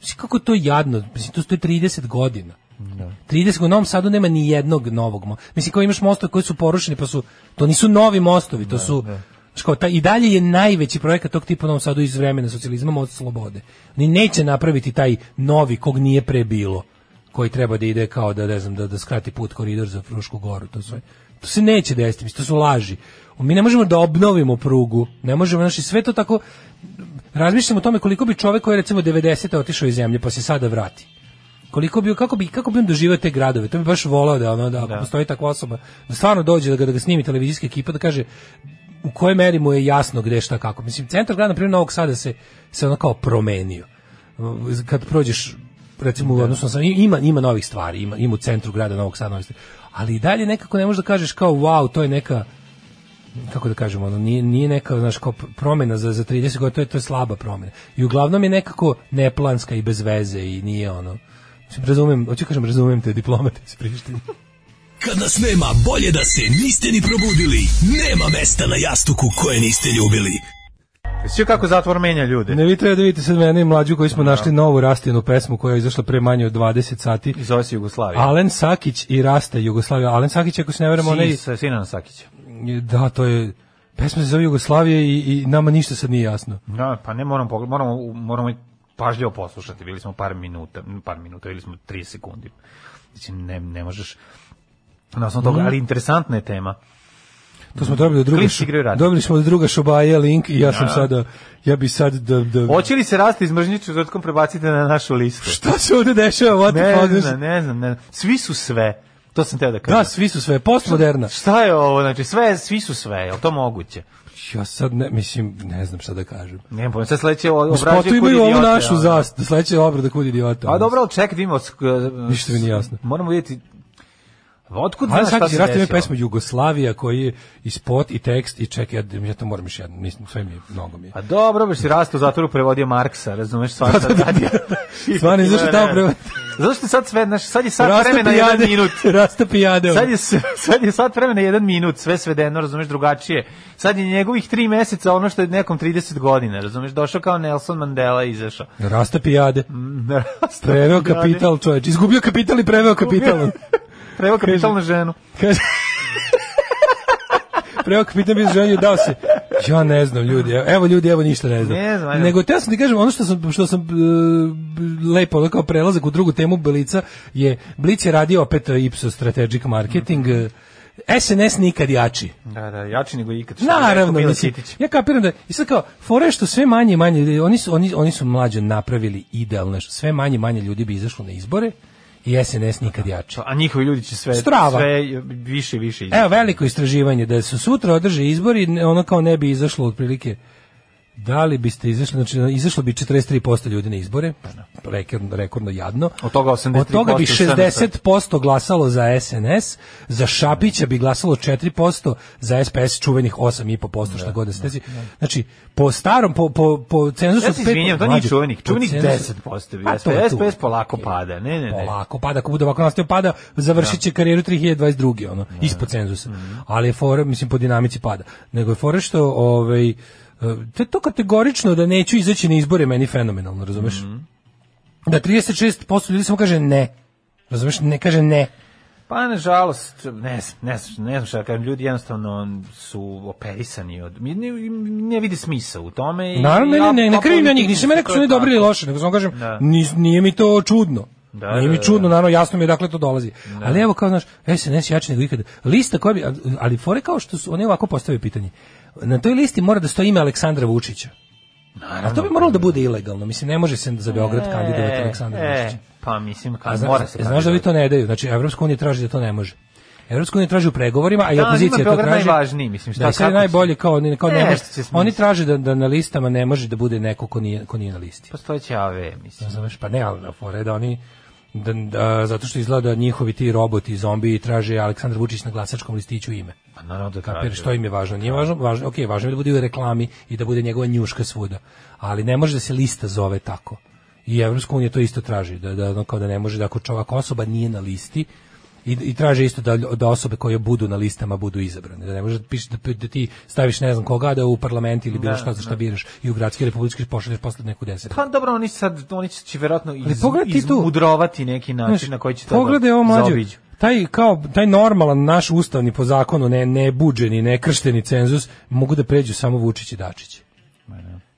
Mislim, kako to jadno, mislim, to stoji 30 godina. 30 godina, u Novom Sadu nema ni jednog novog mosta. Mislim, kao imaš mostove koji su porušeni, pa su, to nisu novi mostovi, to su, znaš kao, ta, i dalje je najveći projekat tog tipa u Novom Sadu iz vremena socijalizma, most slobode. Oni neće napraviti taj novi kog nije pre bilo, koji treba da ide kao da, ne znam, da, da skrati put koridor za Frušku goru, to sve. To se neće desiti, mislim, to su laži. Mi ne možemo da obnovimo prugu, ne možemo, znači sve to tako, razmišljam o tome koliko bi čovek koji je recimo 90. otišao iz zemlje pa se sada vrati. Koliko bi kako bi kako bi on doživio te gradove? To bi baš voleo da ono da, ako postoji takva osoba da stvarno dođe da ga, da ga snimi televizijska ekipa da kaže u kojoj meri mu je jasno gde šta kako. Mislim centar grada na primjer Novog Sada se se ono kao promenio. Kad prođeš recimo odnosno sam ima ima novih stvari, ima ima u centru grada Novog Sada novih stvari. Ali i dalje nekako ne možeš da kažeš kao wow, to je neka kako da kažemo, ono, nije, nije neka znaš, kao promena za, za 30 godina, to je, to je slaba promena. I uglavnom je nekako neplanska i bez veze i nije ono, mislim, razumem, hoću kažem, razumem te diplomate iz Prištine. Kad nas nema, bolje da se niste ni probudili. Nema mesta na jastuku koje niste ljubili. Sve kako zatvor menja ljude. Ne vi treba da vidite sad mene mlađu koji smo našli novu Rastinu pesmu koja je izašla pre manje od 20 sati. Iz ove Jugoslavije. Alen Sakić i Rasta Jugoslavija. Alen Sakić, ako se ne veramo, onaj... Sin, Sinan Sakić. Da, to je... Pesma se zove Jugoslavije i, i nama ništa sad nije jasno. Da, pa ne moram moramo moramo pažljivo poslušati. Bili smo par minuta, par minuta, bili smo 3 sekundi. Znači ne ne možeš na osnovu toga, ali interesantna je tema. To smo dobili od druga, dobili smo od druga Šobaje link i ja sam sada, ja bi sad da... da Hoće li se rasti iz mržnje četvrtkom prebacite na našu listu? Šta se ovde dešava? Ne znam, ne znam, ne znam. Svi su sve. To sam teo da kažem. Da, svi su sve, postmoderna. Šta je ovo? Znači, sve, svi su sve, je to moguće? Ja sad ne, mislim, ne znam šta da kažem. Ne, pa sad sledeće obrađuje spotu imaju kud ovu našu ono. zast, sledeće obrada kud idiota. A dobro, ali čekaj, vidimo. Ništa mi nije jasno. Moramo vidjeti Otkud znaš šta sad se desilo? pesmu Jugoslavija koji je i spot i tekst i čekaj, ja, ja to moram još jedno, mislim, sve mi je, mnogo mi je. A dobro, baš si Rasta u zatvoru prevodio Marksa, razumeš, svašta radi. Stvarno, izašao Ne, tamo ne. prevod. Zašto sad sve, znaš, sad je sad vremena jedan minut. Rasta pijade. Sad je, sad je sad vremena jedan minut, sve svedeno, razumeš, drugačije. Sad je njegovih tri meseca ono što je nekom 30 godina, razumeš, došao kao Nelson Mandela i izašao. Rasta pijade. Rasta Preveo kapital, čoveč. Izgubio kapital i preveo kapital. Preveo kapital na ženu. Kaže... Preveo kapital bi ženio dao se. Ja ne znam ljudi. Evo, ljudi, evo ništa ne znam. Ne znam. Nego te sam ti kažem ono što sam što sam e, lepo kao prelazak u drugu temu Blica je Blic je radio opet e, Ipsos Strategic Marketing. Mhm. e, SNS nikad jači. Da, da, jači nego ikad. Naravno, mislim, Ćitić. ja kapiram da i sad kao fore što sve manje i manje oni su oni oni su mlađe napravili idealno što sve manje i manje ljudi bi izašlo na izbore i SNS nikad jači. A njihovi ljudi će sve, Strava. sve više i više ići. Evo veliko istraživanje da su sutra održe izbori, ono kao ne bi izašlo otprilike da li biste izašli, znači izašlo bi 43% ljudi na izbore, rekordno, rekordno jadno. Od toga 83% Od toga bi SNS. 60% glasalo za SNS, za Šapića bi glasalo 4%, za SPS čuvenih 8,5%, šta god da se desi. Znači, po starom, po, po, po cenzusu... Ja se izvinjam, to nije čuvenih, čuvenih cenzusu- 10% bi. Tu. SPS polako pada, ne, ne, ne. Polako pada, ako bude ovako nastavio pada, završit će karijeru 3022. ono, ispod cenzusa. Ali je fora, mislim, po dinamici pada. Nego je fora što, ovaj, e, to je to kategorično da neću izaći na izbore meni fenomenalno, razumeš? Da 36% ljudi samo kaže ne. Razumeš? Ne kaže ne. Pa nažalost, ne, znam, ne, znam, ne znam šta da kažem, ljudi jednostavno su operisani od, ne, ne vidi smisla u tome. i- Naravno, ne, ne, ne, krivim ja njih, nisam rekao je su oni dobri ili loši, nego samo kažem, Da. nis- nije mi to čudno. Da, nije mi da, čudno, da. naravno, jasno mi je dakle to dolazi. Ali evo kao, znaš, SNS jači nego ikada. Lista koja bi, ali fore kao što su, oni ovako postavljaju pitanje. Na toj listi mora da stoji ime Aleksandra Vučića. A to bi moralo da bude ilegalno. Mislim, ne može se za Beograd kandidovati Aleksandra e, Vučića. Pa mislim, kad zna- mora se znaš da vi to ne daju. Znači, Evropska unija traži da to ne može. Evropska unija traži u pregovorima, a i Da, opozicija to traži. najvažniji, mislim, šta, da, sad najbolje kao, ne, kao ne Nešto može. Oni traže da, da na listama ne može da bude neko ko nije, ko nije na listi. Postojeće AV, mislim. Razumeš? Pa ne, ali na fore da oni da, da, zato što izgleda da njihovi ti roboti, zombi traže Aleksandar Vučić na glasačkom listiću ime. Pa naravno da traže. što im je važno? Nije važno, važno, ok, važno je da bude u reklami i da bude njegova njuška svuda, ali ne može da se lista zove tako. I Evropska unija to isto traži, da, da, kao da ne može, da ako čovjek osoba nije na listi, i, i traže isto da, da osobe koje budu na listama budu izabrane. Da ne može da, da, da ti staviš ne znam koga da u parlament ili bilo Da, šta za šta da. biraš i u gradski republički pošalješ posle neku deset. Pa dobro, oni sad, oni će verovatno iz, izmudrovati neki način Znaš, na koji će to Pogledaj ovo mlađe. zaobiđu. Taj kao taj normalan naš ustavni po zakonu ne ne buđeni, ne kršteni cenzus mogu da pređu samo Vučić i Dačić.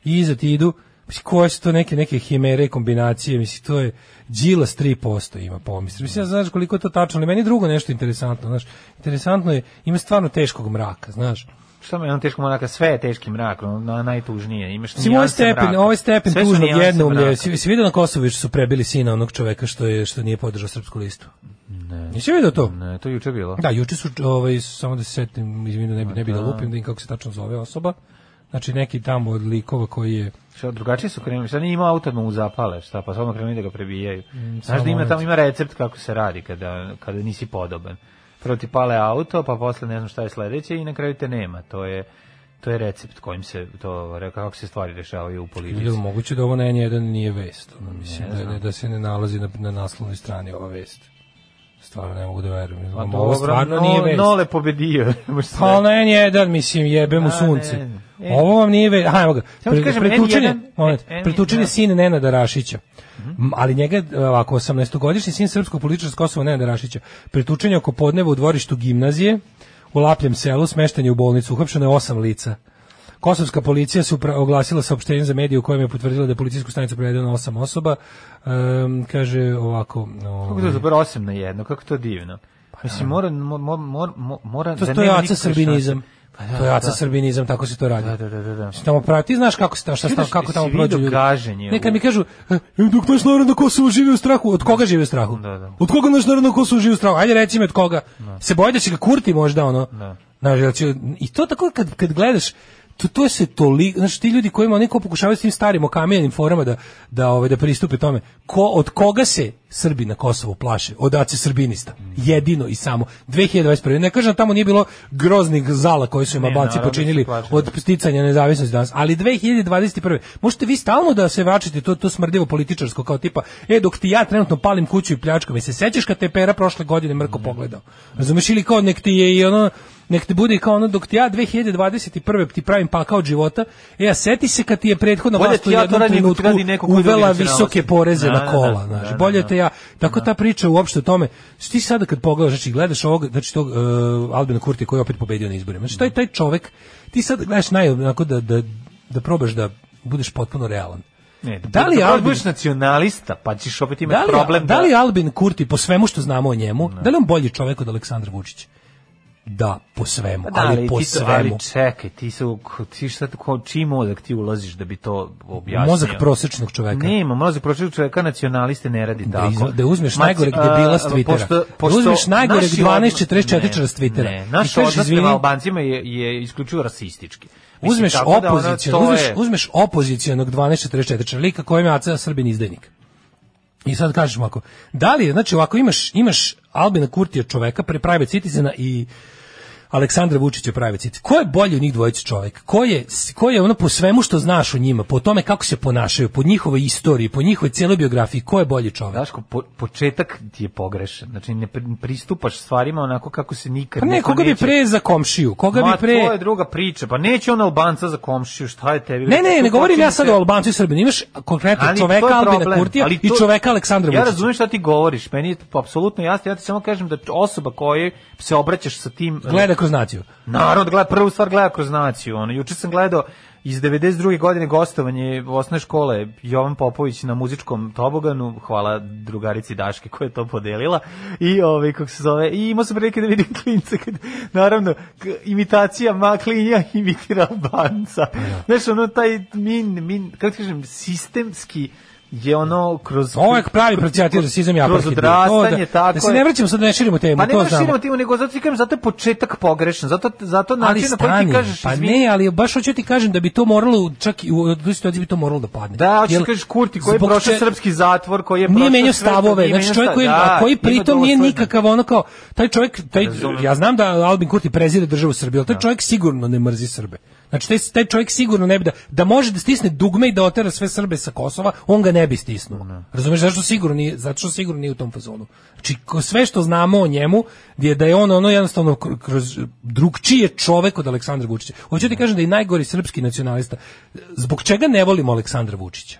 I iza ti idu koje su to neke neke himere kombinacije, mislim to je Đilas 3% ima pomisli. Mislim ja znaš koliko je to tačno, ali meni drugo nešto interesantno, znaš. Interesantno je ima stvarno teškog mraka, znaš. Šta me on teško mraka, sve je teški mrak, na, najtužnije. Imaš Mislim, ovaj stepen, mraka. ovaj stepen tužnog nijanse jednoumlja. mraka. Si, si vidio na Kosovu što su prebili sina onog čoveka što je što nije podržao srpsku listu? Ne. Nisi vidio to? Ne, to je juče bilo. Da, juče su ovaj samo da se setim, izvinu, ne bi ne bi da lupim da im kako se tačno zove osoba. Znači neki tamo od likova koji je Šta, drugačije su krenuli, sad nije imao auto da mu zapale, šta, pa samo krenuli da ga prebijaju. Znaš samo da ima tamo ima recept kako se radi kada, kada nisi podoban. Prvo ti pale auto, pa posle ne znam šta je sledeće i na kraju te nema. To je to je recept kojim se to kako se stvari rešavaju u politici. je li moguće da ovo na N1 nije vest? Ono, mislim da, ne, da se ne nalazi na, na naslovnoj strani ova vest. Stvarno ne mogu da verujem. Pa ovo stvarno no, nije vest. Nole pobedio. Pa na N1, mislim, jebe mu sunce. ne, ne. Ovo vam nije vest. Evo ga. Pre- kažem, Pretučen je, N1, moment, pretučen je da. sin Nenada Rašića. M, Ali njega, ovako, 18-godišnji sin srpskog političara s Kosova Nenada Rašića, pretučen je oko podneva u dvorištu gimnazije, u Lapljem selu, smešten je u bolnicu, uhapšeno je osam lica. Kosovska policija se oglasila saopštenje za medije u kojem je potvrdila da je policijsku stanicu prevedeno osam osoba. Ehm, kaže ovako... Kako ovaj, to super 8 na jedno, kako to divno. Mislim, mora, mora, mora, mora To, da to je nema aca nikakve srbinizam. Pa da, to je aca da. srbinizam, tako se to radi. Da, da, da, da. da. Tamo prati, znaš kako se ta- šta, kako tamo prođu ljudi. gaženje Neka mi kažu, e, dok naš narod na Kosovu živi u strahu, od koga živi u strahu? Da, da. Od koga naš narod na Kosovu živi u strahu? Ajde reci mi od koga. Se boji da će ga kurti možda ono. Da. Će- I to tako kad, kad gledaš, to, to se toliko, znači ti ljudi kojima oni ko pokušavaju s tim starim okamijenim forama da, da, ovaj, da pristupe tome, ko, od koga se Srbi na Kosovu plaše? Od ace srbinista. Jedino i samo. 2021. Ne kažem da tamo nije bilo groznih zala koji su im Albanci da počinili od sticanja nezavisnosti danas, ali 2021. Možete vi stalno da se vraćate to to smrdivo političarsko kao tipa, e dok ti ja trenutno palim kuću i pljačkam, i se sećaš kad te pera prošle godine mrko pogledao. Razumeš ili kao nek ti je i ono nek te bude kao ono dok ti ja 2021. ti pravim pakao od života, e a seti se kad ti je prethodna Bolje vlast u jednom trenutku uvela visoke poreze Da, na da, kola, da, znači da, bolje da. te ja, tako ta priča uopšte o tome, ti sada kad pogledaš, znači gledaš ovog, znači tog uh, Albina Kurti koji je opet pobedio na izborima, znači taj, taj čovek, ti sad gledaš naj, onako da, da, da probaš da budeš potpuno realan. Ne, Da li da Albin- budeš nacionalista, pa ćeš opet Da imati li, problem da li Albin Kurti, po svemu što znamo o njemu, da li on bolji čovek od Aleksandra Vučića? Da, po svemu, da, ali, po ti svemu. ali čekaj, ti su, ti šta, ko, čiji mozak ti ulaziš da bi to objasnio? Mozak prosečnog čoveka. Nema, mozak prosječnog čoveka nacionaliste ne radi Da, tako. da uzmeš Maci- najgoreg a, debila s Twittera. pošto- Da pošto uzmeš najgoreg naši 1244 s Twittera. Ne, naš odnos prema Albancima je, je isključivo rasistički. Mislim, Uzmeš tako da uzmeš, je- uzmeš opozicijonog 1244 lika kojem je Aca Srbin izdajnik. I sad kažeš mu ako, da li znači ovako imaš, imaš Albina Kurtija čoveka pre private citizena i Aleksandra Vučića pravi cit. Ko je bolji od njih dvojice čovjek? Ko je, ko je ono po svemu što znaš o njima, po tome kako se ponašaju, po njihovoj istoriji, po njihovoj cijeloj biografiji, ko je bolji čovjek? Daško, po, početak ti je pogrešan. Znači, ne pri- pristupaš stvarima onako kako se nikad Pa ne, koga bi neće- pre za komšiju? Koga Ma, bi pre... to je druga priča. Pa neće on Albanca za komšiju, šta je tebi? Ne, ne, ne govorim ja sad o Albancu i Srbinu. Imaš konkretno Ali čoveka Albina. Kurtija Ali i to- čoveka Aleksandra Ja Vučića. razumem šta ti govoriš, meni je to apsolutno jasno, ja ti samo kažem da osoba koje se obraćaš sa tim... Gleda kroz naciju. Naravno, da gleda, prvu stvar gleda kroz naciju. Ono, juče sam gledao iz 92. godine gostovanje osnovne škole Jovan Popović na muzičkom toboganu, hvala drugarici Daške koja je to podelila, i ovaj, kako se zove, i imao sam prilike da vidim klince, kad, naravno, imitacija maklinja imitira banca. Znaš, ono, taj min, min, kako ti kažem, sistemski je ono kroz je pravi procijatio rasizam ja kroz odrastanje tako da se ne vraćamo sad da ne širimo temu, pa ne to širimo temu, nego zato kažem, zato je početak pogrešan, zato, zato način na koji ti kažeš, pa ne, ali baš hoću ti kažem da bi to moralo, čak i u toj situaciji bi to moralo da padne. Da, hoćeš da kažeš Kurti koji je prošao če- srpski zatvor, koji je nije prošao menjao sve to, stavove, nije znači menjao čovjek koji, da, koji pritom nije nikakav ono kao, taj čovjek, taj, ja znam da Albin Kurti prezire državu Srbije, ali taj čovjek sigurno ne mrzi Srbe. Znači, taj, taj čovjek sigurno ne bi da, da može da stisne dugme i da otera sve Srbe sa Kosova, on ga ne bi stisnuo. Razumeš, zašto sigurno nije, zato što sigurno nije u tom fazonu. Znači, ko- sve što znamo o njemu, je da je on ono jednostavno kr- kroz drugčiji je čovek od Aleksandra Vučića. Hoću ti kažem da je najgori srpski nacionalista. Zbog čega ne volimo Aleksandra Vučića?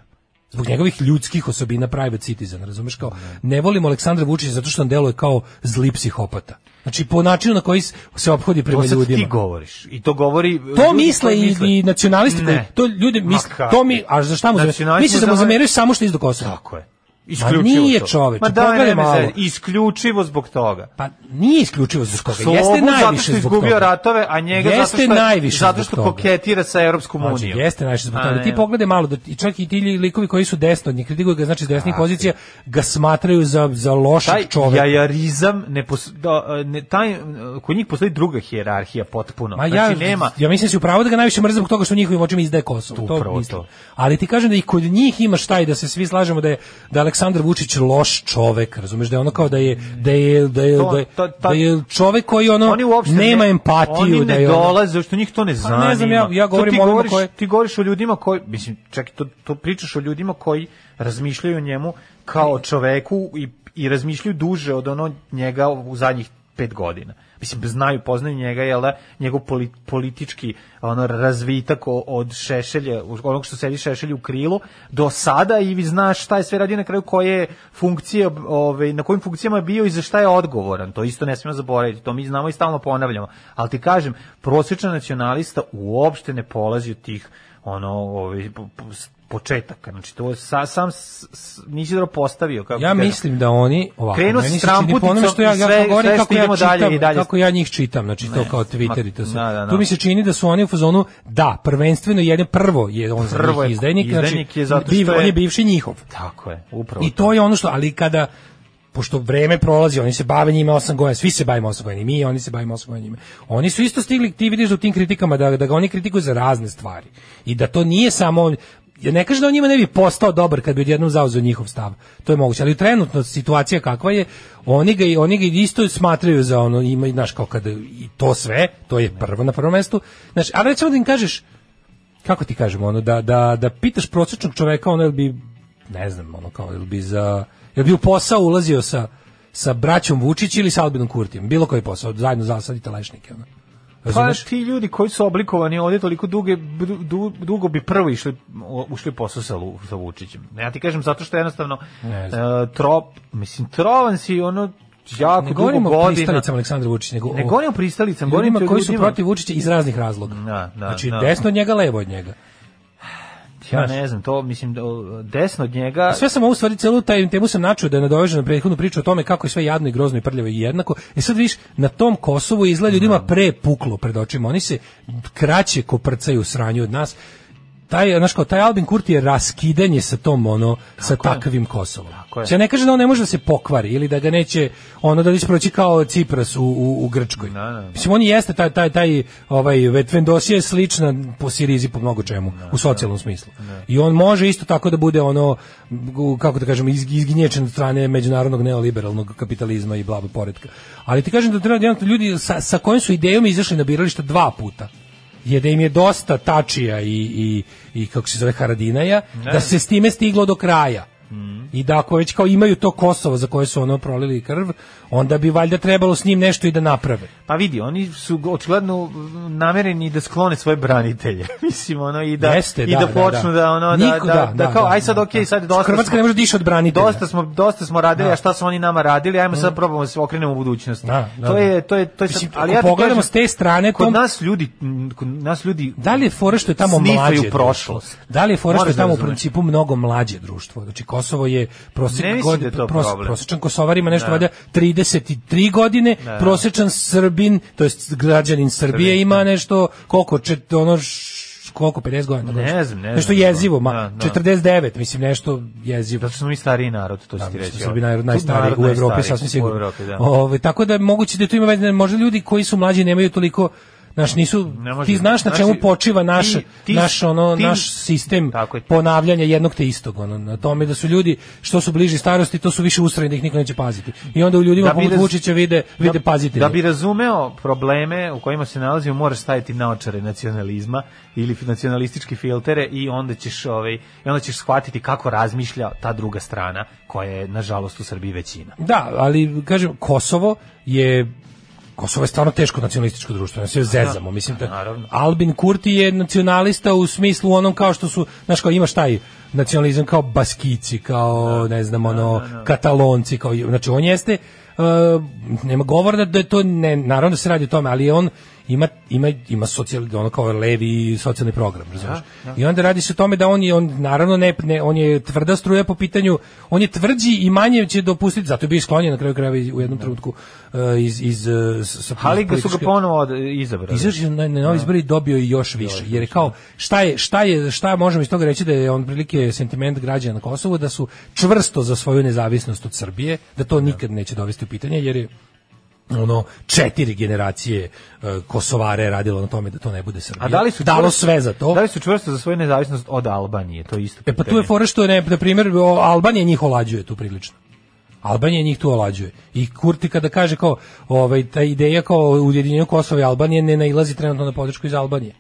Zbog njegovih ljudskih osobina private citizen, razumeš kao ne volimo Aleksandra Vučića zato što on deluje kao zli psihopata. Znači po načinu na koji se ophodi prema To ljudima. ti govoriš. I to govori... To ljudi misle i, i nacionalisti koji to ljudi misle to mi a za šta mu? Nacionalisti Misle da mu zameraju samo što iz Kosova. Tako je. Isključivo nije to. čoveče, Ma da, ne, malo. malo. Isključivo zbog toga. Pa nije isključivo zbog toga. Slobu Jeste zato najviše što je zbog izgubio toga. ratove, a njega Jeste zato što, najviše zato što koketira sa Europskom Znači, unijom. jeste najviše zbog A toga. ne. Ti pogledaj malo da i čak i ti likovi koji su desno od njih kritikuju ga znači desnih pozicija ga smatraju za za lošeg taj čoveka. jajarizam ne, pos, da, ne taj kod njih postoji druga hijerarhija potpuno. Ma znači ja, nema ja mislim da si upravo da ga najviše mrze zbog toga što njihovim očima izdaje Kosovo. To to. Ali ti kažem da i kod njih ima šta i da se svi slažemo da je da Aleksandar Vučić loš čovek, razumeš da je ono kao da je da je da je To- da je, to- to- da je čovek koji ono nema ne, empatiju oni ne da je ono- dolaze što njih to ne Pa zanima. ne znam, ja- ja govorim o onima koje- ti govoriš o ljudima koji mislim čak to, to pričaš o ljudima koji razmišljaju o njemu kao čoveku i i razmišljaju duže od ono njega u zadnjih pet godina. Mislim, znaju, poznaju njega, jel da, njegov poli- politički ono, razvitak od Šešelja, onog što sedi Šešelju u krilu, do sada i vi znaš šta je sve radio na kraju, koje funkcije, ove, na kojim funkcijama je bio i za šta je odgovoran. To isto ne smijemo zaboraviti, to mi znamo i stalno ponavljamo. Ali ti kažem, prosječan nacionalista uopšte ne polazi od tih ono, s- početaka. Znači, to sa, sam nisi dobro postavio. Kako Ja kažem. mislim da oni ovako Krenu s meni se čini tramputicom po onome što ja, ja sve- kako govorim sve kako ja idemo dalje čitam, i dalje. kako ja njih čitam, znači to Ne, kao Twitter i to sve. da, da, da. Tu mi se čini da su oni u fazonu da, prvenstveno jedan prvo je on za Prvo njih je izdajnik, izdajnik znači je zato biv- što je- on je bivši njihov. Tako je, upravo I to je ono što, ali kada pošto vreme prolazi, oni se bave njime 8 godina, svi se bavimo 8 godina, mi, oni se bavimo 8 godina. Oni su isto stigli, ti vidiš da u tim kritikama, da, da ga oni kritikuju za razne stvari. I da to nije samo, ja ne kažem da on njima ne bi postao dobar kad bi odjednom zauzeo njihov stav. To je moguće, ali trenutno situacija kakva je, oni ga, oni ga isto smatraju za ono, ima, znaš, kao kada i to sve, to je prvo na prvom mestu. Znači, a recimo da im kažeš, kako ti kažemo, ono, da, da, da pitaš prosječnog čoveka, ono, bi, ne znam, ono, kao, jel bi za, jel bi u posao ulazio sa, sa braćom Vučić ili sa Albinom Kurtijem, bilo koji posao, zajedno zasadite lešnike, ono. Pa ti ljudi koji su oblikovani ovdje toliko duge, du, dugo bi prvo išli, ušli posao sa, Lu- sa Vučićem. Ja ti kažem zato što jednostavno e, trop, mislim, trovan si ono jako ne govorimo o pristalicama Aleksandra Vučića, nego Ne o govorim o pristalicama, govorim ljudima koji su protiv Vučića iz raznih razloga. Da, da, znači, da. desno od njega, levo od njega. Ja ne znam, to mislim, da, desno od njega... Sve sam ovu stvari, celu taj temu sam načuo da je nadovežem na prethodnu priču o tome kako je sve jadno i grozno i prljavo i jednako. E sad vidiš, na tom Kosovu izgleda ljudima pre puklo pred očima. Oni se kraće koprcaju u sranju od nas. Taj znaš kao taj Albin Kurti je raskidanje sa tom ono sa je. takvim Kosovom. je. Se ne kaže da on ne može da se pokvari ili da ga neće ono da će proći kao Cipras u, u, u Grčkoj. Da, da. Mislim on jeste taj taj taj ovaj Vetvendosija je slična po Sirizi po mnogo čemu u socijalnom smislu. I on može isto tako da bude ono kako da kažemo iz, izginječen od strane međunarodnog neoliberalnog kapitalizma i bla bla poretka. Ali ti kažem da treba ljudi sa, sa kojim su idejom izašli na birališta dva puta je da im je dosta tačija i, i, i kako se zove Haradinaja, da se s time stiglo do kraja. I da ako već kao imaju to Kosovo za koje su ono prolili krv, onda bi valjda trebalo s njim nešto i da naprave. Pa vidi, oni su očigledno namereni da sklone svoje branitelje. Mislim, ono, i da, Jeste, i da, da, da, počnu da. da, ono, da, Niko- da, da, da, da, kao, da, aj sad, da, okej, da. sad dosta Hrvatska smo- ne može da diše od branitelja. Dosta smo, dosta smo radili, Da. a šta su oni nama radili, ajmo sad probamo da se okrenemo u budućnost. Da, da, to da. je, to je, to je, sad- Mislim, ali ja pogledamo kažem, s te strane, kod tom- nas ljudi, kod nas ljudi Da li je fora što je tamo mlađe prošlost? Da li je fora što je da tamo u principu mnogo mlađe društvo? Znači Kosovo je Ne mislim god, da to pros- problem. prosječan Kosovar ima nešto Da. valjda 33 godine, Da. prosječan Srbin, to jest građanin Srbije Srbin, ima da. nešto koliko čet, ono š- koliko 50 godina. Ne znam, ne znam. Nešto jezivo, ma Da, da. 49, mislim nešto jezivo. Zato što smo mi stariji narod, to Da, ti reći. Srbi narod najstariji u Evropi, sasvim sigurno. Da. Ove, tako da moguće da tu ima veze, možda ljudi koji su mlađi nemaju toliko Znaš, nisu, ti znaš na Znači, čemu počiva naš, ti- ti- naš, ono, ti- naš sistem Tako je. ponavljanja jednog te istog, ono, na tome da su ljudi, što su bliži starosti, to su više ustrajni da ih niko neće paziti. I onda u ljudima Da poput Vučića vide, vide da, pazitelji. Da bi razumeo probleme u kojima se nalazimo, moraš staviti naočare nacionalizma ili nacionalistički filtere i onda ćeš ovaj i onda ćeš shvatiti kako razmišlja ta druga strana koja je nažalost u Srbiji većina. Da, ali kažem Kosovo je Kosovo je stvarno teško nacionalističko društvo, ne se zezamo, mislim da. Albin Kurti je nacionalista u smislu onom kao što su, znaš kao imaš taj nacionalizam kao baskici, kao ne znam, ono katalonci, kao znači on jeste uh, nema govora da, da je to ne naravno da se radi o tome, ali on ima ima ima socijal ono kao levi socijalni program, razumiješ? I onda radi se o tome da on je on naravno ne, ne on je tvrda struja po pitanju, on je tvrđi i manje će dopustiti, zato je bio sklonjen na kraju krajeva u jednom trenutku uh, iz iz uh, sa Ali ga su ga ponovo izabrali. Izašao na, na novi izbori i dobio i još više. Jer je kao, šta je, šta je, šta možemo iz toga reći da je on prilike sentiment građana na Kosovu, da su čvrsto za svoju nezavisnost od Srbije, da to nikad neće dovesti u pitanje, jer je ono četiri generacije uh, Kosovare radilo na tome da to ne bude Srbija. A da li su dalo čvrsto- sve za to? Da li su čvrsto za svoju nezavisnost od Albanije? To je isto. E pa tu je fora što ne, na primjer, Albanija njih olađuje tu prilično. Albanija njih tu olađuje. I Kurti kada kaže kao, ovaj, ta ideja kao ujedinjenju Kosova i Albanije ne nailazi trenutno na podršku iz Albanije.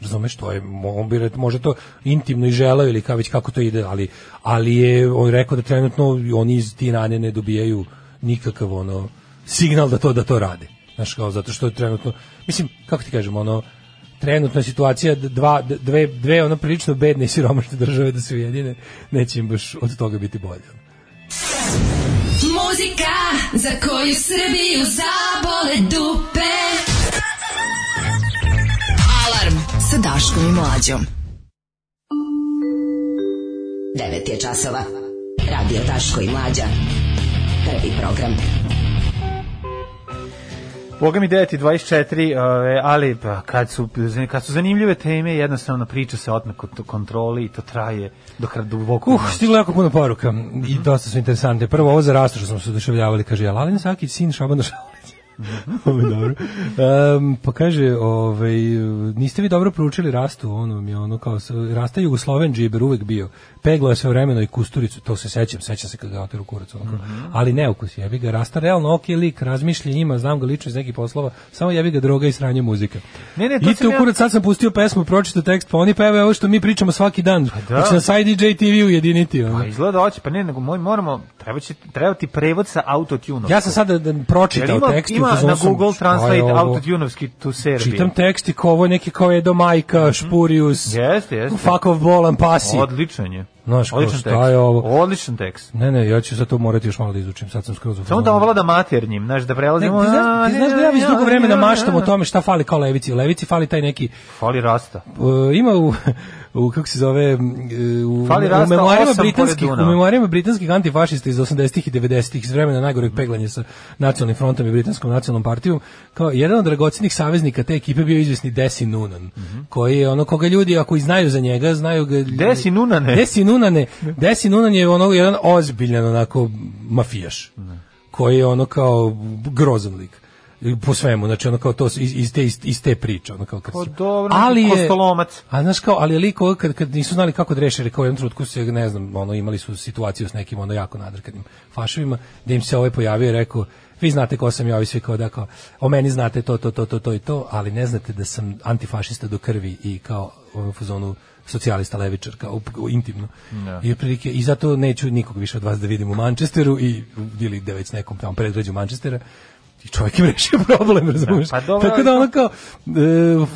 Razumeš, to je, on bi, može to intimno i želeo ili kao već kako to ide, ali, ali je on rekao da trenutno oni iz Tirane ne dobijaju nikakav ono signal da to da to rade. Znaš, kao, zato što je trenutno, mislim, kako ti kažem, ono, trenutna situacija dva, dve, dve ono prilično bedne i siromašne države da se ujedine, neće im baš od toga biti bolje. Muzika za koju Srbiju zabole dupe. Alarm sa Daškom i Mlađom. 9 je časova. Radio Daško i Mlađa. Prvi program. Boga mi 9 i 24, ove, ali pa, kad, su, kad su zanimljive teme, jednostavno priča se otme kod kontroli i to traje do kraja duboko. Uh, stiglo jako puno poruka i dosta su interesantne. Prvo ovo za rastu što smo se oduševljavali, kaže, je Lalin Sakić, sin Šabana Šalić? Dobro. Um, pa kaže, ovaj, niste vi dobro proučili rastu, ono mi je ono kao, rasta Jugosloven džiber uvek bio. Peglo je sve vremeno i kusturicu, to se sećam, sećam se kad ga oteru kurac. Ono, Ali ne ukus, jebi ga, rasta realno ok lik, razmišlja njima, znam ga lično iz nekih poslova, samo jebi ga droga i sranje muzika. Ne, ne, to sam u ja- kurac, sad sam pustio pesmu, pročitao tekst, pa oni pevaju ovo što mi pričamo svaki dan. da. Hoće na side DJ TV ujediniti. Ono. Pa izgleda hoće, pa ne, nego moj, moramo, treba, će, treba ti prevod sa autotunom. Ja sam sada da pročitao ima, tekst. i ima na Google Translate autotunovski tu Serbije. Čitam tekst i kao ovo je neki kao Edo Majka, Špurius, Jeste, jeste. Fuck of Bolan Pasi. Odličan je. Znaš, Odličan tekst. je ovo? Odličan tekst. Ne, ne, ja ću sad to morati još malo da izučim, sad sam skroz Samo da ovlada maternjim, znaš, da Ne, prelazimo... ti znaš, ti znaš da ja već ne, dugo ne, vremena ne, maštam o ne. tome šta fali kao levici. U levici fali taj neki Fali rasta. Uh, ima u u kako se zove u, Fali u memoarima pored britanskih u memoarima britanskih antifašista iz 80-ih i 90-ih iz vremena najgoreg peglanja sa nacionalnim frontom i britanskom nacionalnom partijom kao jedan od dragocenih saveznika te ekipe bio izvesni Desi Nunan koji je ono koga ljudi ako i znaju za njega znaju ga Desi Nunane? Desi Nunane. Desi Nunan je ono jedan ozbiljan onako mafijaš koji je ono kao grozan lik po svemu, znači ono kao to iz, iz te, iz te priče, ono kao kad Pa dobro, ali je, kostolomac. a znaš kao, ali je lik ovo kad, kad nisu znali kako da reše, rekao jednom trenutku se, ne znam, ono, imali su situaciju s nekim ono jako nadrkanim fašovima, da im se ovaj pojavio i rekao, vi znate ko sam ja, ovi svi kao da kao, o meni znate to, to, to, to, to i to, ali ne znate da sam antifašista do krvi i kao u fazonu socijalista levičar kao intimno. Da. I otprilike i zato neću nikog više od vas da vidim u Manchesteru i ili da već nekom tamo predgrađu Manchestera. I čovjek im rešio problem, razumiješ? pa dobro, Tako da ono kao, e,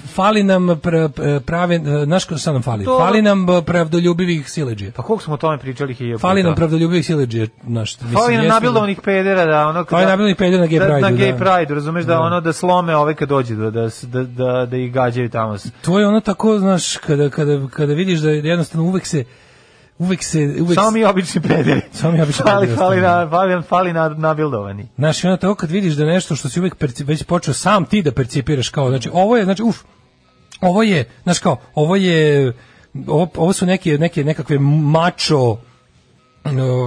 fali nam pra- prave, e, znaš ko- šta nam fali? Dobro. Fali nam e, pravdoljubivih sileđija. Pa koliko smo o tome pričali hiljadu Fali nam pravdoljubivih sileđija, znaš. mislim, Fali nam jeste da- nabildovanih pedera da ono Fali da- nabildovanih pedera na gay da, na gay da. pride, razumeš da Da. ono da slome ove kad dođe da da da da, da ih gađaju tamo. To je ono tako, znaš, kada, kada, kada vidiš da jednostavno uvek se uvek se uvek Samo mi obični pederi. Samo mi obični fali, pederi fali, na, fali, fali na, nabildovani. Znaš, onda tako kad vidiš da nešto što si uvek perci- već počeo sam ti da percipiraš kao, znači, ovo je, znači, uf, ovo je, znaš kao, ovo je, ovo, ovo su neke, neke nekakve mačo,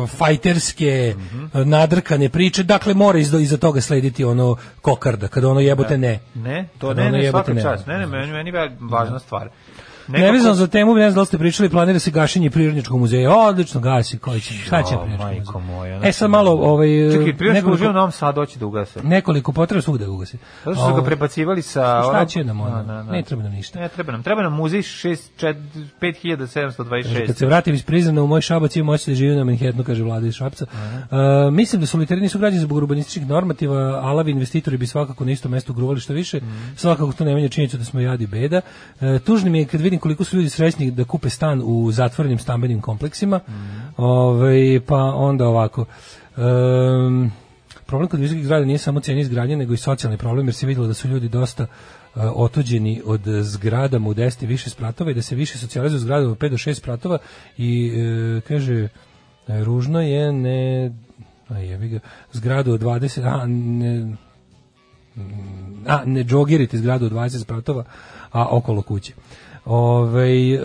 fajterske nadrkane priče, dakle mora iza, iza toga slediti ono kokarda, kada ono jebote ne. Ne, to Kada ne, ono ne, jebote svaka ne. čast. Ne, ne, meni, meni je važna stvar. Nevezano za temu, ne znam da li ste pričali, planira se gašenje prirodničkog muzeja. Odlično gasi, koji će, šta će Jo, prirodnički majko muzej? moja, E sad malo, ovaj, Čekaj, što nekoliko- u Novom Sadu hoće da ugase. nekoliko potreba svugde da ugasi. Zato što su ga Ovaj, prebacivali sa... Šta će nam ono? Da, da, da. Ne treba nam ništa. Ne treba nam. Treba nam muzej 6, 4, 5726. Kad se vratim iz prizemna u moj Šabac imam osjećaj da živim na Manhattanu, kaže vlada iz Šapca. Uh, mislim da solitari nisu građani zbog urbanističkih normativa, alavi investitori bi svakako na isto mesto gruvali što više. Svakako to ne menja činjenicu da smo jadi beda. Uh, tužno mi je kad vidim koliko su ljudi srećni da kupe stan u zatvorenim stambenim kompleksima. Ovaj, pa onda ovako. Um, problem kod visokih zgrada nije samo cijena izgradnje, nego i socijalni problem, jer se vidjelo da su ljudi dosta uh, otuđeni od zgradama u 10 i više spratova i da se više socijalizuju zgradama od 5 do 6 spratova i e, kaže e, ružno je ne a jebi ga, zgradu od 20 a ne a ne džogirite zgradu od 20 spratova a okolo kuće Ove, e,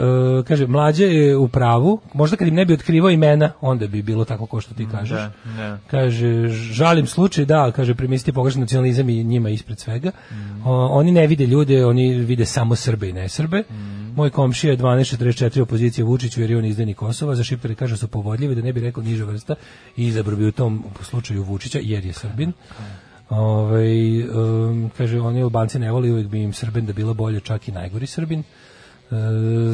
kaže, mlađe je u pravu, možda kad im ne bi otkrivao imena, onda bi bilo tako ko što ti kažeš. Da, da. Kaže, žalim slučaj, da, kaže, primisliti pogrešan nacionalizam i njima ispred svega. O, oni ne vide ljude, oni vide samo Srbe i ne Srbe. Moj komšija je 1244 opozicije Vučiću jer je on izdani Kosova, za šiptare kaže su povodljivi, da ne bi rekao niža vrsta i izabro bi u tom slučaju Vučića jer je Srbin. Ovaj um, kaže, oni Albanci ne voli, uvijek bi im Srbin da bila bolje, čak i najgori Srbin. E,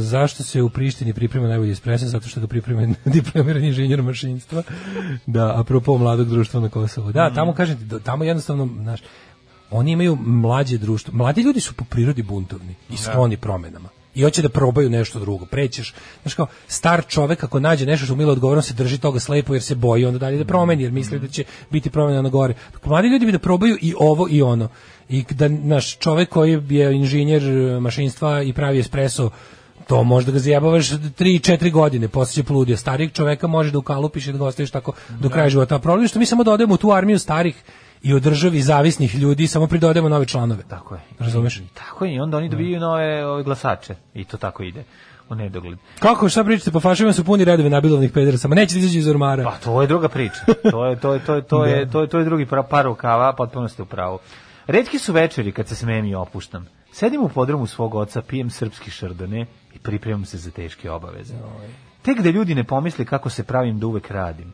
zašto se u Prištini priprema najbolji espresso? Zato što ga priprema diplomirani inženjer mašinstva. Da, apropo mladog društva na Kosovu. Da, tamo kažem ti, da- tamo jednostavno, znaš, oni imaju mlađe društvo. Mladi ljudi su po prirodi buntovni i skloni promenama. I hoće da probaju nešto drugo. Prećeš, znaš kao, star čovek ako nađe nešto što mu milo odgovara, on se drži toga slepo jer se boji onda dalje da promeni, jer misli da će biti promena na gore. Dok mladi ljudi bi da probaju i ovo i ono. I da naš čovek koji je inženjer e, mašinstva i pravi espresso to možda ga zajebavaš 3-4 godine, posle će poludio. Starijeg čoveka može da ukalupiš i da ga ostaviš tako do kraja života. A problem je što mi samo dodajemo u tu armiju starih i od državi zavisnih ljudi, samo pridodajemo nove članove. Tako je. Razumeš? I tako je, i onda oni dobijaju nove ove glasače. I to tako ide. U nedogled. Kako, šta pričate, po fašima su puni redovi nabilovnih pedera, samo neće da izađu iz ormara. Pa to je druga priča. To je to je to je to je to je, to je drugi par rukava, potpuno ste u pravu. Retki su večeri kad se smijem i opuštam. Sedim u podrumu svog oca, pijem srpski šardone i pripremam se za teške obaveze. Tek da ljudi ne pomisle kako se pravim da uvek radim.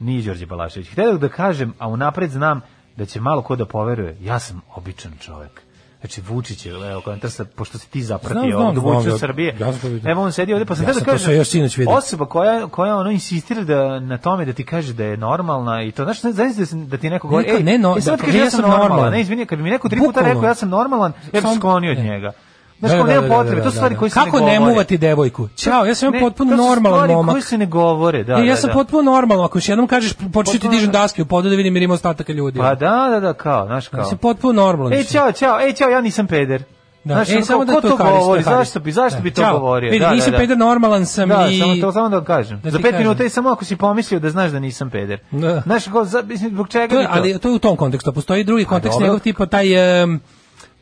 Nije Đorđe Balašević. Htio da kažem, a unapred znam da će malo ko da poveruje. Ja sam običan čovek. Znači Vučić je, evo, komentar sa, pošto si ti Znam, zapratio znam, znam, ja- Srbije. ja sam. Evo on sedi ovdje, pa sam Ja da kažem, osoba koja, koja ono insistira da, na tome da ti kaže da je normalna i to, znaš, znaš da, da ti neko govori, ej, ne, no, e, da, kaže, ja ja sam normalan, normalan. ne, izvini, kad bi mi neko tri puta rekao ja sam normalan, ja bih sklonio od ne. njega. Znaš, Da, kao da, nema da, da, potrebe, da, to su stvari da. koje se Kako ne ne govore. muvati devojku? Ćao, ja sam Ne, potpuno to su normalan stvari momak. koje se ne govore, da, E, ja da, sam da. potpuno normalan, ako još jednom kažeš početi ti dižem daske u podu da vidim jer ima ostataka ljudi. Pa da, da, da, kao, znaš kao. Ja sam potpuno normalan. Ej, čao, čao, ej, čao, ja nisam peder. Da, Znaš, e, samo da to to kažeš, govori, zašto bi, zašto Da, bi to ćao. govorio? Vidi, Da, nisam da, da. peder, normalan sam da, i... samo to samo da kažem. Da Za pet minuta i samo ako si pomislio da znaš da nisam peder. Da. Znaš, kao, za, mislim, zbog čega To je, bi to? ali to je u tom kontekstu. a Postoji drugi kontekst njegov tipa taj em,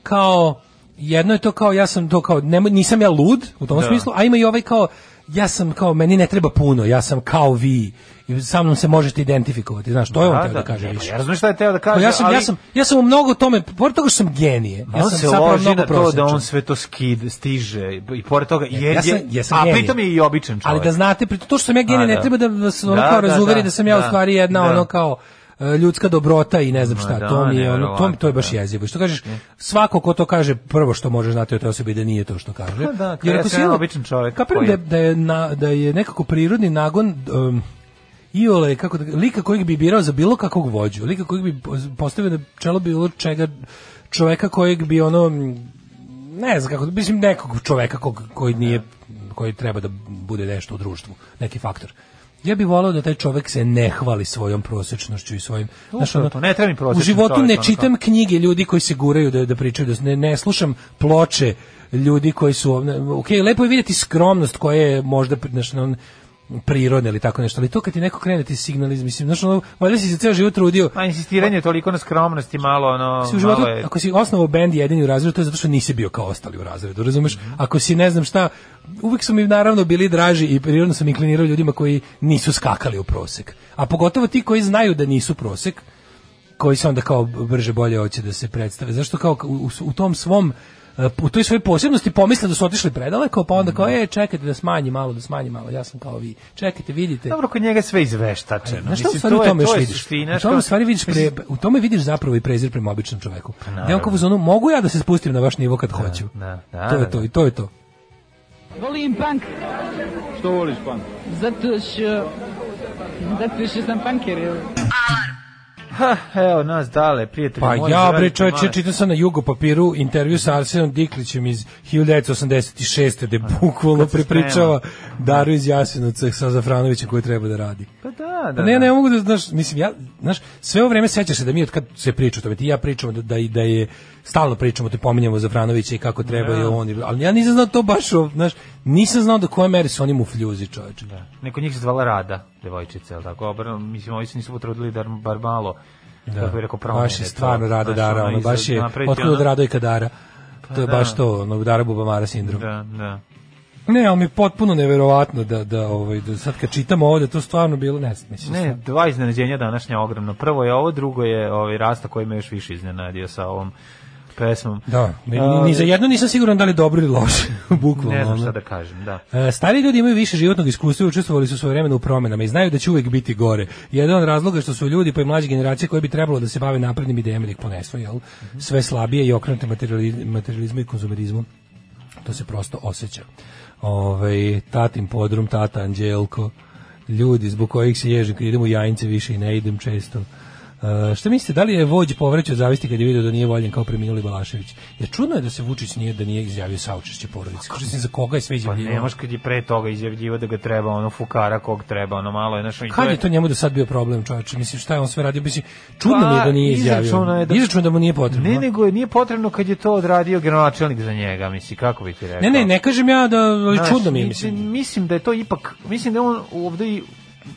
kao jedno je to kao ja sam to kao nemoj- nisam ja lud u tom Da. smislu, a ima i ovaj kao ja sam kao meni ne treba puno, ja sam kao vi i sa mnom se možete identifikovati, znaš, to je on Da, teo da, da, kaže više. Ja razumem šta je teo da kaže, ja sam ali ja sam ja sam u mnogo tome, pored toga što sam genije. Ja sam se loži mnogo na to da on sve to skid, stiže i pored toga je, ja sam, je- ja sam a genije. pritom je i običan čovjek. Ali da znate, pri to što sam ja genije, ne da. treba da vas ono Da, kao da, razuveri da, da, sam ja u stvari jedna da. ono kao ljudska dobrota i ne znam šta, Ma to da, mi je ono, to, to je baš da. jezivo. Što kažeš, svako ko to kaže, prvo što može znati o toj osobi da nije to što kaže. Pa da, Jer ja ako si ono- običan čovjek Kapiram da, da, je na, da je nekako prirodni nagon um, Iole, kako da, lika kojeg bi birao za bilo kakvog vođu, lika kojeg bi postavio na čelo bilo čega čoveka kojeg bi ono ne znam kako, mislim nekog čoveka kog, koji nije koji treba da bude nešto u društvu, neki faktor. Ja bih volao da taj čovek se ne hvali svojom prosečnošću i svojim... znaš, ono, to, ne treba mi U životu ne ono čitam knjige ljudi koji se guraju da, da pričaju, da ne, ne slušam ploče ljudi koji su... Ok, lepo je vidjeti skromnost koja je možda znaš, ono, prirodna ili tako nešto, ali to kad ti neko krene ti signalizam, mislim, znaš, ono, valjda si se ceo život trudio, Ma insistiranje toliko na skromnosti malo ono si životu, malo je ako si osnovao bend jedini u razredu, to je zato što nisi bio kao ostali u razredu, razumeš? Ako si ne znam šta, uvijek su mi naravno bili draži i prirodno sam inklinirao ljudima koji nisu skakali u prosek. A pogotovo ti koji znaju da nisu prosek, koji se onda kao brže bolje hoće da se predstave. Zašto kao u, u, u tom svom u toj svojoj posebnosti pomisle da su otišli predaleko, pa onda kao, e, čekajte da smanji malo, da smanji malo, ja sam kao vi. Čekajte, vidite. Dobro, kod njega je sve izveštačeno. Znaš šta u stvari u to je- tome još to je vidiš? suština, U tome što- u stvari vidiš pre, u tome vidiš zapravo i prezir prema običnom čoveku. Da je on kao u fazonu, mogu ja da se spustim na vaš nivo kad hoću. da, da, to je da, to da. i to je to. Volim punk. Što voliš punk? Zato što... Zato što sam punker. Ha, evo nas dale, prijatelji Pa moji, ja bre maš. čitam sam na Jugo papiru intervju sa Arsenom Diklićem iz 1986. gde bukvalno kad se prepričava Daru iz Jasenovca sa Zafranovićem koji treba da radi. Pa da, da. Pa ne, da. ne mogu da, znaš, mislim, ja, znaš, sve ovo vreme sećaš se da mi od kad se priča o tome, ti ja pričamo da, da, da je, stalno pričamo, te pominjemo Zafranovića i kako treba i on, i- ali ja nisam znao to baš, znaš, nisam znao do koje mere su oni mu fljuzi, čoveče. Da. Neko njih se zvala Rada, devojčica, ali tako, Obar, mislim, ovi se nisu potrudili da bar malo, da. kako bi rekao, promene. baš je stvarno Znaš, Dara, ono, baš je, od Rado i Kadara. to je da. baš to, ono, Dara Bubamara sindrom. Da, da. Ne, ali mi je potpuno neverovatno da, da, ovaj, da sad kad čitamo ovo da je to stvarno bilo, ne znam, mislim. Ne, dva iznenađenja današnja ogromno. Prvo je ovo, drugo je ovaj Rasta koji me još više iznenadio sa ovom pesmom. Da, ni, ni za jedno nisam siguran da li dobro ili loše, bukvalno. Ne znam šta da kažem, da. E, Stari ljudi imaju više životnog iskustva i učestvovali su svoje vremena u promenama i znaju da će uvek biti gore. Jedan od razloga što su ljudi pa i mlađe generacije koje bi trebalo da se bave naprednim idejama ili ih ponesu, jel? Sve slabije i okrenute materiali- materializmu i konzumerizmu. To se prosto osjeća. Ovaj tatin podrum, tata Anđelko, ljudi zbog kojih se ježim kad idem u Jajince više i ne idem često. Uh, šta mislite, da li je vođ povrećao od zavisti kad je vidio da nije voljen kao preminuli Balašević? Jer čudno je da se Vučić nije da nije izjavio saučešće porodice. Kaže se za koga je sve Pa izjavljivao. nemaš kad je pre toga izjavljivo da ga treba, ono fukara kog treba, ono malo je, znaš, i Kad je to njemu do sad bio problem, čoveče? Mislim, šta je on sve radio? Mislim, čudno mi je da nije izjavio. izračunao je da- Izračunao da mu nije potrebno. Ne, nego je nije potrebno kad je to odradio gradonačelnik za njega, misli, kako bi ti rekao? ne, ne, ne kažem ja da, ali Znaš, čudno mi je, mislim, mislim. mislim da je to ipak, mislim da on ovde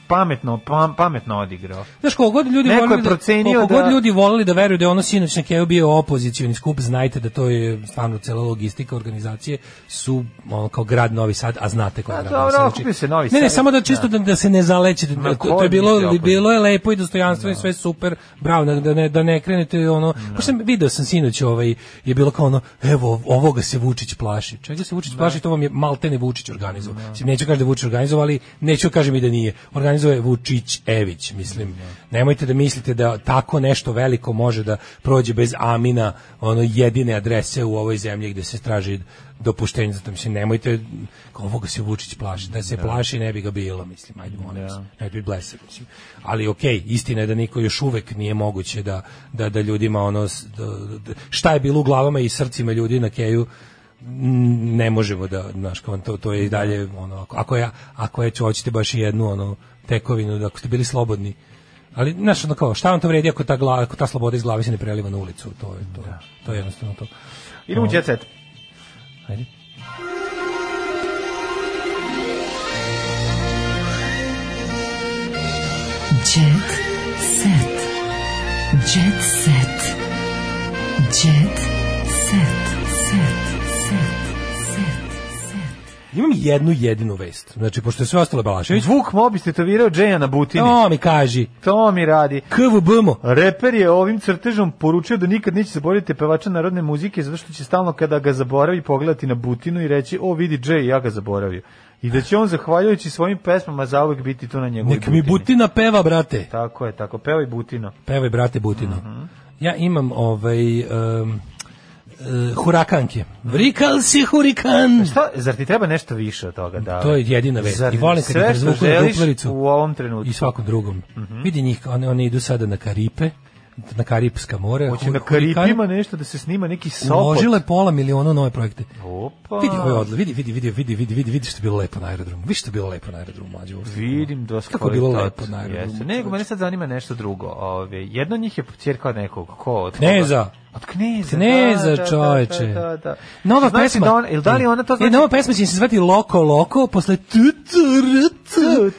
pametno, pam, pametno odigrao. Znaš, koliko god ljudi Neko volili da, da- god ljudi volili da veruju da je ono sinoć na Keju bio opozicioni skup, znajte da to je stvarno cela logistika organizacije su ono, kao grad Novi Sad, a znate koji A je grad Novi Sad. okupio se Novi Ne, ne, Sad. samo da čisto da, da se ne zalećete. Da, to, to je bilo, bilo je lepo i dostojanstveno i sve super. Bravo, da, da, ne, da ne krenete ono... Pošto sam video sam sinoć ovaj, je bilo kao ono, evo, ovoga se Vučić plaši. Čega se Vučić plaši, to vam je maltene Vučić organizovao. Mislim, neću kažem da Vučić organizovao, ali neću kažem i da nije. Organizovao je Vučić Ević, mislim. Nemojte da mislite da tako nešto veliko može da prođe bez Amina, ono jedine adrese u ovoj zemlji gde se traži dopuštenje za to. Mislim, nemojte, ovoga se Vučić plaši. Da se plaši ne bi ga bilo, mislim, ajde molim vas. Ne bi blesav, mislim. Ali okej, istina je da niko još uvek nije moguće da, da, da ljudima ono, s- da, da- šta je bilo u glavama i srcima ljudi na keju, ne možemo da, znaš, kao to, to je i dalje, ono, ako- ako ja, ako je, hoćete baš i jednu, ono, tekovinu, da ako ste bili slobodni, ali, znaš, ono kao, šta vam to vredi ako ta, gla, ako ta sloboda iz glave se ne preliva na ulicu, to je, to, to je jednostavno to. Idemo u jet set. Ajde. Jet set. Jet set. Jet set. Set. Set. Imam jednu jedinu vest. Znači, pošto je sve ostalo Balašević. Vuk Mobi stetovirao Džeja na butini. To mi kaži. To mi radi. KVBMO. Reper je ovim crtežom poručio da nikad neće zaboraviti pevača narodne muzike zato što će stalno kada ga zaboravi pogledati na butinu i reći o vidi Džej, ja ga zaboravio. I da će on zahvaljujući svojim pesmama zauvek biti tu na njegovoj Nek mi Butina peva, brate. Tako je, tako. Pevaj Butino. Pevaj, brate, Butino. Ja imam ovaj... Um, uh, hurakanke. Vrikal si hurikan. Šta, zar ti treba nešto više od toga? Da, To je jedina. Zar I volim kad ih razvuku na duplericu. u ovom trenutku. I svakom drugom. Vidi njih, one, one idu sada na Karipe, na Karipska more. Hoće na Karipima nešto da se snima neki sopot. Uložile pola miliona u nove projekte. Opa. Vidi ovaj odle, vidi, vidi, vidi, vidi, vidi, vidi, vidi što je bilo lepo na aerodromu. Vidi što je bilo lepo na aerodromu, mlađe. ovo je. Vidim dosta Kako je bilo lepo na aerodromu. Jeste. Nego, mene sad zanima nešto drugo. Ove, jedno od njih je ćerka nekog. Ko? Od? Kneza. Od kneza. Kneza, da, da, čoveče. Da, da, da. Nova Znači pesma. Da on, ili da li ona to E, znači? nova pesma će se zvati Loko Loko posle tu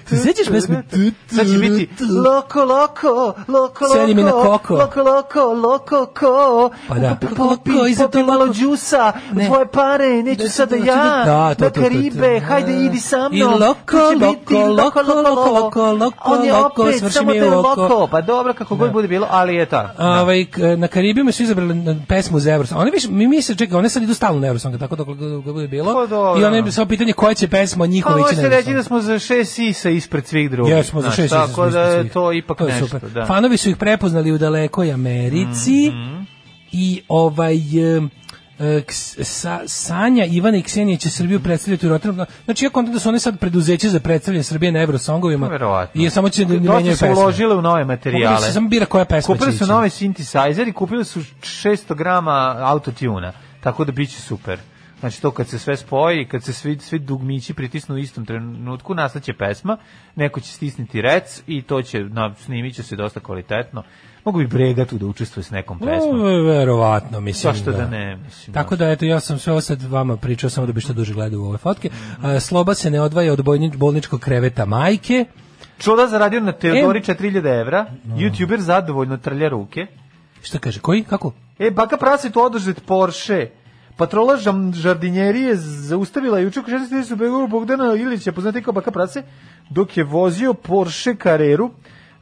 sećaš pesme Sad će biti loko, loko, loko, Sedi mi na koko. Loko, loko, loko, ko. Pa da. Loko, loko, iza to malo loko. džusa, tvoje pare, neću Da, sada da, ja, da, to, na. Karibe, hajde idi sa I mnom. loko, će loko, biti loko, loko, loko, loko, On je loko, opet, samo da je oko. loko. Pa dobro, kako god bude bilo, ali je ta. Ovaj k- na Karibima su izabrali pesmu za Eurosong. Oni više mi se čeka, one sad idu stalno na Eurosong, tako dok bude bilo. Pa. I one bi samo pitanje koja će pesma Pa njihova ići na možete reći Eurosong. da smo za šest sisa ispred svih drugih. Jesmo za šest Tako da je to ipak To je nešto. super. Da. Fanovi su ih prepoznali u dalekoj Americi Mhm. i ovaj e, Ks- sa, Sanja, Ivana i Ksenija će Srbiju predstavljati u Rotterdamu. Znači, ja kontam da su one sad preduzeće za predstavljanje Srbije na Eurosongovima. Verovatno. I samo će da menjaju su pesme. uložile u nove materijale. se samo bira koja pesma Kupili su novi synthesizer i kupili su 600 grama autotuna. Tako da biće super. Znači to kad se sve spoji, kad se svi, svi dugmići pritisnu u istom trenutku, nastaće pesma, neko će stisniti rec i to će, na, snimit će se dosta kvalitetno. Mogu bi Brega tu da učestvuje s nekom pesmom. O, verovatno, mislim. Zašto da ne, mislim, Tako da, eto, ja sam sve ovo sad vama pričao, samo da bi što duže gledao u ove fotke. A, Sloba se ne odvaja od bolničkog kreveta majke. Čuda zaradio na Teodori 4000 evra, youtuber zadovoljno trlja ruke. Šta kaže, koji, kako? E, baka prase tu Porsche. Patrola žardinjerije zaustavila juče oko 16 u Begovu Bogdana Ilića, poznati kao baka prase, dok je vozio Porsche Carreru,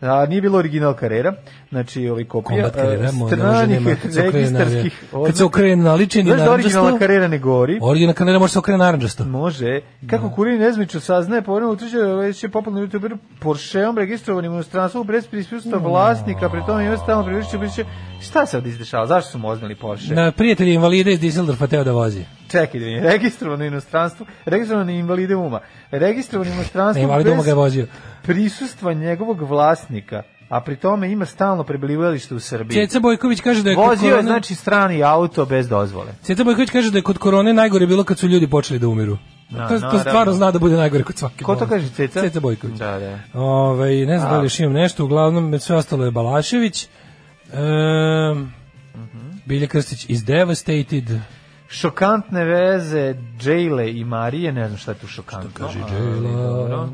a nije bilo original Carrera, znači ovaj kopija ne može stranih nema, kad se okrene na- registarskih Kad se okrene na ličeni Znaš da naranđasto, Carrera ne gori? originalna Carrera može se okrene naranđasto. Može. Kako Kurin Nezmiću saznaje, povremeno utvrđuje već je popularni youtuber Porscheom registrovanim u inostranstvu bez prisustva vlasnika, pri tome ima stalno priličiće biće šta se ovdje izdešava? Zašto su moznili Porsche? Na prijatelji invalide iz Düsseldorfa teo da vozi. Čekaj, da vidim. registrovano u inostranstvu, registrovano invalide uma, registrovano u Na inostranstvu invalide uma ga je vozio. Prisustva njegovog vlasnika, a pri tome ima stalno prebivalište u Srbiji. Ceca Bojković kaže da je Vozio je, korone- znači, strani auto bez dozvole. Ceca Bojković kaže da je kod korone najgore bilo kad su ljudi počeli da umiru. Da, to, to stvarno zna da bude najgore kod svake Ko to kaže, Ceca? Ceca Bojković. Da, da. Ovaj, ne znam da li još imam nešto, uglavnom sve ostalo je Balašević. Um, Bilje Krstić is devastated. Šokantne veze Džejle i Marije, ne znam šta je tu šokantno. Šta kaže Džejla?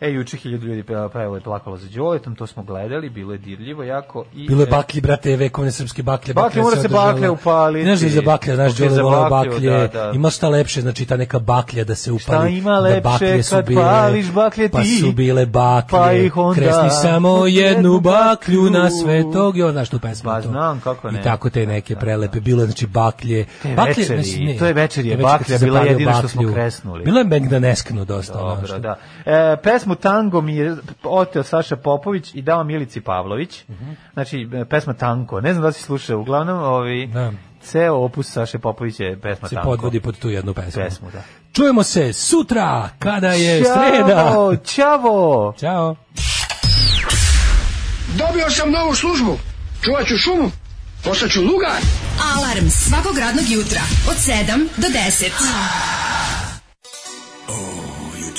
E, juče hiljadu ljudi pa, pa evo je plakalo za Đoletom, to smo gledali, bilo je dirljivo jako. I, Bilo je e, baklji, brate, vekovne srpske baklje. Baklje, mora se baklja upaliti. Znaš da iza baklja, znaš, Baklje Đole za volao baklje. da, da. Ima šta lepše, znači ta neka baklja da se upali. Šta ima da lepše baklje su kad bile- pališ baklje Pa ti? su bile baklje. Pa ih onda Kresni samo jednu baklju na svetog. Jo, znaš tu pesmu. Pa to. znam, kako ne. I tako te neke prelepe. Bilo je, znači, baklje. Te baklje večeri, ne, to je večer je kad baklja bila zapalio jedino što smo kresnuli. Bilo je Megdaneskno dosta. Dobro, znaš. da. E, pesmu Tango mi je oteo Saša Popović i dao Milici Pavlović. Znači, e, pesma Tanko. Ne znam da si slušao, uglavnom, ovi, Da. ceo opus Saše Popovića je pesma se Tanko. podvodi pod tu jednu pesmu. Pesmu, da. Čujemo se sutra kada je Ćao, sreda. Ćavo! Ćao. Dobio sam novu službu. Čuvat ću šumu. Postaću lugar. Alarm svakog radnog jutra od 7 do 10.